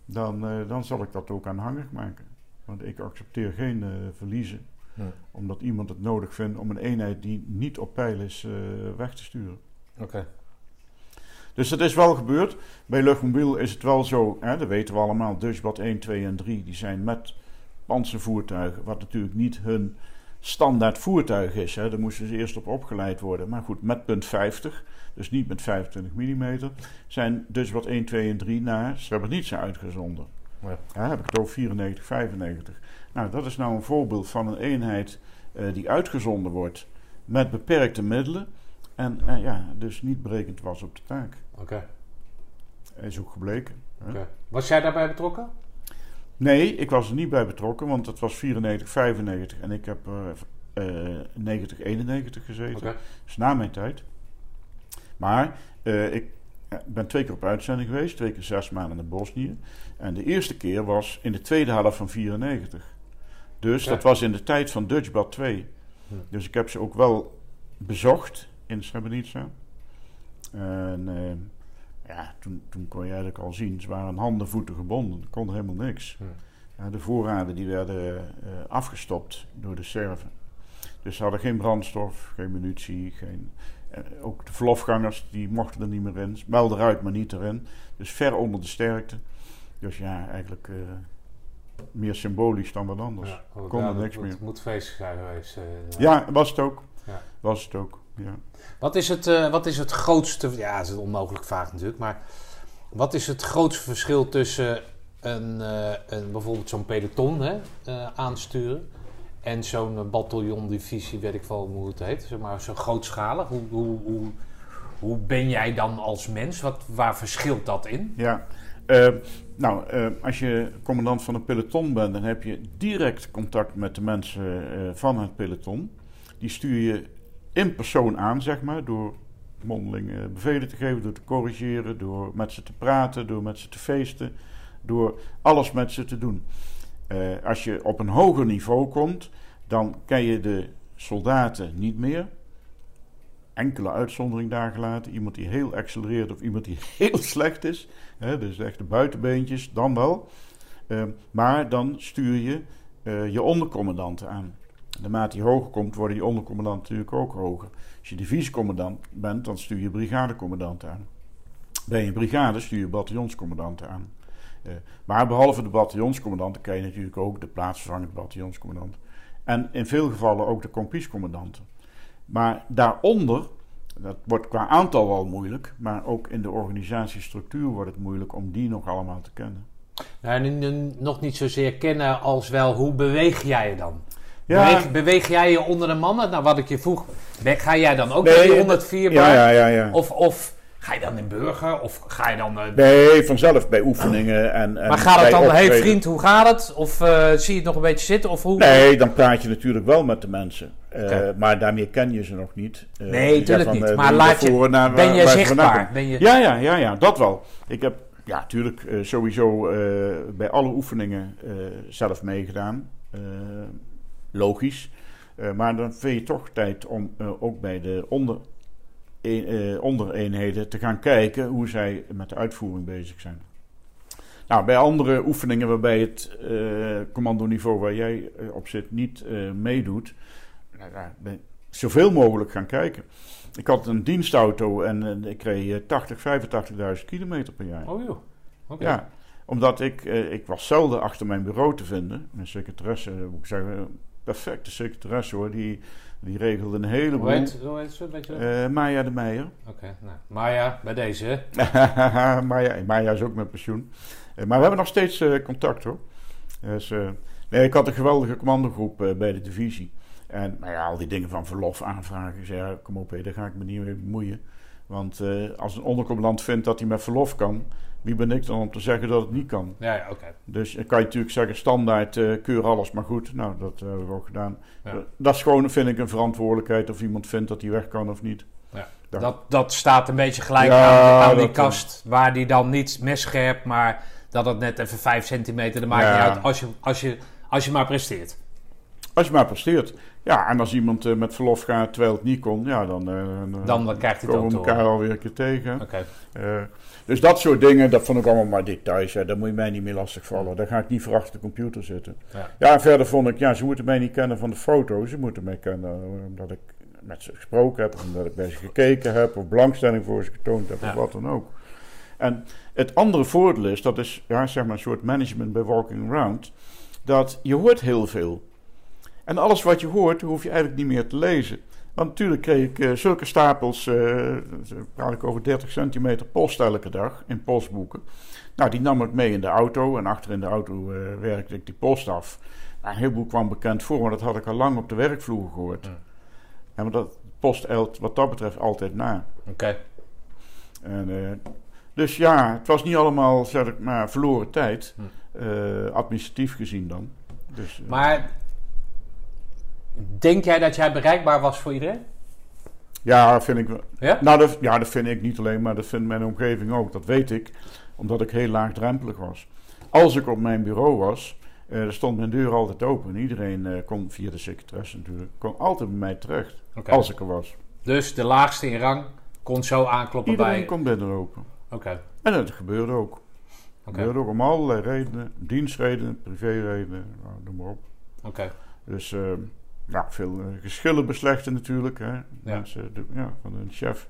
dan, eh, dan zal ik dat ook aanhangig maken. Want ik accepteer geen eh, verliezen, omdat iemand het nodig vindt om een eenheid die niet op peil is eh, weg te sturen. Oké. Dus dat is wel gebeurd. Bij Luchtmobiel is het wel zo, hè, dat weten we allemaal, Dutchbad 1, 2 en 3, die zijn met panzervoertuigen, wat natuurlijk niet hun standaard voertuig is. Hè. Daar moesten ze eerst op opgeleid worden. Maar goed, met punt 50, dus niet met 25 mm, zijn Dutchbad 1, 2 en 3 naar Srebrenica uitgezonden. Ja. Ja, heb ik het over 94, 95. Nou, dat is nou een voorbeeld van een eenheid eh, die uitgezonden wordt met beperkte middelen. En eh, ja, dus niet berekend was op de taak. Oké. Is ook gebleken. oké. Was jij daarbij betrokken? Nee, ik was er niet bij betrokken, want het was 94, 95 en ik heb eh, eh, 90, 91 gezeten. Oké. Dus na mijn tijd. Maar eh, ik ja, ben twee keer op uitzending geweest, twee keer zes maanden in Bosnië. En de eerste keer was in de tweede helft van 94. Dus Ja. dat was in de tijd van Dutchbad 2. Hm. Dus ik heb ze ook wel bezocht in Srebrenica. En eh, ja, toen, toen kon je eigenlijk al zien, ze waren handen voeten gebonden. Er kon helemaal niks. Ja, de voorraden die werden eh, afgestopt door de Serven. Dus ze hadden geen brandstof, geen munitie, geen... eh, ook de verlofgangers, die mochten er niet meer in. Wel eruit, maar niet erin. Dus ver onder de sterkte. Dus ja, eigenlijk eh, meer symbolisch dan wat anders. Ja, oh, kon er niks moet, meer. moet feestelijk zijn geweest. eh, Ja, was het ook. Ja. Was het ook, ja. Wat is het, eh, wat is het grootste... Ja, het is onmogelijk vraag natuurlijk, maar... Wat is het grootste verschil tussen een, eh, een, bijvoorbeeld zo'n peloton hè, eh, aansturen... en zo'n bataljondivisie, weet ik wel hoe het heet. Zeg maar, zo grootschalig. Hoe, hoe, hoe, hoe ben jij dan als mens? Wat, waar verschilt dat in? Ja, eh, nou, eh, als je commandant van een peloton bent, dan heb je direct contact met de mensen eh, van het peloton. Die stuur je in persoon aan, zeg maar, door mondeling bevelen te geven, door te corrigeren, door met ze te praten, door met ze te feesten, door alles met ze te doen. Eh, als je op een hoger niveau komt, dan ken je de soldaten niet meer. Enkele uitzondering daar gelaten. Iemand die heel accelereert of iemand die heel slecht is. Hè, dus echt de buitenbeentjes, dan wel. Eh, maar dan stuur je eh, je ondercommandanten aan. Naarmate je hoger komt, worden die ondercommandanten natuurlijk ook hoger. Als je divisiecommandant bent, dan stuur je brigadecommandanten aan. Ben je brigade, stuur je bataljonscommandanten aan. Eh, maar behalve de bataljonscommandanten ken je natuurlijk ook de plaatsvervangende bataljonscommandant. En in veel gevallen ook de kompiescommandanten. Maar daaronder, dat wordt qua aantal wel moeilijk, maar ook in de organisatiestructuur wordt het moeilijk om die nog allemaal te kennen. Nou, nu nog niet zozeer kennen als wel hoe beweeg jij je dan? Ja. Beweeg, beweeg jij je onder de mannen? Nou, wat ik je vroeg, ga jij dan ook Nee, bij die 104 Ja, ja, ja. ja. Of, of ga je dan in burger? Of ga je dan... eh, Nee, vanzelf bij oefeningen en. en maar gaat het dan, hey vriend, hoe gaat het? Of eh, zie je het nog een beetje zitten? Of hoe? Nee, dan praat je natuurlijk wel met de mensen. Eh. Maar daarmee ken je ze nog niet. Eh, Nee, je tuurlijk zegt niet. Maar laat je- naar- ben je zichtbaar? Ben je- Ja, ja, ja, ja, dat wel. Ik heb, ja, natuurlijk, eh, sowieso eh, bij alle oefeningen eh, zelf meegedaan. Logisch. Eh, maar dan vind je toch tijd om eh, ook bij de onder, ondereenheden te gaan kijken hoe zij met de uitvoering bezig zijn. Nou, bij andere oefeningen waarbij het eh commandoniveau waar jij eh, op zit niet eh, meedoet, nou, daar ben ik zoveel mogelijk gaan kijken. Ik had een dienstauto en eh, ik eh, 80, 85.000 kilometer per jaar. Oh joh. Oké. Ja, omdat ik, eh, ik was zelden achter mijn bureau te vinden. Mijn secretaresse, eh, moet ik zeggen, een perfecte secretaresse hoor, die, die regelde een heleboel. Hoe heet, hoe heet ze? Weet je dat? Eh, Maya de Meijer. Oké, nou. Maar ja, bij deze. hè? Maya, Maya is ook met pensioen. Eh, maar we hebben nog steeds eh, contact hoor. Dus, nee, ik had een geweldige commandogroep bij de divisie. En nou ja, al die dingen van verlof aanvragen. Ik zei, ja, kom op, hé, daar ga ik me niet mee bemoeien. Want als een ondercommandant vindt dat hij met verlof kan, wie ben ik dan om te zeggen dat het niet kan? Ja, ja oké. Dus dan kan je natuurlijk zeggen, standaard eh, keur alles maar goed. Nou, dat hebben we ook gedaan. Ja. Eh, dat is gewoon, vind ik, een verantwoordelijkheid of iemand vindt dat hij weg kan of niet. Ja. Dat, dat staat een beetje gelijk aan, aan die eh, kast. Waar die dan niet messcherp, maar dat het net even 5 centimeter, dat maakt niet uit als je, als, je, als je maar presteert. Als je maar presteert. Ja, en als iemand met verlof gaat terwijl het niet kon, ja, dan, eh, Dan krijgt hij komen we elkaar alweer een keer tegen. Oké. Dus dat soort dingen, dat vond ik allemaal maar details. Hè. Daar moet je mij niet meer lastigvallen. Daar ga ik niet voor achter de computer zitten. Ja. Ja, verder vond ik, ja, ze moeten mij niet kennen van de foto's. Ze moeten mij kennen eh, omdat ik met ze gesproken heb, omdat ik bij ze gekeken heb, of belangstelling voor ze getoond heb, Ja. of wat dan ook. En het andere voordeel is, dat is ja, zeg maar een soort management bij walking around, dat je hoort heel veel. En alles wat je hoort, hoef je eigenlijk niet meer te lezen. Want natuurlijk kreeg ik eh, zulke stapels, dan praat ik over 30 centimeter post elke dag in postboeken. Nou, die nam ik mee in de auto en achter in de auto eh, werkte ik die post af. Nou, een heleboel kwam bekend voor, maar dat had ik al lang op de werkvloer gehoord. Ja. En dat post eilt wat dat betreft altijd na. Oké. En, dus ja, het was niet allemaal zeg ik maar, verloren tijd, Hm. administratief gezien dan. Dus, Maar denk jij dat jij bereikbaar was voor iedereen? ja, vind ik wel. Ja? Nou, dat, ja, dat vind ik niet alleen, maar dat vindt mijn omgeving ook. Dat weet ik, omdat ik heel laagdrempelig was. Als ik op mijn bureau was, eh, stond mijn deur altijd open. Iedereen eh, kon, via de secretaresse natuurlijk, kon altijd bij mij terecht. Als ik er was. Dus de laagste in rang kon zo aankloppen Iedereen bij... kon binnenlopen. Oké. En dat gebeurde ook. Oké. gebeurde ook om allerlei redenen. Dienstredenen, privéredenen, nou, noem maar op. Oké. Dus eh, ja, veel eh, geschillen beslechten natuurlijk. Hè. Mensen de- ja, van hun chef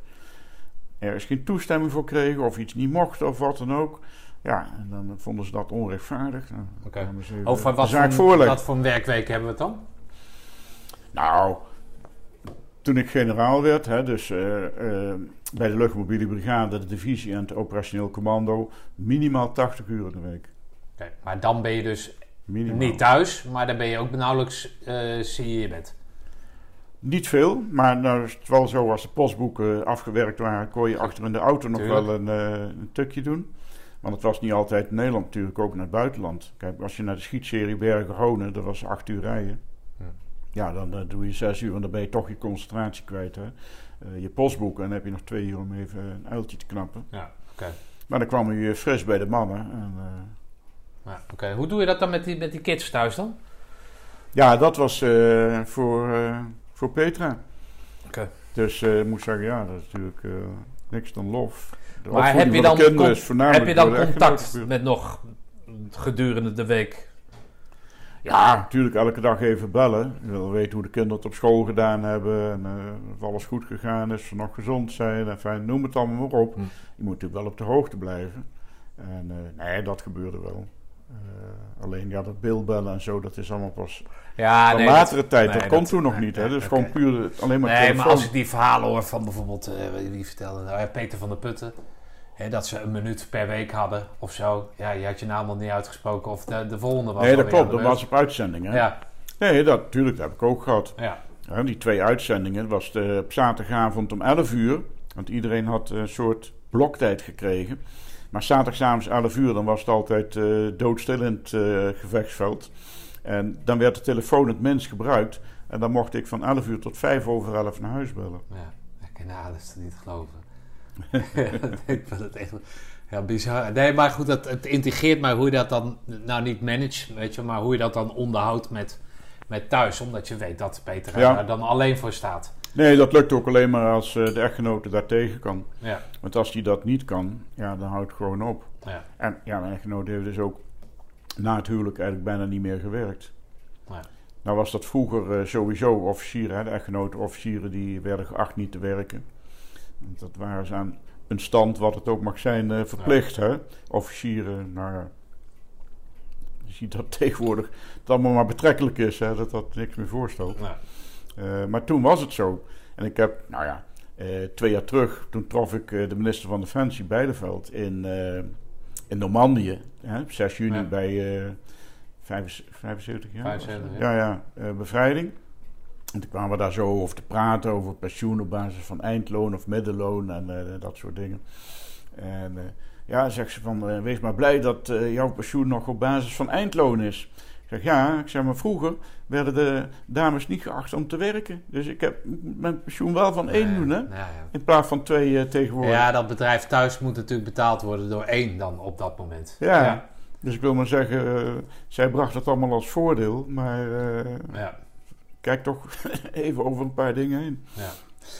ergens geen toestemming voor kregen of iets niet mochten of wat dan ook. Ja, en dan vonden ze dat onrechtvaardig. Nou, Oké. Over wat voor, wat voor een werkweek hebben we het dan? Nou, toen ik generaal werd, hè, dus eh, eh, bij de luchtmobiele brigade, de divisie en het operationeel commando, minimaal 80 uur in de week. Oké. Maar dan ben je dus Minimaal. niet thuis, maar dan ben je ook nauwelijks eh zie je je bed. Niet veel, maar nou is het wel zo als de postboeken afgewerkt waren, kon je achter in de auto nog Tuurlijk. wel een, eh, een tukje doen. Want het was niet altijd in Nederland, natuurlijk ook naar het buitenland. Kijk, als je naar de schietserie Bergen-Honen, dat was acht uur rijden. Ja. Ja, dan doe je zes uur en dan ben je toch je concentratie kwijt. Hè? Eh, je postboeken en dan heb je nog twee uur om even een uiltje te knappen. Ja, oké. Maar dan kwam je fris bij de mannen. En, Ja, oké. Hoe doe je dat dan met die, met die kids thuis dan? ja, dat was eh, voor, eh, voor Petra. Oké. Dus eh, ik moet zeggen, ja, dat is natuurlijk niks dan lof. De Maar heb je dan, heb je dan contact met nog gedurende de week? Ja, natuurlijk elke dag even bellen. Je wil weten hoe de kinderen het op school gedaan hebben. En of alles goed gegaan is, of ze nog gezond zijn. En fijn, noem het allemaal maar op. Hm. Je moet natuurlijk wel op de hoogte blijven. En nee, dat gebeurde wel. Eh, alleen ja, dat beeldbellen en zo, dat is allemaal pas Ja, nee, latere tijd. nee, dat komt toen nog nee, niet. Hè? Dus gewoon puur alleen maar Nee, maar als ik die verhalen hoor van bijvoorbeeld, eh, wie vertelde nou, Peter van der Putten, hè, dat ze een minuut per week hadden of zo. Ja, je had je naam al niet uitgesproken of de, de volgende was nee, dat klopt. Dat was op uitzending. Hè? Ja, Nee, dat, natuurlijk, dat heb ik ook gehad. ja, Ja, die twee uitzendingen was de, op zaterdagavond om 11 uur. Want iedereen had een soort bloktijd gekregen. Maar zaterdagavond 11 uur, dan was het altijd eh doodstil in het eh, gevechtsveld. En dan werd de telefoon het minst gebruikt. En dan mocht ik van 11 uur tot 5 over 11 naar huis bellen. ja. Ik kan nou, dat is niet geloven. ik vind het echt ja, bizar. Nee, maar goed, het, het integreert maar hoe je dat dan, nou niet manage, weet je, maar hoe je dat dan onderhoudt met, met thuis. Omdat je weet dat Peter Ja. daar dan alleen voor staat. Nee, dat lukt ook alleen maar als eh, de echtgenote daar tegen kan. Ja, Want als die dat niet kan, ja, dan houdt het gewoon op. ja, En ja, mijn echtgenote heeft dus ook na het huwelijk eigenlijk bijna niet meer gewerkt. Ja. Nou was dat vroeger eh, sowieso officieren, hè, de echtgenoten officieren die werden geacht niet te werken. Want dat waren ze aan een stand, wat het ook mag zijn, eh, verplicht. Hè? Officieren, nou ja. Je ziet dat tegenwoordig het allemaal maar betrekkelijk is, hè, dat dat niks meer voorstelt. ja. Eh, maar toen was het zo. En ik heb, nou ja, eh, twee jaar terug, toen trof ik eh, de minister van Defensie Beideveld in, in Normandië. Hè, op 6 juni Ja. bij eh 75, 75 jaar. was het? 75, ja, ja, eh, bevrijding. En toen kwamen we daar zo over te praten, over pensioen op basis van eindloon of middenloon en dat soort dingen. En ja, zegt ze van, wees maar blij dat jouw pensioen nog op basis van eindloon is. Zeg, ja, ik zeg maar vroeger werden de dames niet geacht om te werken. Dus ik heb mijn pensioen wel van één doen, hè? Ja, ja. In plaats van twee eh, tegenwoordig. Ja, dat bedrijf thuis moet natuurlijk betaald worden door één dan op dat moment. Ja. ja. Dus ik wil maar zeggen, eh, zij bracht het allemaal als voordeel. Maar eh, ja. kijk toch even over een paar dingen heen. ja.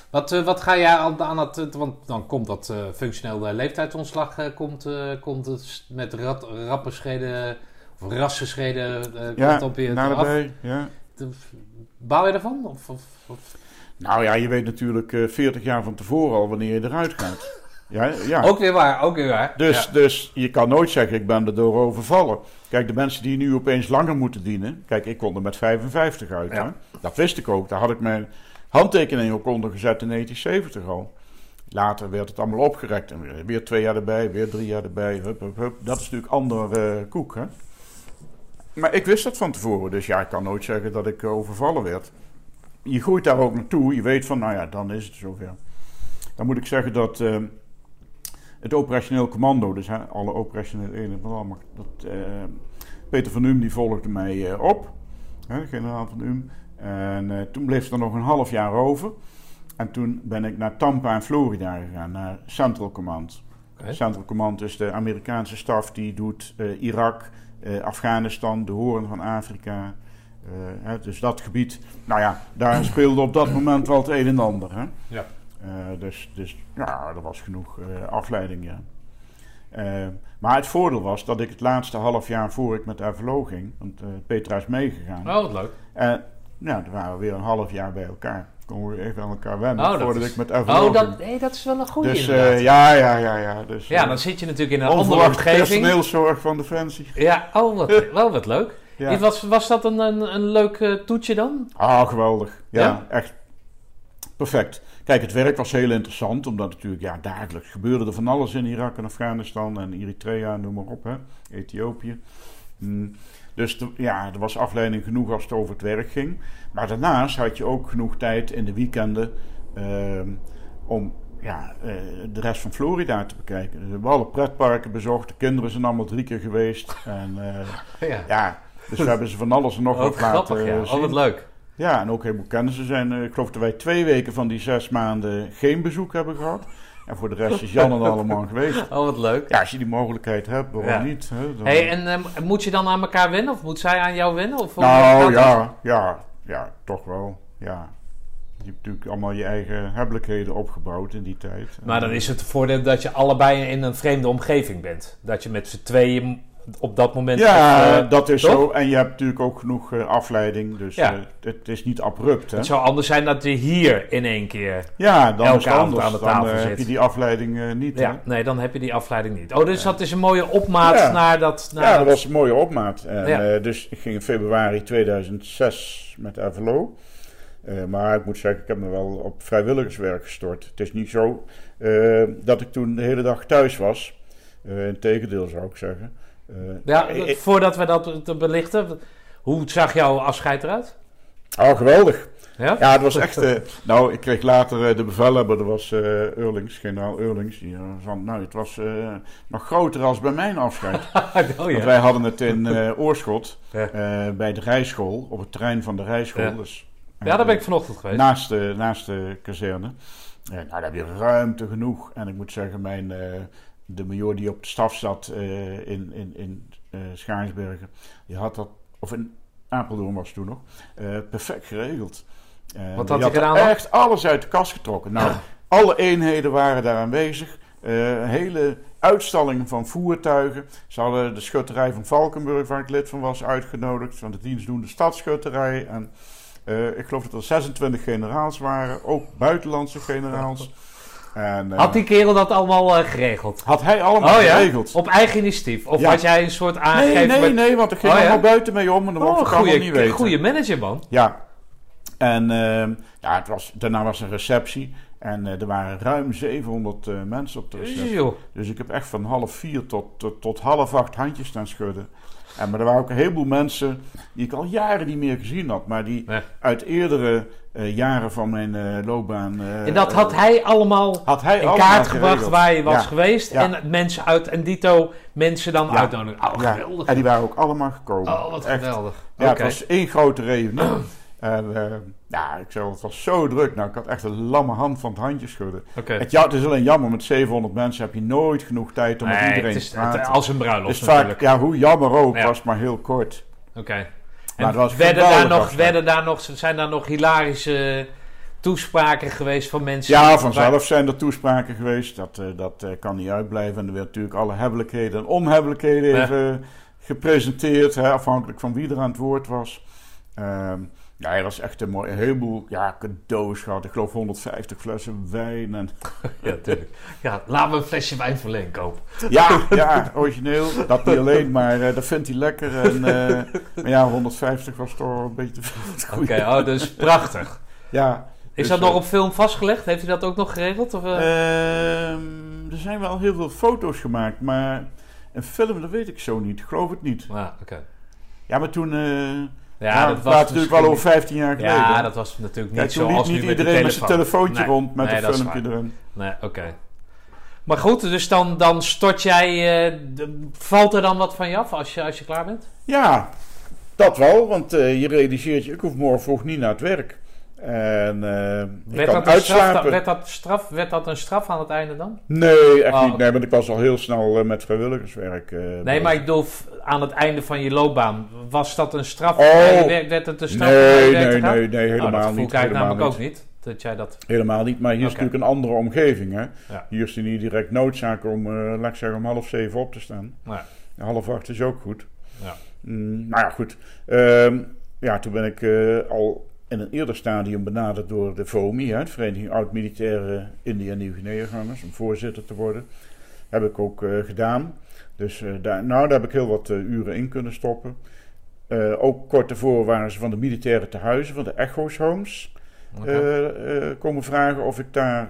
Wat, eh, wat ga jij aan, aan het... Want dan komt dat eh functioneel leeftijdsontslag komt, eh, komt het met rat, rappe schreden... Eh, Ja, komt op je af. naderbij, ja. Bouw je ervan? Of, of, of- Nou ja, je weet natuurlijk eh 40 jaar van tevoren al wanneer je eruit gaat. Ja, ja. Ook weer waar, ook weer waar. Dus, Ja. dus je kan nooit zeggen, ik ben er door overvallen. Kijk, de mensen die nu opeens langer moeten dienen... Kijk, ik kon er met 55 uit. Ja. Hè? Dat wist ik ook. Daar had ik mijn handtekening ook ondergezet in 1970 al. Later werd het allemaal opgerekt en weer, weer twee jaar erbij, weer drie jaar erbij. Hup, hup, hup. Dat is natuurlijk andere eh, koek, hè? Maar ik wist dat van tevoren, dus ja, ik kan nooit zeggen dat ik eh, overvallen werd. Je groeit daar ook naartoe, je weet van, nou ja, dan is het zover. Dan moet ik zeggen dat eh, het operationeel commando, dus hè, alle operationele eenheden, van allemaal, dat, eh, Peter van Um die volgde mij op, hè, generaal van Um. En toen bleef er nog een half jaar over. En toen ben ik naar Tampa in Florida gegaan, naar Central Command. Central Command is de Amerikaanse staf die doet Irak, Afghanistan, de Hoorn van Afrika. eh, hè, dus dat gebied, nou ja, daar speelde op dat moment wel het een en ander. Hè? Ja. Eh, dus, dus ja, er was genoeg eh, afleiding, ja. Eh, maar het voordeel was dat ik het laatste half jaar voor ik met FLO ging, want eh, Petra is meegegaan. Oh, wat leuk. En nou, dan waren we weer een half jaar bij elkaar. Konden we even aan elkaar wennen Oh, dat voordat is- ik met FLO Oh, dat, nee, dat is wel een goede Dus eh, ja, ja, ja, ja. Dus, ja, eh, dan zit je natuurlijk in een andere omgeving. personeelszorg van Defensie. Ja, oh, wat, wel wat leuk. Ja. Was, was dat een, een, een leuk eh, toetje dan? Ah, geweldig. Ja, Ja? echt perfect. Kijk, het werk was heel interessant, omdat natuurlijk ja, dagelijks gebeurde er van alles in Irak en Afghanistan en Eritrea, noem maar op, hè. Ethiopië. Mm, Dus de- ja, er was afleiding genoeg als het over het werk ging. Maar daarnaast had je ook genoeg tijd in de weekenden ehm, om ja, eh, de rest van Florida te bekijken. Dus we hebben alle pretparken bezocht, de kinderen zijn allemaal drie keer geweest. En eh, Ja. ja, dus we hebben ze van alles en nog wat laten grappig, ja. wat leuk. Ja, en ook helemaal kennissen zijn. eh, ik geloof dat wij twee weken van die zes maanden geen bezoek hebben gehad. En voor de rest is Jan er allemaal geweest. Oh, wat leuk. Ja, als je die mogelijkheid hebt, waarom Ja. niet? Hè? Dan- Hey, en ehm, moet je dan aan elkaar wennen? Of moet zij aan jou wennen? Of hoe nou ja, ja, ja, toch wel. Ja. Je hebt natuurlijk allemaal je eigen hebbelijkheden opgebouwd in die tijd. Maar dan is het voordeel dat je allebei in een vreemde omgeving bent. Dat je met z'n tweeën op dat moment... Ja, echt, eh, dat is toch? zo. En je hebt natuurlijk ook genoeg eh, afleiding. Dus Ja. eh, het is niet abrupt. Hè? Het zou anders zijn dat je hier in één keer... Ja, dan elke avond anders. aan de dan tafel eh, zit. heb je die afleiding niet. hè? Ja, nee, dan heb je die afleiding niet. Oh, dus dat is een mooie opmaat naar dat... Naar Ja, dat dat- was een mooie opmaat. En, dus ik ging in februari 2006 met. Eh, maar ik moet zeggen, ik heb me wel op vrijwilligerswerk gestort. Het is niet zo dat ik toen de hele dag thuis was. Eh Integendeel zou ik zeggen. Eh, Ja, ik- ik- voordat we dat te belichten... Hoe zag jouw afscheid eruit? oh, geweldig. Ja? Ja, het was echt... eh, nou, ik kreeg later eh, de bevelhebber, dat was eh Eurlings, generaal Eurlings. Die, eh, van, nou, het was eh, nog groter als bij mijn afscheid. oh Want ja. wij hadden het in eh, Oorschot, Ja. eh, bij de rijschool, op het terrein van de rijschool. Ja. Dus, Ja, daar ben ik vanochtend geweest. Naast de, naast de kazerne. Eh, nou, daar heb je ruimte genoeg. En ik moet zeggen, mijn, eh, de major die op de staf zat eh, in, in, in eh, Schaarsbergen, die had dat, of in Apeldoorn was het toen nog, eh, perfect geregeld. Wat had hij gedaan dan? echt alles uit de kast getrokken. Nou, alle eenheden waren daar aanwezig. Een hele uitstalling van voertuigen. Ze hadden de schutterij van Valkenburg, waar ik lid van was, uitgenodigd. Van de dienstdoende stadsschutterij. En ik geloof dat er 26 generaals waren, ook buitenlandse generaals. En, eh, Had die kerel dat allemaal eh, geregeld? had hij allemaal Oh ja? geregeld? Op eigen initiatief? Of had jij een soort Nee, aangegeven... nee, met- nee, want ik ging Oh, allemaal buiten mee om en dan mocht Oh, ik allemaal niet weten. goede manager, man. Ja. En ehm, ja, het was, daarna was een receptie. En eh, er waren ruim 700 eh, mensen op de receptie. Dus ik heb echt van half vier tot, tot, tot half acht handjes staan schudden. En, maar er waren ook een heleboel mensen die ik al jaren niet meer gezien had. Maar die Nee. uit eerdere eh, jaren van mijn eh, loopbaan... eh, En dat had hij allemaal had hij in allemaal kaart gebracht geregeld. waar je was Ja. geweest. Ja. En mensen uit en dito mensen dan Ja. uitnodigen. Oh, Ja, geweldig. En die waren ook allemaal gekomen. Oh, wat Echt. geweldig. Ja, het was één grote reunie. En eh, ja, ik zeg, het was zo druk. Nou, ik had echt een lamme hand van het handje schudden. Het, ja, het is alleen jammer, met 700 mensen heb je nooit genoeg tijd om met iedereen is te praten. het- als een bruiloft is vaak, natuurlijk. ja, hoe jammer ook, Ja. was maar heel kort. Oké. Maar was werden daar, nog, werden daar nog, zijn daar nog hilarische toespraken geweest van mensen? Ja, vanzelf zijn er toespraken geweest. Dat, eh, dat eh, kan niet uitblijven. En er werd natuurlijk alle hebbelijkheden en onhebbelijkheden Ja. even gepresenteerd. Hè, afhankelijk van wie er aan het woord was. Ehm ja, er was echt een mooi een heleboel ja, cadeaus gehad. Ik geloof 150 flessen wijn. En, Ja, tuurlijk. Ja, laten we een flesje wijn voor Leen kopen. ja, ja, origineel. Dat niet alleen, maar eh, dat vindt hij lekker. En, eh, maar ja, 150 was toch een beetje te veel. Oké, oh, dus prachtig. Ja, Is Dus, dat nog eh, op film vastgelegd? Heeft u dat ook nog geregeld? Of, eh? Ehm, er zijn wel heel veel foto's gemaakt, maar een film, dat weet ik zo niet. Ik geloof het niet. Ah, oké. Ja, maar toen... Ja, ja, dat was natuurlijk wel over 15 jaar geleden. Ja, dat was natuurlijk niet zo als nu niet iedereen met zijn telefoon. telefoontje Nee, rond met een filmpje erin. Nee, oké. Maar goed, dus dan, dan stort jij... eh, de- valt er dan wat van je af als je, als je klaar bent? Ja, dat wel, want eh, je realiseert je, ik hoef morgen vroeg niet naar het werk. En ik Werd kan dat, een straf, uitslapen. werd, dat straf, werd dat een straf aan het einde dan? Nee, echt Oh, niet. Nee, want ik was al heel snel eh, met vrijwilligerswerk. eh, Nee, maar ik bedoel, aan het einde van je loopbaan, was dat een straf? Oh. waar je wer- werd het een straf? Nee, nee, nee, nee, Oh, helemaal dat voel niet. helemaal namelijk ook niet. Dat jij dat... Helemaal niet, maar hier is natuurlijk een andere omgeving. Hè? Ja. Hier is het niet direct noodzaak om, laat ik zeggen, om half zeven op te staan. Ja. Half acht is ook goed. Ja. Mm, nou ja, goed. Ehm, ja, toen ben ik al in een eerder stadium benaderd door de VOMI, hè, de Vereniging Oud-Militaire en Nieuw-Guinea-gangers, om voorzitter te worden. Heb ik ook eh, gedaan. Dus eh, daar, nou, daar heb ik heel wat eh, uren in kunnen stoppen. Ook kort daarvoor waren ze van de militaire tehuizen, van de Echo's Homes, komen vragen of ik daar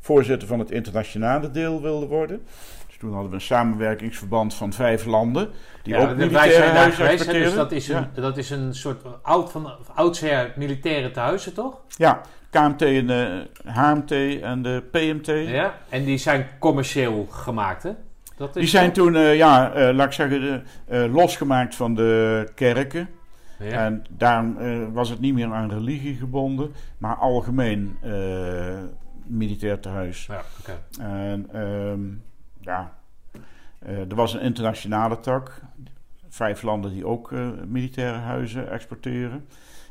voorzitter van het internationale deel wilde worden. Toen hadden we een samenwerkingsverband van vijf landen. Die Ja, ook wij zijn daar geweest, hè, dus dat is, een, Ja. dat is een soort oud van, oudsher militaire tehuizen, toch? Ja, KMT en de HMT en de PMT. Ja. En die zijn commercieel gemaakt, hè? Dat is Die zijn toen, eh, ja, eh, laat ik zeggen, eh, losgemaakt van de kerken. Ja. En daarom was het niet meer aan religie gebonden, maar algemeen militair tehuis. Ja, oké. En ehm, ja, eh, er was een internationale tak. Vijf landen die ook eh, militaire huizen exporteren.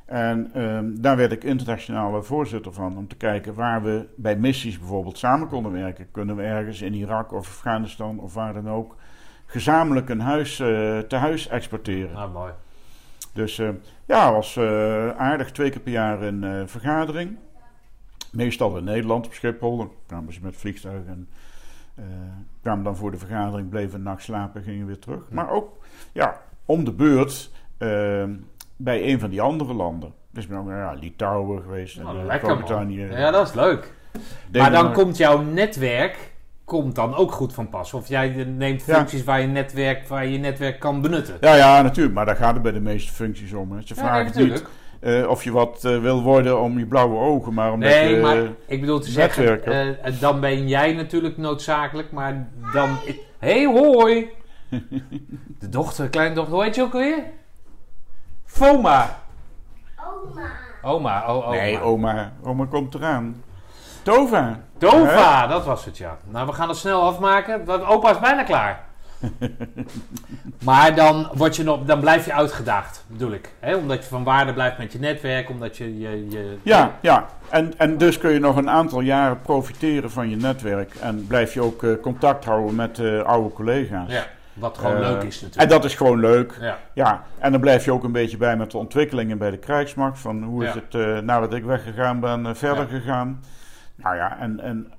En ehm, daar werd ik internationale voorzitter van. Om te kijken waar we bij missies bijvoorbeeld samen konden werken. Kunnen we ergens in Irak of Afghanistan of waar dan ook gezamenlijk een huis eh, te huis exporteren. Nou, mooi. Dus eh, ja, was aardig. Twee keer per jaar een vergadering. Meestal in Nederland op Schiphol. Dan kwamen ze met vliegtuig en eh, kwamen dan voor de vergadering, bleven een nacht slapen, gingen weer terug. Maar ook ja, om de beurt eh, bij een van die andere landen. Dus ben ook naar ja, Litouwen geweest. en, Nou, eh, lekker, man. Groot-Brittannië. Ja, dat is leuk. Maar dan komt jouw netwerk komt dan ook goed van pas. Of jij neemt Ja. functies waar, je netwerk, waar je netwerk kan benutten. Ja, ja, natuurlijk. Maar daar gaat het bij de meeste functies om. Hè. Ze Ja, vragen nee, niet eh, of je wat eh, wil worden om je blauwe ogen, maar omdat Nee, je... maar ik bedoel te zeggen, netwerken. eh, dan ben jij natuurlijk noodzakelijk, maar dan... Hé, hey, hoi! De dochter, kleindochter, hoe heet je ook alweer? Foma. Oma. Oma, oh, oma. Nee, oma. Oma komt eraan. Tova. Dova, dat was het ja. Nou, we gaan het snel afmaken. want Opa is bijna klaar. maar dan, word je nog, dan blijf je uitgedaagd, bedoel ik. Hè? Omdat je van waarde blijft met je netwerk, omdat je... je, je Ja, ja. En, en dus kun je nog een aantal jaren profiteren van je netwerk. En blijf je ook eh, contact houden met eh, oude collega's. ja, wat gewoon Eh, leuk is En natuurlijk. dat is gewoon leuk. Ja, Ja, en dan blijf je ook een beetje bij met de ontwikkelingen bij de krijgsmacht. Van hoe is het eh, nadat ik weggegaan ben, verder Ja. gegaan. Nou ja, en, en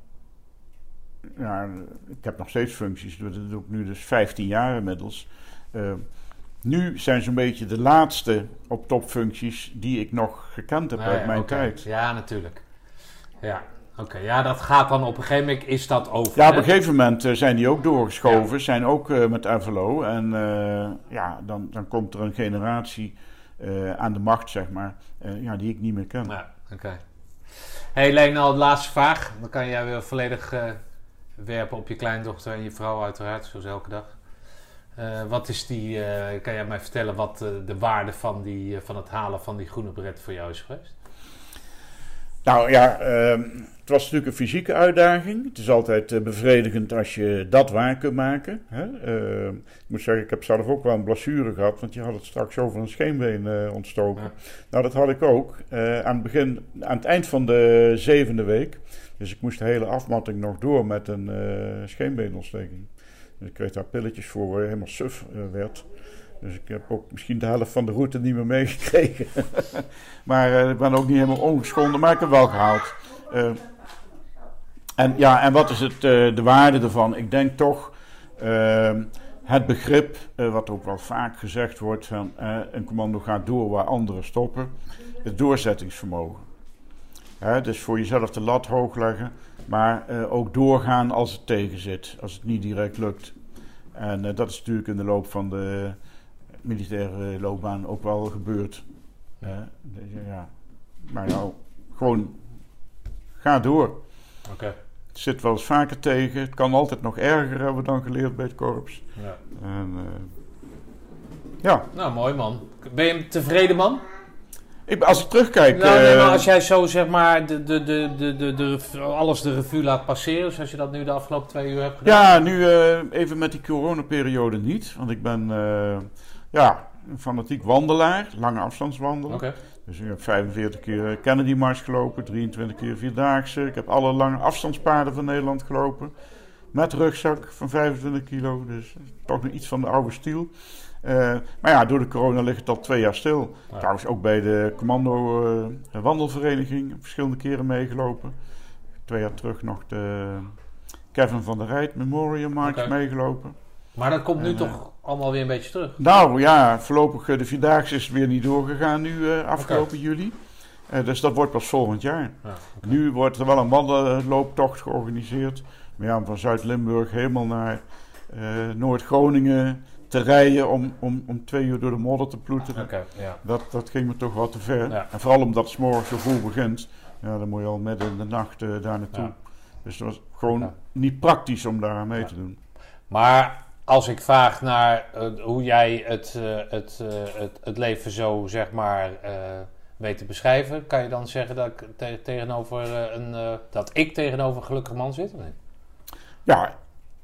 ja, ik heb nog steeds functies. Dat doe ik nu dus 15 jaar inmiddels. Eh, nu zijn zo'n beetje de laatste op topfuncties die ik nog gekend heb uit mijn tijd. Ja, natuurlijk. Ja, oké. Ja, dat gaat dan op een gegeven moment, is dat over. Ja, op hè? een gegeven moment eh, zijn die ook doorgeschoven, zijn ook eh, met FLO. En ja, dan, dan komt er een generatie aan de macht, zeg maar, ja, die ik niet meer ken. Ja, oké. hey, Lena, de laatste vraag. Dan kan jij weer volledig werpen op je kleindochter en je vrouw uiteraard, zoals elke dag. Eh, wat is die, eh, kan jij mij vertellen wat eh, de waarde van, die, van het halen van die groene beret voor jou is geweest? Nou ja, ehm, het was natuurlijk een fysieke uitdaging. Het is altijd bevredigend als je dat waar kunt maken. Hè? Ehm, ik moet zeggen, ik heb zelf ook wel een blessure gehad, want je had het straks over een scheenbeen ontstoken. Ja. Nou, dat had ik ook aan, het begin, aan het eind van de zevende week. Dus ik moest de hele afmatting nog door met een eh scheenbeenontsteking. Dus ik kreeg daar pilletjes voor waar je helemaal suf eh, werd. Dus ik heb ook misschien de helft van de route niet meer meegekregen. maar eh, ik ben ook niet helemaal ongeschonden, maar ik heb wel gehaald. Eh, en ja, en wat is het, de waarde ervan? Ik denk toch het begrip, wat ook wel vaak gezegd wordt, van een commando gaat door waar anderen stoppen. Het doorzettingsvermogen. Hè, dus voor jezelf de lat hoog leggen, maar eh, ook doorgaan als het tegen zit, als het niet direct lukt. En eh, dat is natuurlijk in de loop van de militaire loopbaan ook wel gebeurd. Hè. Dus, ja. Maar nou, gewoon ga door. Oké. Het zit wel eens vaker tegen. Het kan altijd nog erger, hebben we dan geleerd bij het korps. Ja. En, eh, ja, Nou, mooi man. Ben je een tevreden man? Ik, als ik terugkijk... Nou, nee, eh, maar als jij zo zeg maar de, de, de, de, de, alles de revue laat passeren, zoals je dat nu de afgelopen twee uur hebt gedaan. Ja, nu eh, even met die coronaperiode niet. Want ik ben eh, ja, een fanatiek wandelaar, lange afstandswandelen. Oké. Dus ik heb 45 keer Kennedy Mars gelopen, 23 keer Vierdaagse. Ik heb alle lange afstandspaden van Nederland gelopen. Met rugzak van 25 kilo, dus toch nog iets van de oude stiel. Eh, maar ja, door de corona ligt het al twee jaar stil. Ja. Trouwens ook bij de Commando eh, Wandelvereniging verschillende keren meegelopen. Twee jaar terug nog de Kevin van der Rijt Memorial March meegelopen. Maar dat komt nu En, eh, toch allemaal weer een beetje terug. Nou ja, voorlopig de Vierdaagse is weer niet doorgegaan nu afgelopen juli. Dus dat wordt pas volgend jaar. Ja, Nu wordt er wel een wandellooptocht georganiseerd. Maar ja, om van Zuid-Limburg helemaal naar eh, Noord-Groningen te rijden om, om, om twee uur door de modder te ploeteren. Ja. Dat, dat ging me toch wat te ver. Ja. En vooral omdat het 's morgens zo vroeg begint. Ja, dan moet je al midden in de nacht eh, daar naartoe. Ja. Dus dat was gewoon niet praktisch om daar mee te doen. Maar als ik vraag naar eh, hoe jij het, eh, het, het, het leven zo zeg maar weet te beschrijven, kan je dan zeggen dat ik te- tegenover een dat ik tegenover een gelukkig man zit? Of niet? Ja,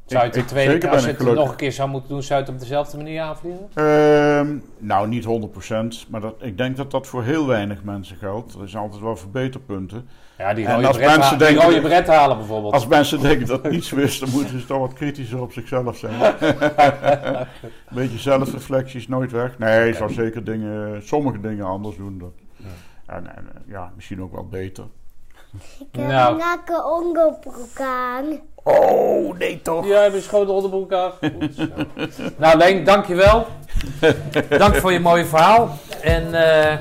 Zou je het de ik- tweede zeker keer, als je het nog een keer zou moeten doen, zou je het op dezelfde manier aanvliegen? Ehm, nou, niet 100%, maar dat, ik denk dat dat voor heel weinig mensen geldt. Er zijn altijd wel verbeterpunten. Ja, die rode, als bret, mensen ha- die denken- rode bret halen bijvoorbeeld. Als mensen denken dat het niet zo is, dan moeten ze toch wat kritischer op zichzelf zijn. Een beetje zelfreflectie is nooit weg. Nee, je zou zeker dingen, sommige dingen anders doen. Dat, en, en, ja, misschien ook wel beter. Ik heb Nou. een nakke onderbroek aan. Oh, nee toch? Ja, heb je schoon de onderbroek aan? Goed zo. nou, Leen, dankjewel. Dank voor je mooie verhaal. En eh,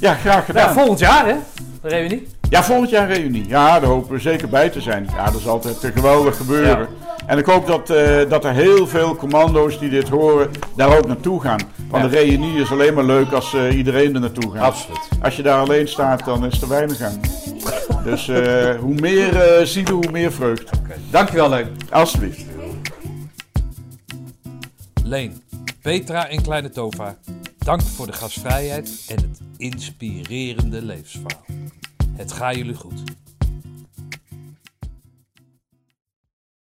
Ja, graag gedaan. ja, volgend jaar, hè? De reunie. Ja, volgend jaar reunie. Ja, daar hopen we zeker bij te zijn. Ja, dat is altijd geweldig gebeuren. En ik hoop dat, eh, dat er heel veel commando's die dit horen, daar ook naartoe gaan. Want Ja. de reunie is alleen maar leuk als eh, iedereen er naartoe gaat. Absoluut. Als je daar alleen staat, dan is er weinig aan. Dus eh, hoe meer zielen, hoe meer vreugd. Dankjewel, Leen. Alsjeblieft. Leen, Petra en Kleine Tova, dank voor de gastvrijheid en het inspirerende levensverhaal. Het gaat jullie goed.